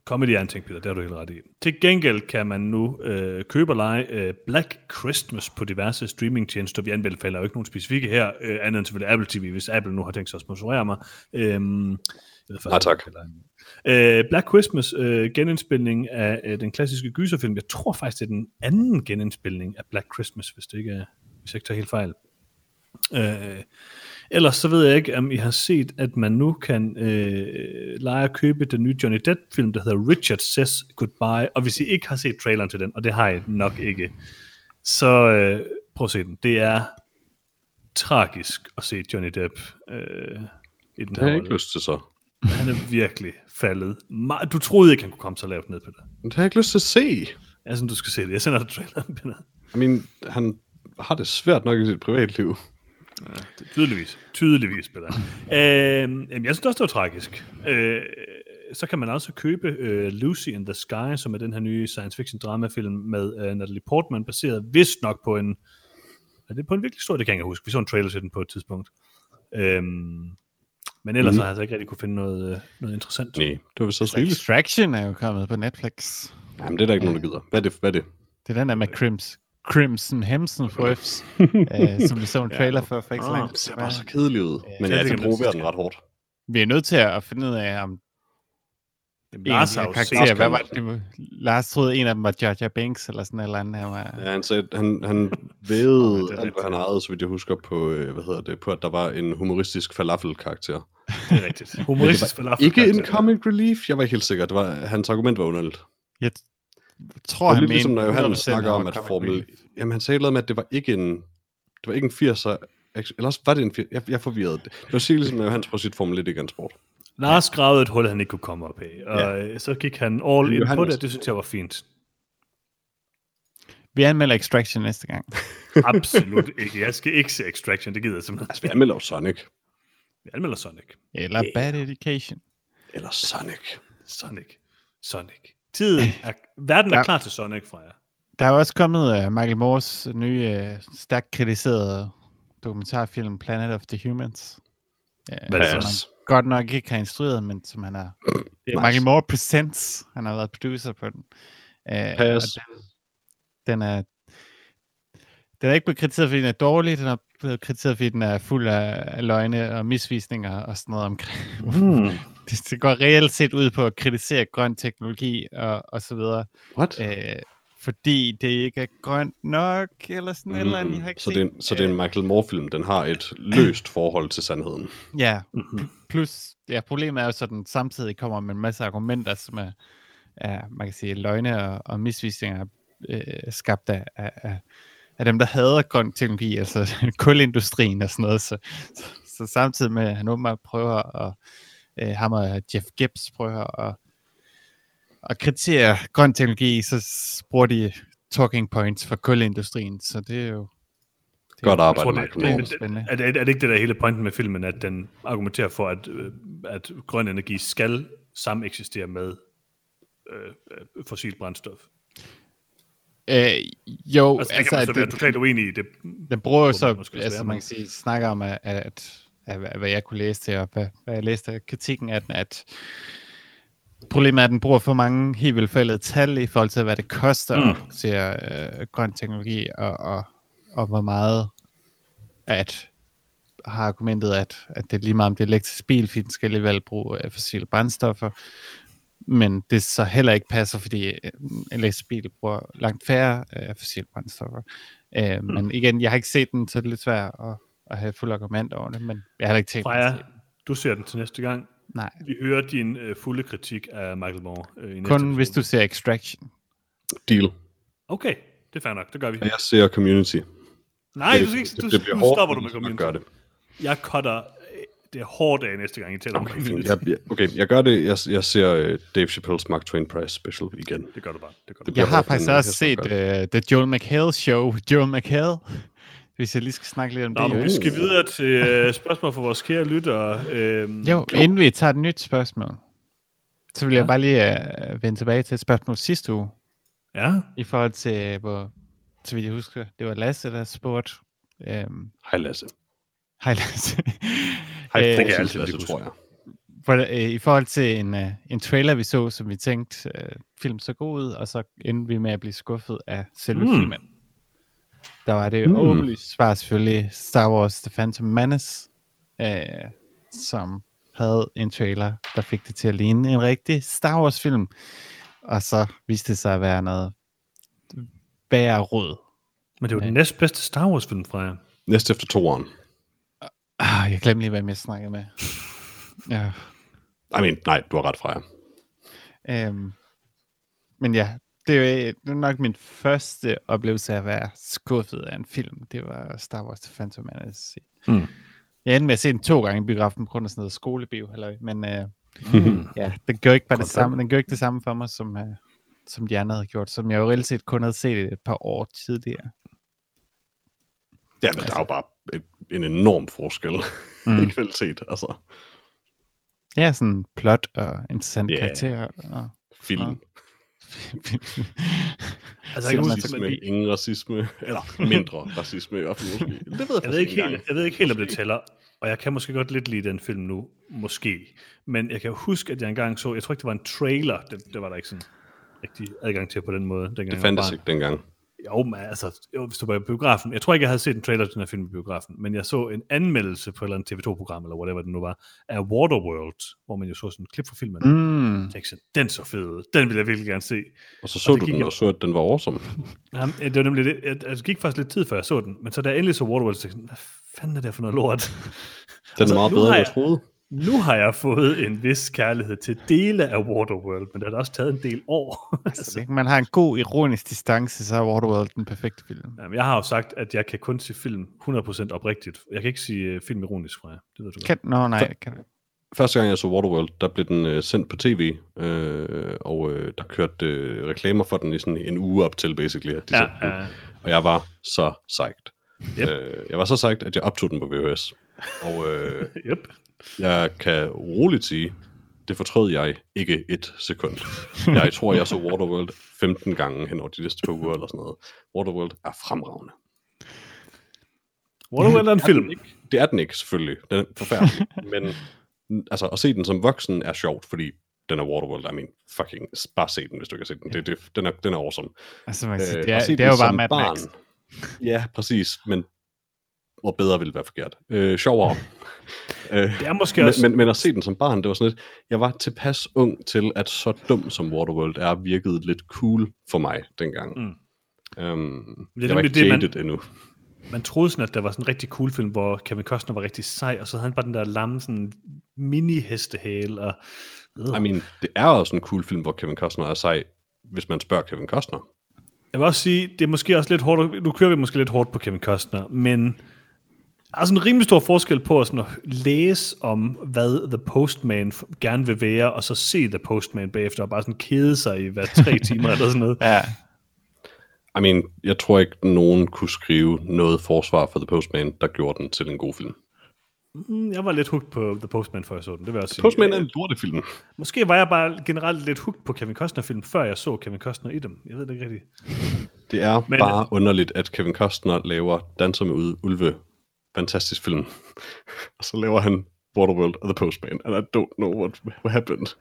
Comedy er en ting, Peter, det har du helt ret i. Til gengæld kan man nu øh, købe og lege øh, Black Christmas på diverse streamingtjenester. Vi anbefaler jo ikke nogen specifikke her, øh, andet end selvfølgelig Apple TV, hvis Apple nu har tænkt sig at sponsorere mig. Øh, jeg ved Nej, tak. Øh, Black Christmas, øh, genindspilning af øh, den klassiske gyserfilm. Jeg tror faktisk, det er den anden genindspilning af Black Christmas, hvis det ikke er, hvis jeg ikke tager helt fejl. Øh, ellers så ved jeg ikke, om I har set, at man nu kan øh, lege at købe den nye Johnny Depp-film, der hedder Richard Says Goodbye. Og hvis I ikke har set traileren til den, og det har I nok ikke, så øh, prøv at se den. Det er tragisk at se Johnny Depp øh, i den Det her har jeg ikke lyst til så. Han er virkelig faldet. Du troede ikke, han kunne komme så lavt ned på det. Det har jeg ikke lyst til at se. Jeg synes, du skal se det. Jeg sender dig traileren, Peter. I mean, han har det svært nok i sit privatliv. Tydeligvis. Tydeligvis, Peter. øh, jeg synes også, det var tragisk. Øh, så kan man også købe øh, Lucy in the Sky, som er den her nye science fiction dramafilm med øh, Natalie Portman, baseret vist nok på en... Er det på en virkelig stor? Det kan jeg ikke huske. Vi så en trailer til den på et tidspunkt. Øhm, men ellers mm. Har jeg altså ikke rigtig kunne finde noget, øh, noget interessant. Nej, det var også rigeligt. Extraction er jo kommet på Netflix. Jamen, det er der ikke nogen, der gider. Hvad er det? Hvad er det? Det er den der med Crims, Crimson Hemsworths, øh, som vi så en trailer for for ikke så Ah, lang det ser bare så kedeligt ud. Men det ja, kan jeg promoverer sige. den ret hårdt. Vi er nødt til at finde ud af, om Jamen, Lars har karakterer, hvad var det, Lars troede, en af dem var Jar Jar Binks, eller sådan eller andet. Han var, Ja, han, sagde, han, han er alt, hvad han ejede, så vidt jeg husker, på, øh, hvad hedder det, på, at der var en humoristisk falafel-karakter. Det er rigtigt. Humoristisk falafel. Ikke en comic relief, jeg var ikke helt sikker. Det var, hans argument var underligt. jeg tror, Det han lidt ligesom, mente når 100% snakker han om, at Formel... Jamen, han sagde noget med, at det var ikke en... Det var ikke en 80'er... Eller også var det en 80'er... Jeg, jeg er forvirret. Det var sikkert ligesom, når Johannes prøver sit Formel 1 igen sport. Lars gravede et hul, han ikke kunne komme op af, og ja. så gik han all in på det, det synes jeg var fint. Vi anmelder Extraction næste gang. Absolut ikke. Jeg skal ikke se Extraction, det gider jeg simpelthen. Altså, vi anmelder Sonic. Vi anmelder Sonic. Eller Bad Education. Eller Sonic. Sonic. Sonic. Tiden er, verden er Ja. klar til Sonic, fra jer. Der er også kommet uh, Michael Moores nye, uh, stærkt kritiserede dokumentarfilm Planet of the Humans. Uh, Hvad er det godt nok ikke har instrueret, men som han har... Det er Nice. Michael Moore Presents. Han har været producer på den. Uh, Pas. den er... Den er ikke blevet kritiseret, fordi den er dårlig. Den er blevet kritiseret, fordi den er fuld af, løgne og misvisninger og sådan noget omkring. Mm. det, det går reelt set ud på at kritisere grøn teknologi og, og så videre. What? Øh, fordi det ikke er grønt nok, eller sådan mm, et eller andet. Jeg har ikke så, det er, en- så det er en Michael Moore-film. Den har et løst forhold til sandheden. Ja, Mhm. plus, ja, problemet er jo så, at den samtidig kommer med en masse argumenter, som er, er man kan sige, løgne og, og misvisninger øh, skabt af, af, af, af dem, der hader grøn teknologi, altså kulindustrien og sådan noget. Så, så, så samtidig med, at han åbenbart prøver at, øh, ham og Jeff Gibbs prøver at, at kritisere grøn teknologi, så bruger de talking points for kulindustrien, så det er jo det er Godt Jeg arbejde, tror, det, Michael det, det, er, det, er det ikke det der hele pointen med filmen, at den argumenterer for, at, at grøn energi skal sameksistere med øh, øh, fossil brændstof? Øh, jo, Altså, det altså, kan man at så være det, totalt uenig i. Det, den bruger jo så, man altså være man kan sige, snakker om, at, at, at, hvad jeg kunne læse til, og hvad, hvad jeg læste af kritikken af den, at problemet er, at den bruger for mange helt vildt forældede tal i forhold til, hvad det koster Mm. at producere øh, grøn teknologi, og, og, og hvor meget at har argumentet, at, at det er lige meget om det er elektrisk bil, fordi den skal alligevel bruge øh, fossile brændstoffer, men det så heller ikke passer, fordi øh, en elektrisk bil bruger langt færre øh, fossile brændstoffer. Øh, mm. Men igen, jeg har ikke set den, så det er lidt svært at, at have fuld argument over det, men jeg har heller ikke tænkt mig Freja, den. du ser den til næste gang. Nej, Vi hører din øh, fulde kritik af Michael Moore. Øh, i næste kun episode. hvis du ser Extraction. Deal. Okay, det er fair nok, det gør vi. Og jeg ser Community. Nej, det, du skal ikke, det, du, det bliver nu stopper du med community. gør det. Jeg cutter det er hårdt af næste gang, I taler om Okay, fint. Jeg, jeg, okay, jeg gør det. Jeg, jeg ser uh, Dave Chappelle's Mark Twain Prize special igen. Det gør du bare. Det gør du Det bare. bliver Jeg har faktisk også jeg set uh, The Joel McHale Show. Joel McHale, hvis jeg lige skal snakke lidt om Nå, det. vi skal videre til uh, spørgsmål fra vores kære lyttere. Øhm, Jo, inden vi tager et nyt spørgsmål, så vil jeg Ja. bare lige uh, vende tilbage til et spørgsmål sidste uge, Ja, i forhold til, hvor, så vidt jeg husker, det var Lasse, der spurgte. Øhm, Hej Lasse. Hej Lasse. Hej, det Øh, kan jeg altid lige tror jeg. For, øh, I forhold til en, øh, en trailer, vi så, som vi tænkte, øh, film så god ud, og så endte vi med at blive skuffet af selve Mm. filmen. Der var det Mm. mm. åbenlyst svar selvfølgelig Star Wars The Phantom Menace, øh, som havde en trailer, der fik det til at ligne en rigtig Star Wars film. Og så viste det sig at være noget værre råd. men det var Ja. den næstbedste Star Wars film fra jer. Næst efter toeren. Ah, jeg glemte lige, hvem jeg snakkede med. Ja. I mean, nej, du har ret fra jer. Øhm, men ja, det er, jo- er nok min første oplevelse af at være skuffet af en film. Det var Star Wars The Phantom Menace. Mm. Jeg endte med at se den to gange i biografen på grund af sådan noget skolebio, eller, men øh, Mm. ja, den gør ikke bare det samme. Den gør ikke det samme for mig, som, øh, som de andre havde gjort, som jeg jo reelt set kun havde set et par år tidligere. Ja, men der er jo bare en enorm forskel mm. i kvalitet. Altså, Ja, sådan plot og interessante Ja. yeah. karakterer. Og, film. Ja. Altså, jeg, kan man Racisme, ingen racisme, eller mindre racisme i hvert fald måske. Det ved jeg, jeg, ved faktisk ikke helt, jeg ved ikke helt, om det tæller. Og jeg kan måske godt lidt lide den film nu, måske. Men jeg kan huske, at jeg engang så, jeg tror ikke, det var en trailer, det, det var der ikke sådan rigtig adgang til på den måde. Dengang Det fandtes ikke dengang. Jo, men altså, jo, hvis du var i biografen. Jeg tror ikke, jeg havde set en trailer til den her film i biografen, men jeg så en anmeldelse på et eller andet TV2-program, eller whatever det nu var, af Waterworld, hvor man jo så sådan en klip fra filmen. Mm. Jeg sådan, den så fed ud. Den vil jeg virkelig gerne se. Og så så det du den, og så, at den var awesome. Jamen, det var nemlig det. Jeg, altså, det gik faktisk lidt tid, før jeg så den. Men så da jeg endelig så Waterworld, så tænkte jeg hvad fanden er det for noget lort? Den Altså, er meget nu bedre, end jeg- troede. Nu har jeg fået en vis kærlighed til dele af Waterworld, men det har da også taget en del år. så altså, hvis man har en god ironisk distance, så er Waterworld den perfekte film. jamen, jeg har jo sagt, at jeg kan kun se film 100% oprigtigt. Jeg kan ikke sige uh, film ironisk fra jer. Det ved du godt. Kan, nå, nej, kan, Første gang jeg så Waterworld, der blev den øh, sendt på tv, øh, og øh, der kørte øh, reklamer for den i sådan en uge op til, basically. At de Ja, den. ja. Og jeg var så psyched. Yep. Øh, jeg var så psyched, at jeg optog den på VHS. Og øh, Yep. Jeg kan roligt sige, det fortrød jeg ikke et sekund. Jeg tror, jeg så Waterworld 15 gange hen over de næste par uger eller sådan noget. Waterworld er fremragende. Waterworld er en film. Det er den ikke, selvfølgelig. Den er forfærdelig. men altså, at se den som voksen er sjovt, fordi den er Waterworld. I mean, fucking, bare se den, hvis du kan se den. Det, det, den, er, den er awesome. altså man kan sige, Øh, det, er, se det den er jo bare Mad barn- Max. Ja, præcis. Men hvor bedre ville være forkert. Øh, sjovere. øh, Det er måske men, også... men, men at se den som barn, det var sådan lidt, jeg var tilpas ung til, at så dum som Waterworld er, virkede lidt cool for mig dengang. Mm. Um, Det er jeg var ikke det, man- endnu. man troede sådan, at der var sådan en rigtig cool film, hvor Kevin Costner var rigtig sej, og så havde han bare den der lamme sådan mini-hestehale, og... I mean, det er også en cool film, hvor Kevin Costner er sej, hvis man spørger Kevin Costner. Jeg vil også sige, det er måske også lidt hårdt, nu kører vi måske lidt hårdt på Kevin Costner, men der er sådan en rimelig stor forskel på at, sådan at læse om, hvad The Postman gerne vil være, og så se The Postman bagefter, og bare sådan kede sig i hver tre timer eller sådan noget. Ja, I mean, jeg tror ikke, nogen kunne skrive noget forsvar for The Postman, der gjorde den til en god film. Mm, Jeg var lidt hugt på The Postman, før jeg så den, det vil jeg også sige. Postman er en lortefilm. Måske var jeg bare generelt lidt hugt på Kevin Costner-film, før jeg så Kevin Costner i dem. Jeg ved det ikke rigtigt. Det er Men- bare underligt, at Kevin Costner laver Danser med Ulve. Fantastisk film. og så laver han Waterworld og The Postman, and I don't know what, what happened.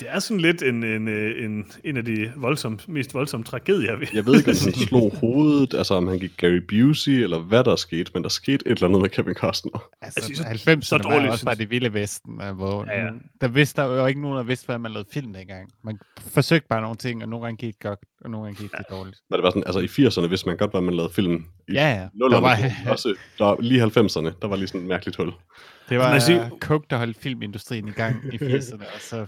Det er sådan lidt en, en, øh, en, en af de voldsomme, mest voldsomme tragedier. vi- Jeg ved ikke, om han slog hovedet, altså om han gik Gary Busey, eller hvad der skete, men der skete et eller andet med Kevin Costner. altså, Altså, så- 90'erne så var dårligt, også bare det vilde vesten, hvor Ja, ja. der vidste der var jo ikke nogen, der vidste, hvad man lavede film dengang. Man forsøgte bare nogle ting, og nogle gange gik det godt, og nogle gange gik det dårligt. Når det var sådan, altså i 80'erne vidste man godt, hvad man lavede film. I Ja, ja. Der 0'erne, var, også, der var lige 90'erne, der var lige sådan et mærkeligt hul. det var Man siger- Coke, der holdt filmindustrien i gang i 80'erne, og så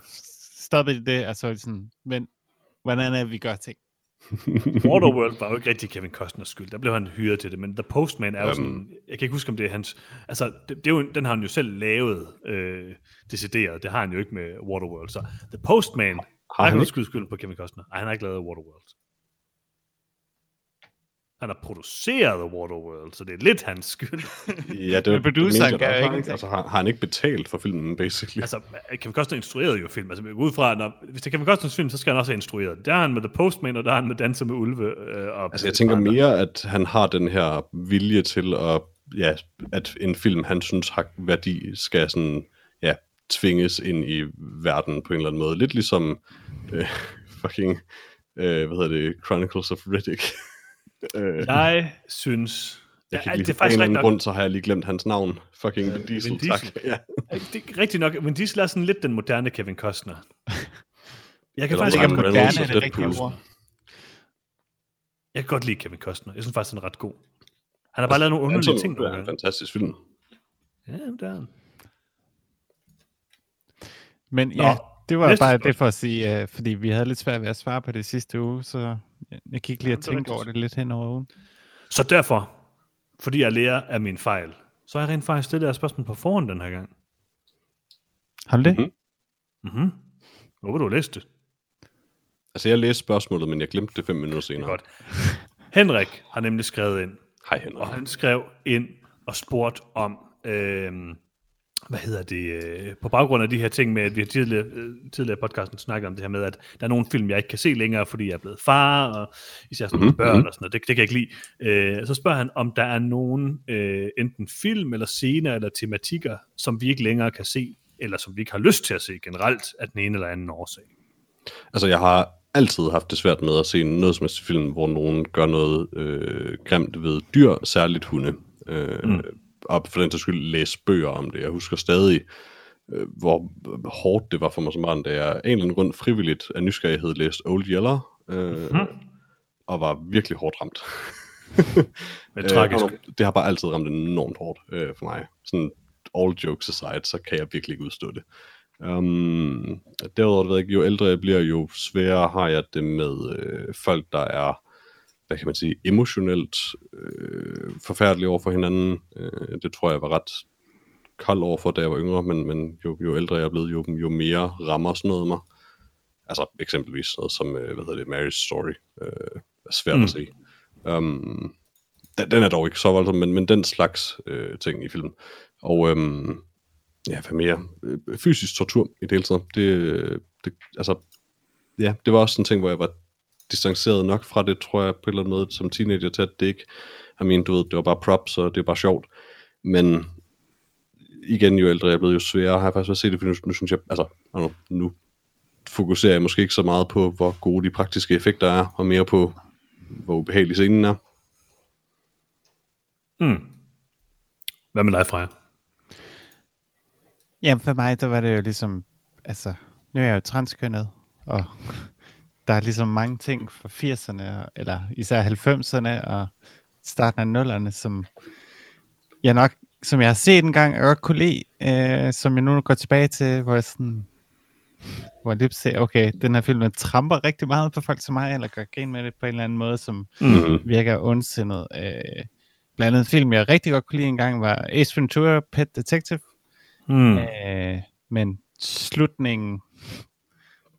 stoppede de det, og så var sådan, men hvordan er vi gør ting? Waterworld var jo ikke rigtig Kevin Costners skyld. Der blev han hyret til det, men The Postman er jo sådan... Jeg kan ikke huske, om det er hans... Altså, det, det er jo, den har han jo selv lavet øh, decideret. Det har han jo ikke med Waterworld. Så The Postman har han ikke skylden på Kevin Costner. Nej, han har ikke lavet Waterworld. Han har produceret Waterworld, så det er lidt hans skyld. Ja, det, Men produceren jo også, ingenting. Altså, har, har han ikke betalt for filmen, basically? altså, Kevin Costner instruerede jo film. Altså, ud fra, når, hvis det er Kevin Costners film, så skal han også have instrueret. Der er han med The Postman, og der er han med Danser med Ulve. Øh, og Altså, jeg tænker mere, at han har den her vilje til at, ja, at en film, han synes har værdi, skal sådan, ja, tvinges ind i verden på en eller anden måde. Lidt ligesom øh, fucking, øh, hvad hedder det, Chronicles of Riddick. Øh, Jeg synes... jeg Ja, kan lige, det er af en faktisk nok. grund, så har jeg lige glemt hans navn. Fucking Vin Diesel, Vin tak. Diesel. Ja. Det er rigtigt nok, men Diesel er sådan lidt den moderne Kevin Costner. Jeg kan Eller faktisk ikke, moderne er det rigtige ord. jeg kan godt lide Kevin Costner. Jeg synes faktisk, han er ret god. Han har bare lavet nogle underlige ting. er nogle en fantastisk film. Ja, det er han. Men Nå, ja, det var næste bare spørgsmål. det for at sige, uh, fordi vi havde lidt svært ved at svare på det sidste uge, så jeg, gik lige tænke rigtigt. over det lidt hen over ugen. Så derfor, fordi jeg lærer af min fejl, så har jeg rent faktisk stillet jer spørgsmål på forhånd den her gang. Har du det? Mhm. Mhm. Håber du har læst det. Altså, jeg læste spørgsmålet, men jeg glemte det fem minutter senere. Godt. Henrik har nemlig skrevet ind, Hej, Henrik. og han skrev ind og spurgte om, øh, hvad hedder det, øh, på baggrund af de her ting med, at vi har tidligere, øh, tidligere i podcasten snakket om det her med, at der er nogle film, jeg ikke kan se længere, fordi jeg er blevet far, og især sådan Mhm, børn mhm. og sådan noget, det, det kan jeg ikke lide. Øh, så spørger han, om der er nogen øh, enten film eller scener eller tematikker, som vi ikke længere kan se, eller som vi ikke har lyst til at se generelt af den ene eller anden årsag. Altså, jeg har altid haft det svært med at se noget som helst film, hvor nogen gør noget øh, grimt ved dyr, særligt hunde. Øh, mm. Og for den til skyld læse bøger om det. Jeg husker stadig, øh, hvor hårdt det var for mig som barn, da jeg en eller anden grund frivilligt af nysgerrighed læste Old Yeller, øh, mm. og var virkelig hårdt ramt. Men Øh, tragisk. og det har bare altid ramt enormt hårdt øh, for mig. Sådan all jokes aside, så kan jeg virkelig ikke udstå det. Um, derudover, ved jeg ikke, jo ældre jeg bliver, jo sværere har jeg det med øh, folk, der er, hvad kan man sige, emotionelt øh, forfærdelige over for hinanden. Øh, det tror jeg var ret kold over for, da jeg var yngre, men, men jo, jo ældre jeg er blevet, jo, jo mere rammer sådan noget mig. Altså eksempelvis noget som, øh, hvad hedder det, Marriage Story, øh, er svært mm. at se. Um, den, den er dog ikke så voldsom, men, men den slags øh, ting i filmen. Og øhm, ja, hvad mere? Øh, Fysisk tortur i det hele taget. Det, det, altså, ja, det var også en ting, hvor jeg var distanceret nok fra det, tror jeg, på en eller anden måde, som teenager til, at det ikke, jeg mener, du ved, det var bare props, og det er bare sjovt. Men igen, jo ældre jeg er blevet, jo sværere har jeg faktisk været set det, for nu, nu synes jeg, altså, nu fokuserer jeg måske ikke så meget på, hvor gode de praktiske effekter er, og mere på, hvor ubehagelig scenen er. Mm. Hvad med dig, Freja? Jamen for mig, der var det jo ligesom, altså, nu er jeg jo transkønnet, og der er ligesom mange ting fra 80'erne, eller især 90'erne og starten af 0'erne, som jeg nok, som jeg har set en gang, og godt kunne lide, øh, som jeg nu går tilbage til, hvor jeg sådan, hvor jeg lige ser, okay, den her film, tramper rigtig meget på folk som mig, eller gør grin med det på en eller anden måde, som Mm-hmm. virker ondsindet. Øh, blandt andet film, jeg rigtig godt kunne lide engang, var Ace Ventura, Pet Detective, Mm. Øh, men slutningen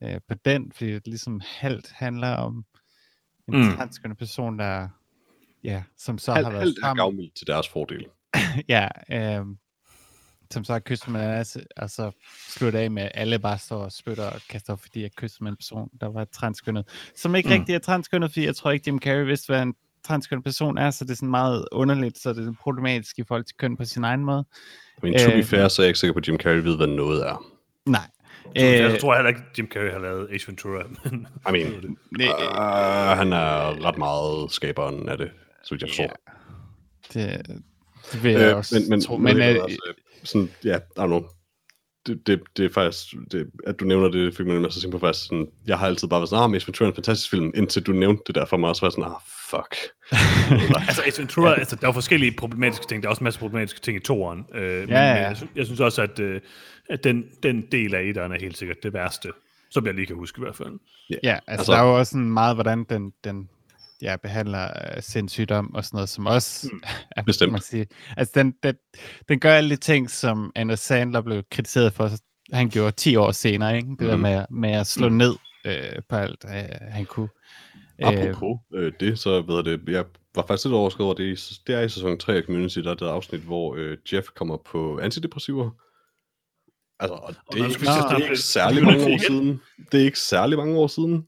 øh, på den, fordi det ligesom halvt handler om en Mm. transkønnet person, der ja, som så Alt, har været sammen, til deres fordel. ja, øh, som så har kysset med en og så slutter af med, at alle bare står og spytter og kaster op, fordi jeg kysser med en person, der var transkønnet, som ikke Mm. mm. rigtig er transkønnet, fordi jeg tror ikke, Jim Carrey vidste, hvad en transkønnet person er, så det er sådan meget underligt, så det er problematisk i forhold til køn på sin egen måde. Men to be Øh. fair, så er jeg ikke sikker på, at Jim Carrey ved, hvad noget er. Nej. Jeg Øh, tror heller ikke, Jim Carrey har lavet Ace Ventura. men- I mean, uh, han er ret meget skaberen af det, så vidt jeg forstår. Det, det vil jeg øh, også men, men, tro. men, Men, øh, altså, sådan, ja, I don't know. Det, det, det er faktisk, det, at du nævner det, fik mig nemlig også at tænke på faktisk sådan, jeg har altid bare været sådan, ah, Mace Ventura er en fantastisk film, indtil du nævnte det der for mig, og så var jeg sådan, ah, fuck. altså, Ace Ventura, ja. altså, der er forskellige problematiske ting. Der er også masser af problematiske ting i toeren. Øh, men, ja. men jeg, sy- jeg synes også, at, øh, at den, den del af etteren er helt sikkert det værste. Som jeg lige kan huske i hvert fald. ja, altså, altså- altså, der er jo også sådan meget, hvordan den, den ja, behandler uh, sindssygdom og sådan noget, som også mm, er, bestemt. Man sige, altså, den, den, den gør alle de ting, som Anders Sandler blev kritiseret for, han gjorde 10 år senere, ikke? det mm. der Mhm. med, med at slå mm. ned øh, på alt, øh, han kunne. Apropos øh, det, så ved jeg det, jeg var faktisk lidt overrasket over, det, er i- det er i sæson 3 af Community, der er det afsnit, hvor øh, Jeff kommer på antidepressiver. Altså, og det, nu er, skal ikke, det er ikke særlig mange år siden. Det er ikke særlig mange år siden.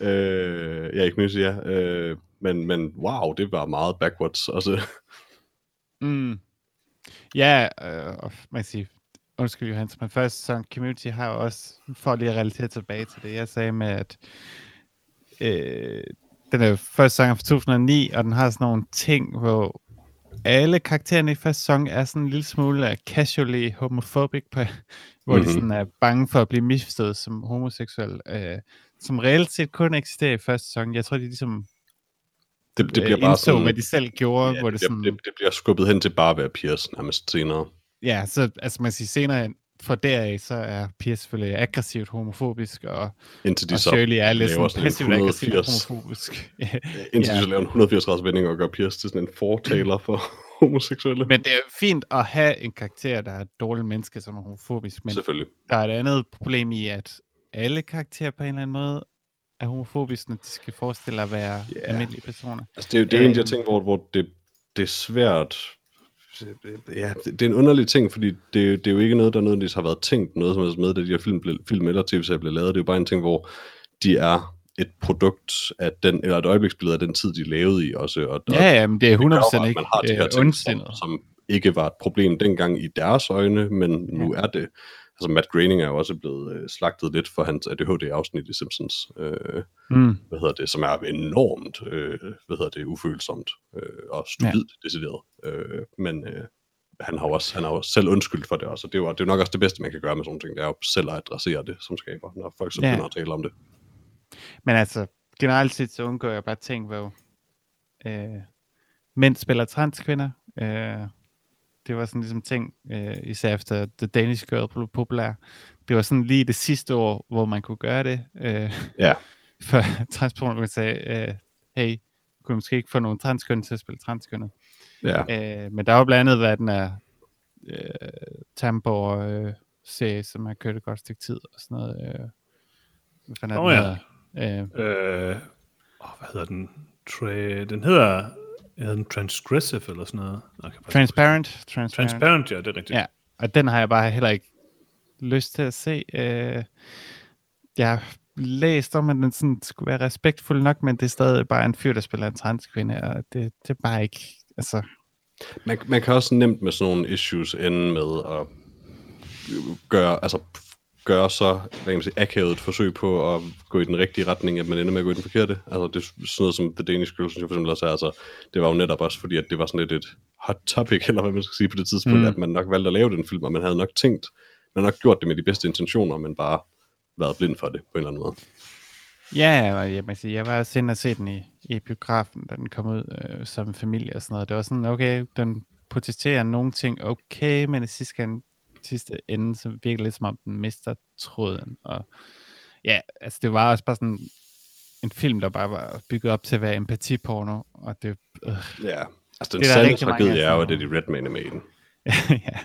Øh, ja, ikke Community, ja. Øh, men, men wow, det var meget backwards. Altså, Mm. Ja, øh, og man kan sige, undskyld Johannes, men første sæson Community har jo også, for lige at relatere tilbage til det, jeg sagde med, at øh, den er første sæson fra 2009, og den har sådan nogle ting, hvor alle karaktererne i første sæson er sådan en lille smule casually homophobic, på, hvor mm-hmm. de Mhm. sådan er bange for at blive misforstået som homoseksuel, øh, som reelt set kun eksisterer i første sæson. Jeg tror, de ligesom det, det øh, bliver bare sådan... hvad de selv gjorde, ja, hvor det, det, bliver, sådan... det, det bliver skubbet hen til bare at være Piers nærmest senere. Ja, så altså man siger senere hen, for deraf, så er Pia selvfølgelig aggressivt homofobisk, og, Indtil de og Shirley er lidt sådan passivt aggressivt 180 homofobisk. Indtil Ja. de laver en 180 graders vending og gør Piers til sådan en fortaler for homoseksuelle. Men det er fint at have en karakter, der er et dårligt menneske, som er homofobisk, men Selvfølgelig. der er et andet problem i, at alle karakterer på en eller anden måde er homofobiske, når de skal forestille at være Ja. almindelige personer. Altså, det er jo det Øhm. ting, hvor, hvor det, det er svært. Ja, det, det er en underlig ting, fordi det, det er jo ikke noget, der nødvendigvis har været tænkt noget som helst med, da de her film, blev, film eller tv-serier blev lavet. Det er jo bare en ting, hvor de er et produkt af den, eller et øjebliksbillede af den tid, de lavede i også. Og, og Ja, ja, men det er det gør jo 100% bare, at ikke man har de her øh, ting, som, som ikke var et problem dengang i deres øjne, men nu er det. Altså Matt Groening er jo også blevet øh, slagtet lidt for hans ADHD-afsnit i Simpsons. Øh, Mm. hvad hedder det, som er enormt, øh, hvad hedder det, ufølsomt øh, og stupid ja. decideret. Øh, men øh, han har også, han har jo selv undskyldt for det også, og det er, jo, det er nok også det bedste, man kan gøre med sådan nogle ting, det er jo selv at adressere det som skaber, når folk så Ja. begynder at tale om det. Men altså, generelt set så undgår jeg bare ting, hvor øh, mænd spiller transkvinder. Øh, det var sådan ligesom ting, øh, især efter The Danish Girl blev populær. Det var sådan lige det sidste år, hvor man kunne gøre det. Øh, Ja. for transpersoner kunne sige, øh, hey, kunne måske ikke få nogle transkønne til at spille transkønnet. Ja, Øh, men der har jo blandt andet været den her øh, Tamborg øh, som har kørt et godt stykke tid og sådan noget. Øh, hvad fanden er Åh, den ja. hedder? Øh, Øh, åh, hvad hedder den? Tra- den hedder, hedder den Transgressive eller sådan noget. Jeg kan Transparent. Transparent. Transparent, ja, det er rigtigt. Ja, og den har jeg bare heller ikke lyst til at se. Øh, jeg har læst om, at den sådan skulle være respektfuld nok, men det er stadig bare en fyr, der spiller en transkvinde, og det, det er bare ikke, altså, man, man kan også nemt med sådan nogle issues ende med at gøre, altså gøre så, hvad kan man sige, akavet et forsøg på at gå i den rigtige retning, at man ender med at gå i den forkerte. Altså det er sådan noget som The Danish Girl, synes jeg for eksempel også er, altså det var jo netop også fordi, at det var sådan lidt et hot topic, eller hvad man skal sige på det tidspunkt, Mm. at man nok valgte at lave den film, og man havde nok tænkt, man havde nok gjort det med de bedste intentioner, men bare været blind for det på en eller anden måde. ja, jeg, må sige, jeg var også inde og se den i, i biografen, da den kom ud øh, som familie og sådan noget. Det var sådan, okay, den protesterer nogle ting, okay, men i sidste, gang, sidste ende, så virker det lidt som om, den mister tråden. Og ja, altså det var også bare sådan en film, der bare var bygget op til at være empatiporno, og det, øh, Ja, altså den Det er sande tragedie er jo, at Eddie Redmayne er med i den. ja,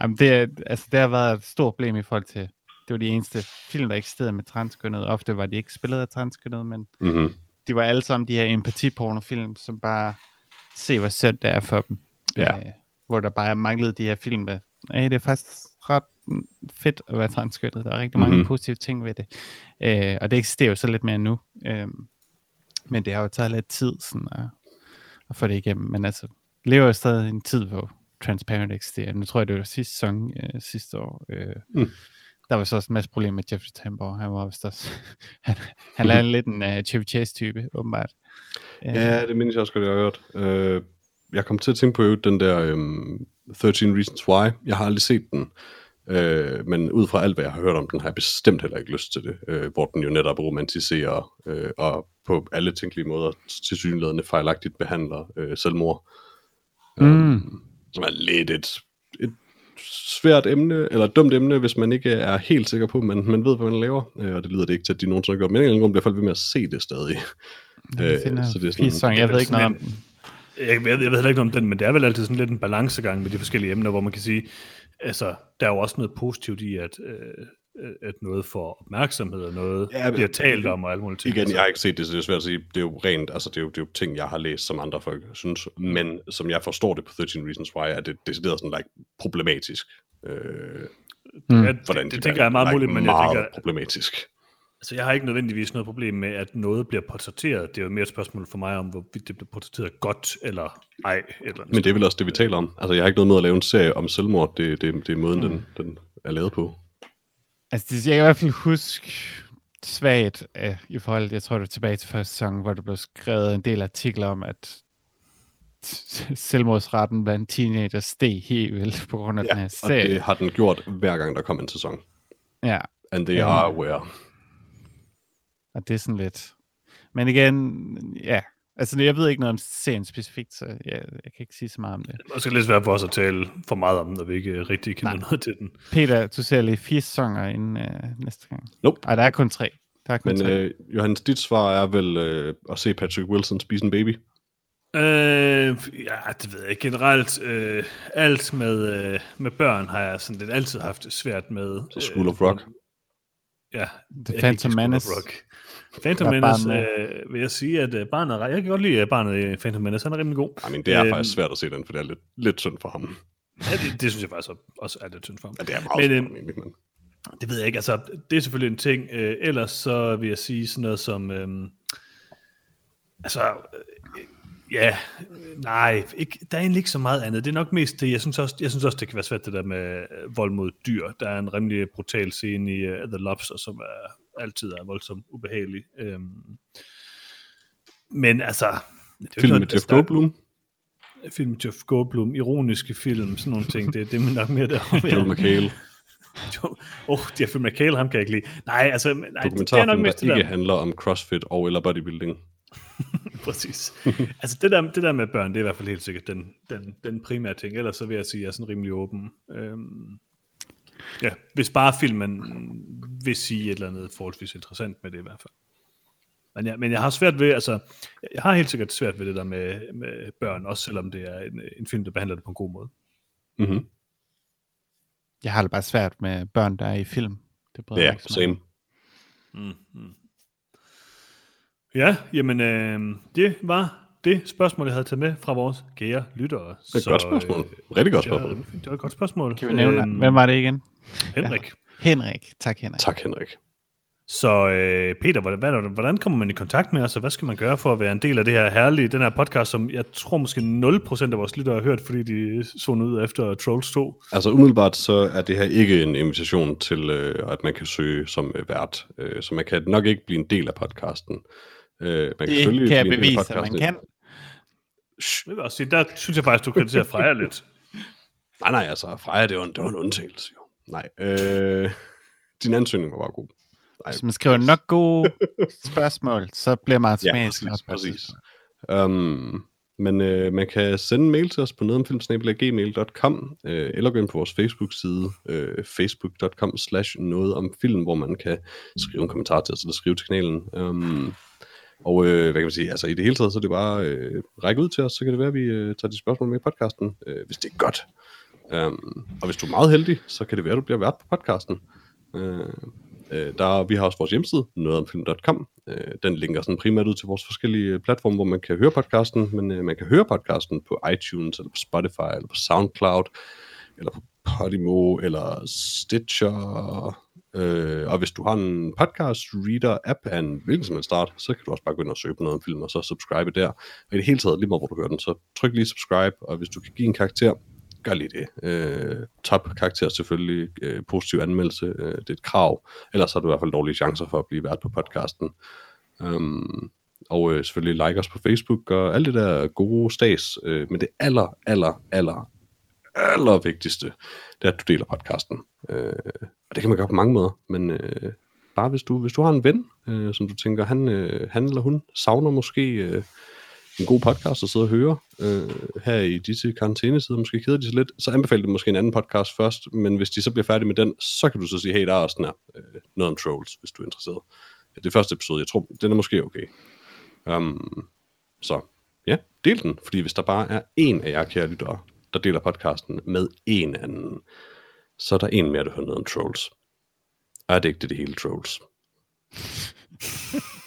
Jamen, det, er, altså, det har været et stort problem i forhold til, det var de eneste film, der eksisterede med transkønnet. Ofte var de ikke spillet af transkønnet, men Mm-hmm. de var alle sammen de her empatipornofilm, som bare se, hvor sødt det er for dem. Ja. Øh, hvor der bare manglede de her film, der, hey, det er faktisk ret mm, fedt at være transkønnet. Der er rigtig mange Mhm. positive ting ved det. Øh, og det eksisterer jo så lidt mere nu. Øh, men det har jo taget lidt tid sådan, at, at få det igennem. Men altså, lever jo stadig en tid, hvor Transparent eksisterer. Nu tror jeg, det var sidste sæson øh, sidste år. Øh, Mm. Der var så også en masse problemer med Jeffrey Tambor. Han var vist også... han, han er lidt en uh, Chevy Chase-type, åbenbart. Øh, Ja, det mindes jeg også godt, jeg har hørt. Øh, jeg kom til at tænke på den der øhm, 13 Reasons Why. Jeg har aldrig set den. Øh, men ud fra alt, hvad jeg har hørt om den, har jeg bestemt heller ikke lyst til det. Øh, hvor den jo netop romantiserer øh, og på alle tænkelige måder tilsyneladende fejlagtigt behandler øh, selvmord. Mm. Øh, som er lidt et, et svært emne, eller et dumt emne, hvis man ikke er helt sikker på, men man ved, hvad man laver. Øh, og det lyder det ikke til, at de nogensinde gjort. Men en eller anden grund bliver folk ved med at se det stadig. Øh, så det er sådan-. Jeg ved ikke noget om den. Jeg, jeg, jeg ved heller ikke noget om den, men det er vel altid sådan lidt en balancegang med de forskellige emner, hvor man kan sige, altså, der er jo også noget positivt i, at, øh, at noget får opmærksomhed, og noget Ja, men- bliver talt om, og alle mulige ting. Igen, Altså, jeg har ikke set det, så det er svært at sige. Det er jo rent, altså det er jo, det er jo ting, jeg har læst, som andre folk synes. Men som jeg forstår det på 13 Reasons Why, er det decideret sådan like, problematisk. Øh, Mm. ja, hvordan det, de det tænker jeg er meget like, muligt, men jeg meget tænker, problematisk. Altså jeg har ikke nødvendigvis noget problem med, at noget bliver portrætteret. Det er jo mere et spørgsmål for mig om, hvorvidt det bliver portrætteret godt eller ej. Eller Men det er vel også det, vi taler om. Altså, jeg har ikke noget med at lave en serie om selvmord. Det, det, det er måden, den, den er lavet på. Altså, det, jeg kan i hvert fald huske svagt uh, i forhold, jeg tror det var tilbage til første sæson, hvor der blev skrevet en del artikler om, at selvmordsretten blandt teenager steg helt vildt på grund af ja, den her og serie. det har den gjort hver gang, der kommer en sæson. Ja, And they are aware. Og det er sådan lidt... Men igen, ja, altså jeg ved ikke noget om serien specifikt, så jeg, jeg kan ikke sige så meget om det. Det er måske lidt svært for os at tale for meget om, når vi ikke øh, rigtig kender Nej. noget til den. Peter, du ser lige fire sæsoner inden uh, næste gang. Nope. Ej, der er kun tre. Der er kun Men tre. øh, Johannes, dit svar er vel øh, at se Patrick Wilson spise en baby? Øh, ja, det ved jeg. Generelt, øh, alt med, øh, med børn har jeg sådan lidt altid haft svært med. Så School of Rock. Ja. The Phantom Menace. Rock. Phantom er Menace, øh, vil jeg sige, at øh, barnet er, jeg kan godt lide at barnet i Phantom Menace, han er rimelig god. I mean, det er Øhm, faktisk svært at se den, for det er lidt, lidt synd for ham. Ja, det, det synes jeg faktisk også er lidt synd for ham. Ja, det er meget Men, synd øh, for ham, men... Det ved jeg ikke, altså det er selvfølgelig en ting. Øh, ellers så vil jeg sige sådan noget som, øh, altså, øh, ja, øh, nej, ikke, der er egentlig ikke så meget andet. Det er nok mest det, jeg synes også, jeg synes også det kan være svært det der med øh, vold mod dyr. Der er en rimelig brutal scene i uh, The Lobster, som er, altid er voldsomt ubehagelig. Øh, men altså, Film med der Jeff Goldblum, Film med Jeff Goldblum, ironiske film, sådan nogle ting, det, det er nok mere der. Joel McHale, Åh, oh, Jeff McHale, ham kan jeg ikke lide. Nej, altså, nej, det er nok mest der det ikke der. handler om CrossFit og eller bodybuilding. Præcis. altså det der, det der med børn, det er i hvert fald helt sikkert den, den, den primære ting. Ellers så vil jeg sige, at jeg er sådan rimelig åben. Øhm, ja, hvis bare filmen vil sige et eller andet forholdsvis interessant med det i hvert fald. Men jeg, men jeg har svært ved, altså, jeg har helt sikkert svært ved det der med, med børn, også selvom det er en, en film, der behandler det på en god måde. Mm-hmm. Jeg har det bare svært med børn, der er i film. Det bryder Ja, same. Mm-hmm. Ja, jamen øh, det var det spørgsmål, jeg havde taget med fra vores kære lyttere. Det er et godt spørgsmål. Rigtig godt det, var, spørgsmål. det var et godt spørgsmål. Kan vi nævne, Øhm, hvem var det igen? Henrik. Henrik. Tak, Henrik. Tak, Henrik. Så øh, Peter, hvordan, hvad- hvordan kommer man i kontakt med os, og hvad skal man gøre for at være en del af det her herlige, den her podcast, som jeg tror måske 0% af vores lyttere har hørt, fordi de zonede ud efter Trolls 2. Altså umiddelbart så er det her ikke en invitation til, øh, at man kan søge som øh, vært. Øh, så man kan nok ikke blive en del af podcasten. Øh, man Det kan jeg del af bevise, at man kan. Det vil jeg også sige, der synes jeg faktisk, du kritiserer Freja lidt. Nej, nej, altså Freja, det var en, det var en undtagelse jo. Nej, øh, din ansøgning var bare god. Nej, Hvis man skriver nok gode spørgsmål, så bliver man ja, automatisk præcis, et præcis. tidspunkt. Um, men øh, man kan sende en mail til os på nogetomfilm.gmail.com øh, eller gå ind på vores Facebook-side, øh, facebook.com slash noget om film, hvor man kan skrive en kommentar til os, eller skrive til kanalen. Um, og øh, hvad kan man sige, altså i det hele taget, så er det bare øh, række ud til os, så kan det være, at vi øh, tager de spørgsmål med i podcasten, øh, hvis det er godt. Um, og hvis du er meget heldig, så kan det være, at du bliver vært på podcasten. Øh, øh, der, vi har også vores hjemmeside, nogetomfilm.com. Øh, den linker sådan primært ud til vores forskellige øh, platforme, hvor man kan høre podcasten, men øh, man kan høre podcasten på iTunes, eller på Spotify, eller på SoundCloud, eller på Podimo, eller Stitcher. Øh, og hvis du har en podcast reader app af en hvilken som helst start, så kan du også bare gå ind og søge på noget om film, og så subscribe der. Og i det hele taget, lige meget hvor du hører den, så tryk lige subscribe, og hvis du kan give en karakter, gør lige det. Øh, top karakter selvfølgelig, øh, positiv anmeldelse, øh, det er et krav. Ellers har du i hvert fald dårlige chancer for at blive vært på podcasten. Um, og øh, selvfølgelig like os på Facebook og alt det der gode stas. Øh, men det aller, aller, aller, aller vigtigste, det er, at du deler podcasten. Øh, og det kan man gøre på mange måder, men øh, bare hvis du, hvis du har en ven, øh, som du tænker, han, øh, han eller hun savner måske øh, en god podcast at sidde og høre øh, her i disse karantænesider, måske keder de sig lidt, så anbefaler det måske en anden podcast først, men hvis de så bliver færdige med den, så kan du så sige, hey, der er også den her, øh, noget om trolls, hvis du er interesseret. Det er første episode, jeg tror, den er måske okay. Um, så ja, del den, fordi hvis der bare er en af jer kære lyttere, der deler podcasten med en anden, så er der en mere, der hører noget om trolls. Er det ikke det, det hele trolls?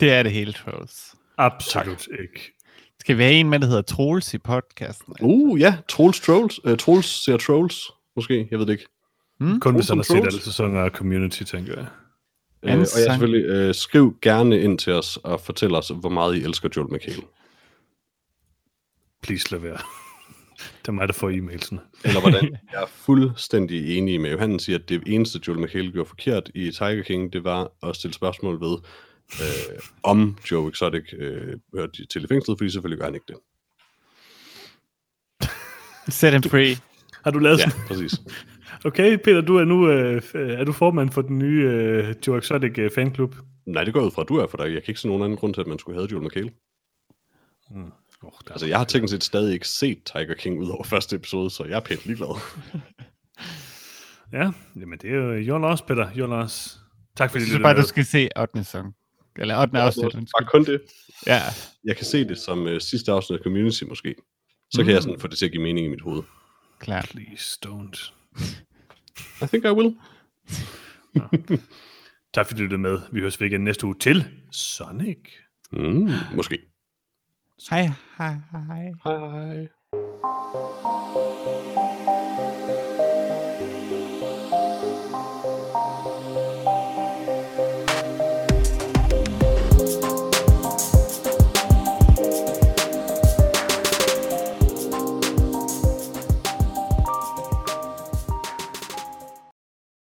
Det er det hele, Trolls. Absolut ikke. Skal vi have en med, der hedder Troels i podcasten? Uh, ja, Trolls Trolls. Uh, trolls ser Trolls, måske, jeg ved det ikke. Kun hvis han har set Trolls. alle sæsoner af Community, tænker jeg. Uh, og jeg sang. selvfølgelig, uh, skriv gerne ind til os og fortæl os, hvor meget I elsker Joel McHale. Please lad være. Det er mig, der får e-mailsene. Eller hvordan. jeg er fuldstændig enig med Johannes i, at det eneste Joel McHale gjorde forkert i Tiger King, det var at stille spørgsmål ved, øh, om Joe Exotic øh, hørte til i fængslet, fordi selvfølgelig gør han ikke det. Set him free. Har du lavet Ja, sådan? præcis. Okay, Peter, du er nu øh, er du formand for den nye øh, Joe Exotic øh, fanklub. Nej, det går ud fra, at du er, for dig. Jeg kan ikke se nogen anden grund til, at man skulle have Joel McHale. Oh, Altså, jeg har teknisk set stadig ikke set Tiger King ud over første episode, så jeg er pænt ligeglad. Ja, jamen det er jo your loss, Peter. Your loss. Tak fordi Jeg du synes lyttede bare, du skal se 8. sæson. Eller 8. afsnit, Bare kun det. Ja, Jeg kan se det som uh, sidste afsnit af Community måske. Så kan jeg sådan få det til at give mening i mit hoved. klart. Please don't. I think I will. Tak fordi du lyttede med. Vi høres ved igen næste uge til Sonic. Mm, måske. Hej, hej, hej. Hej. hej.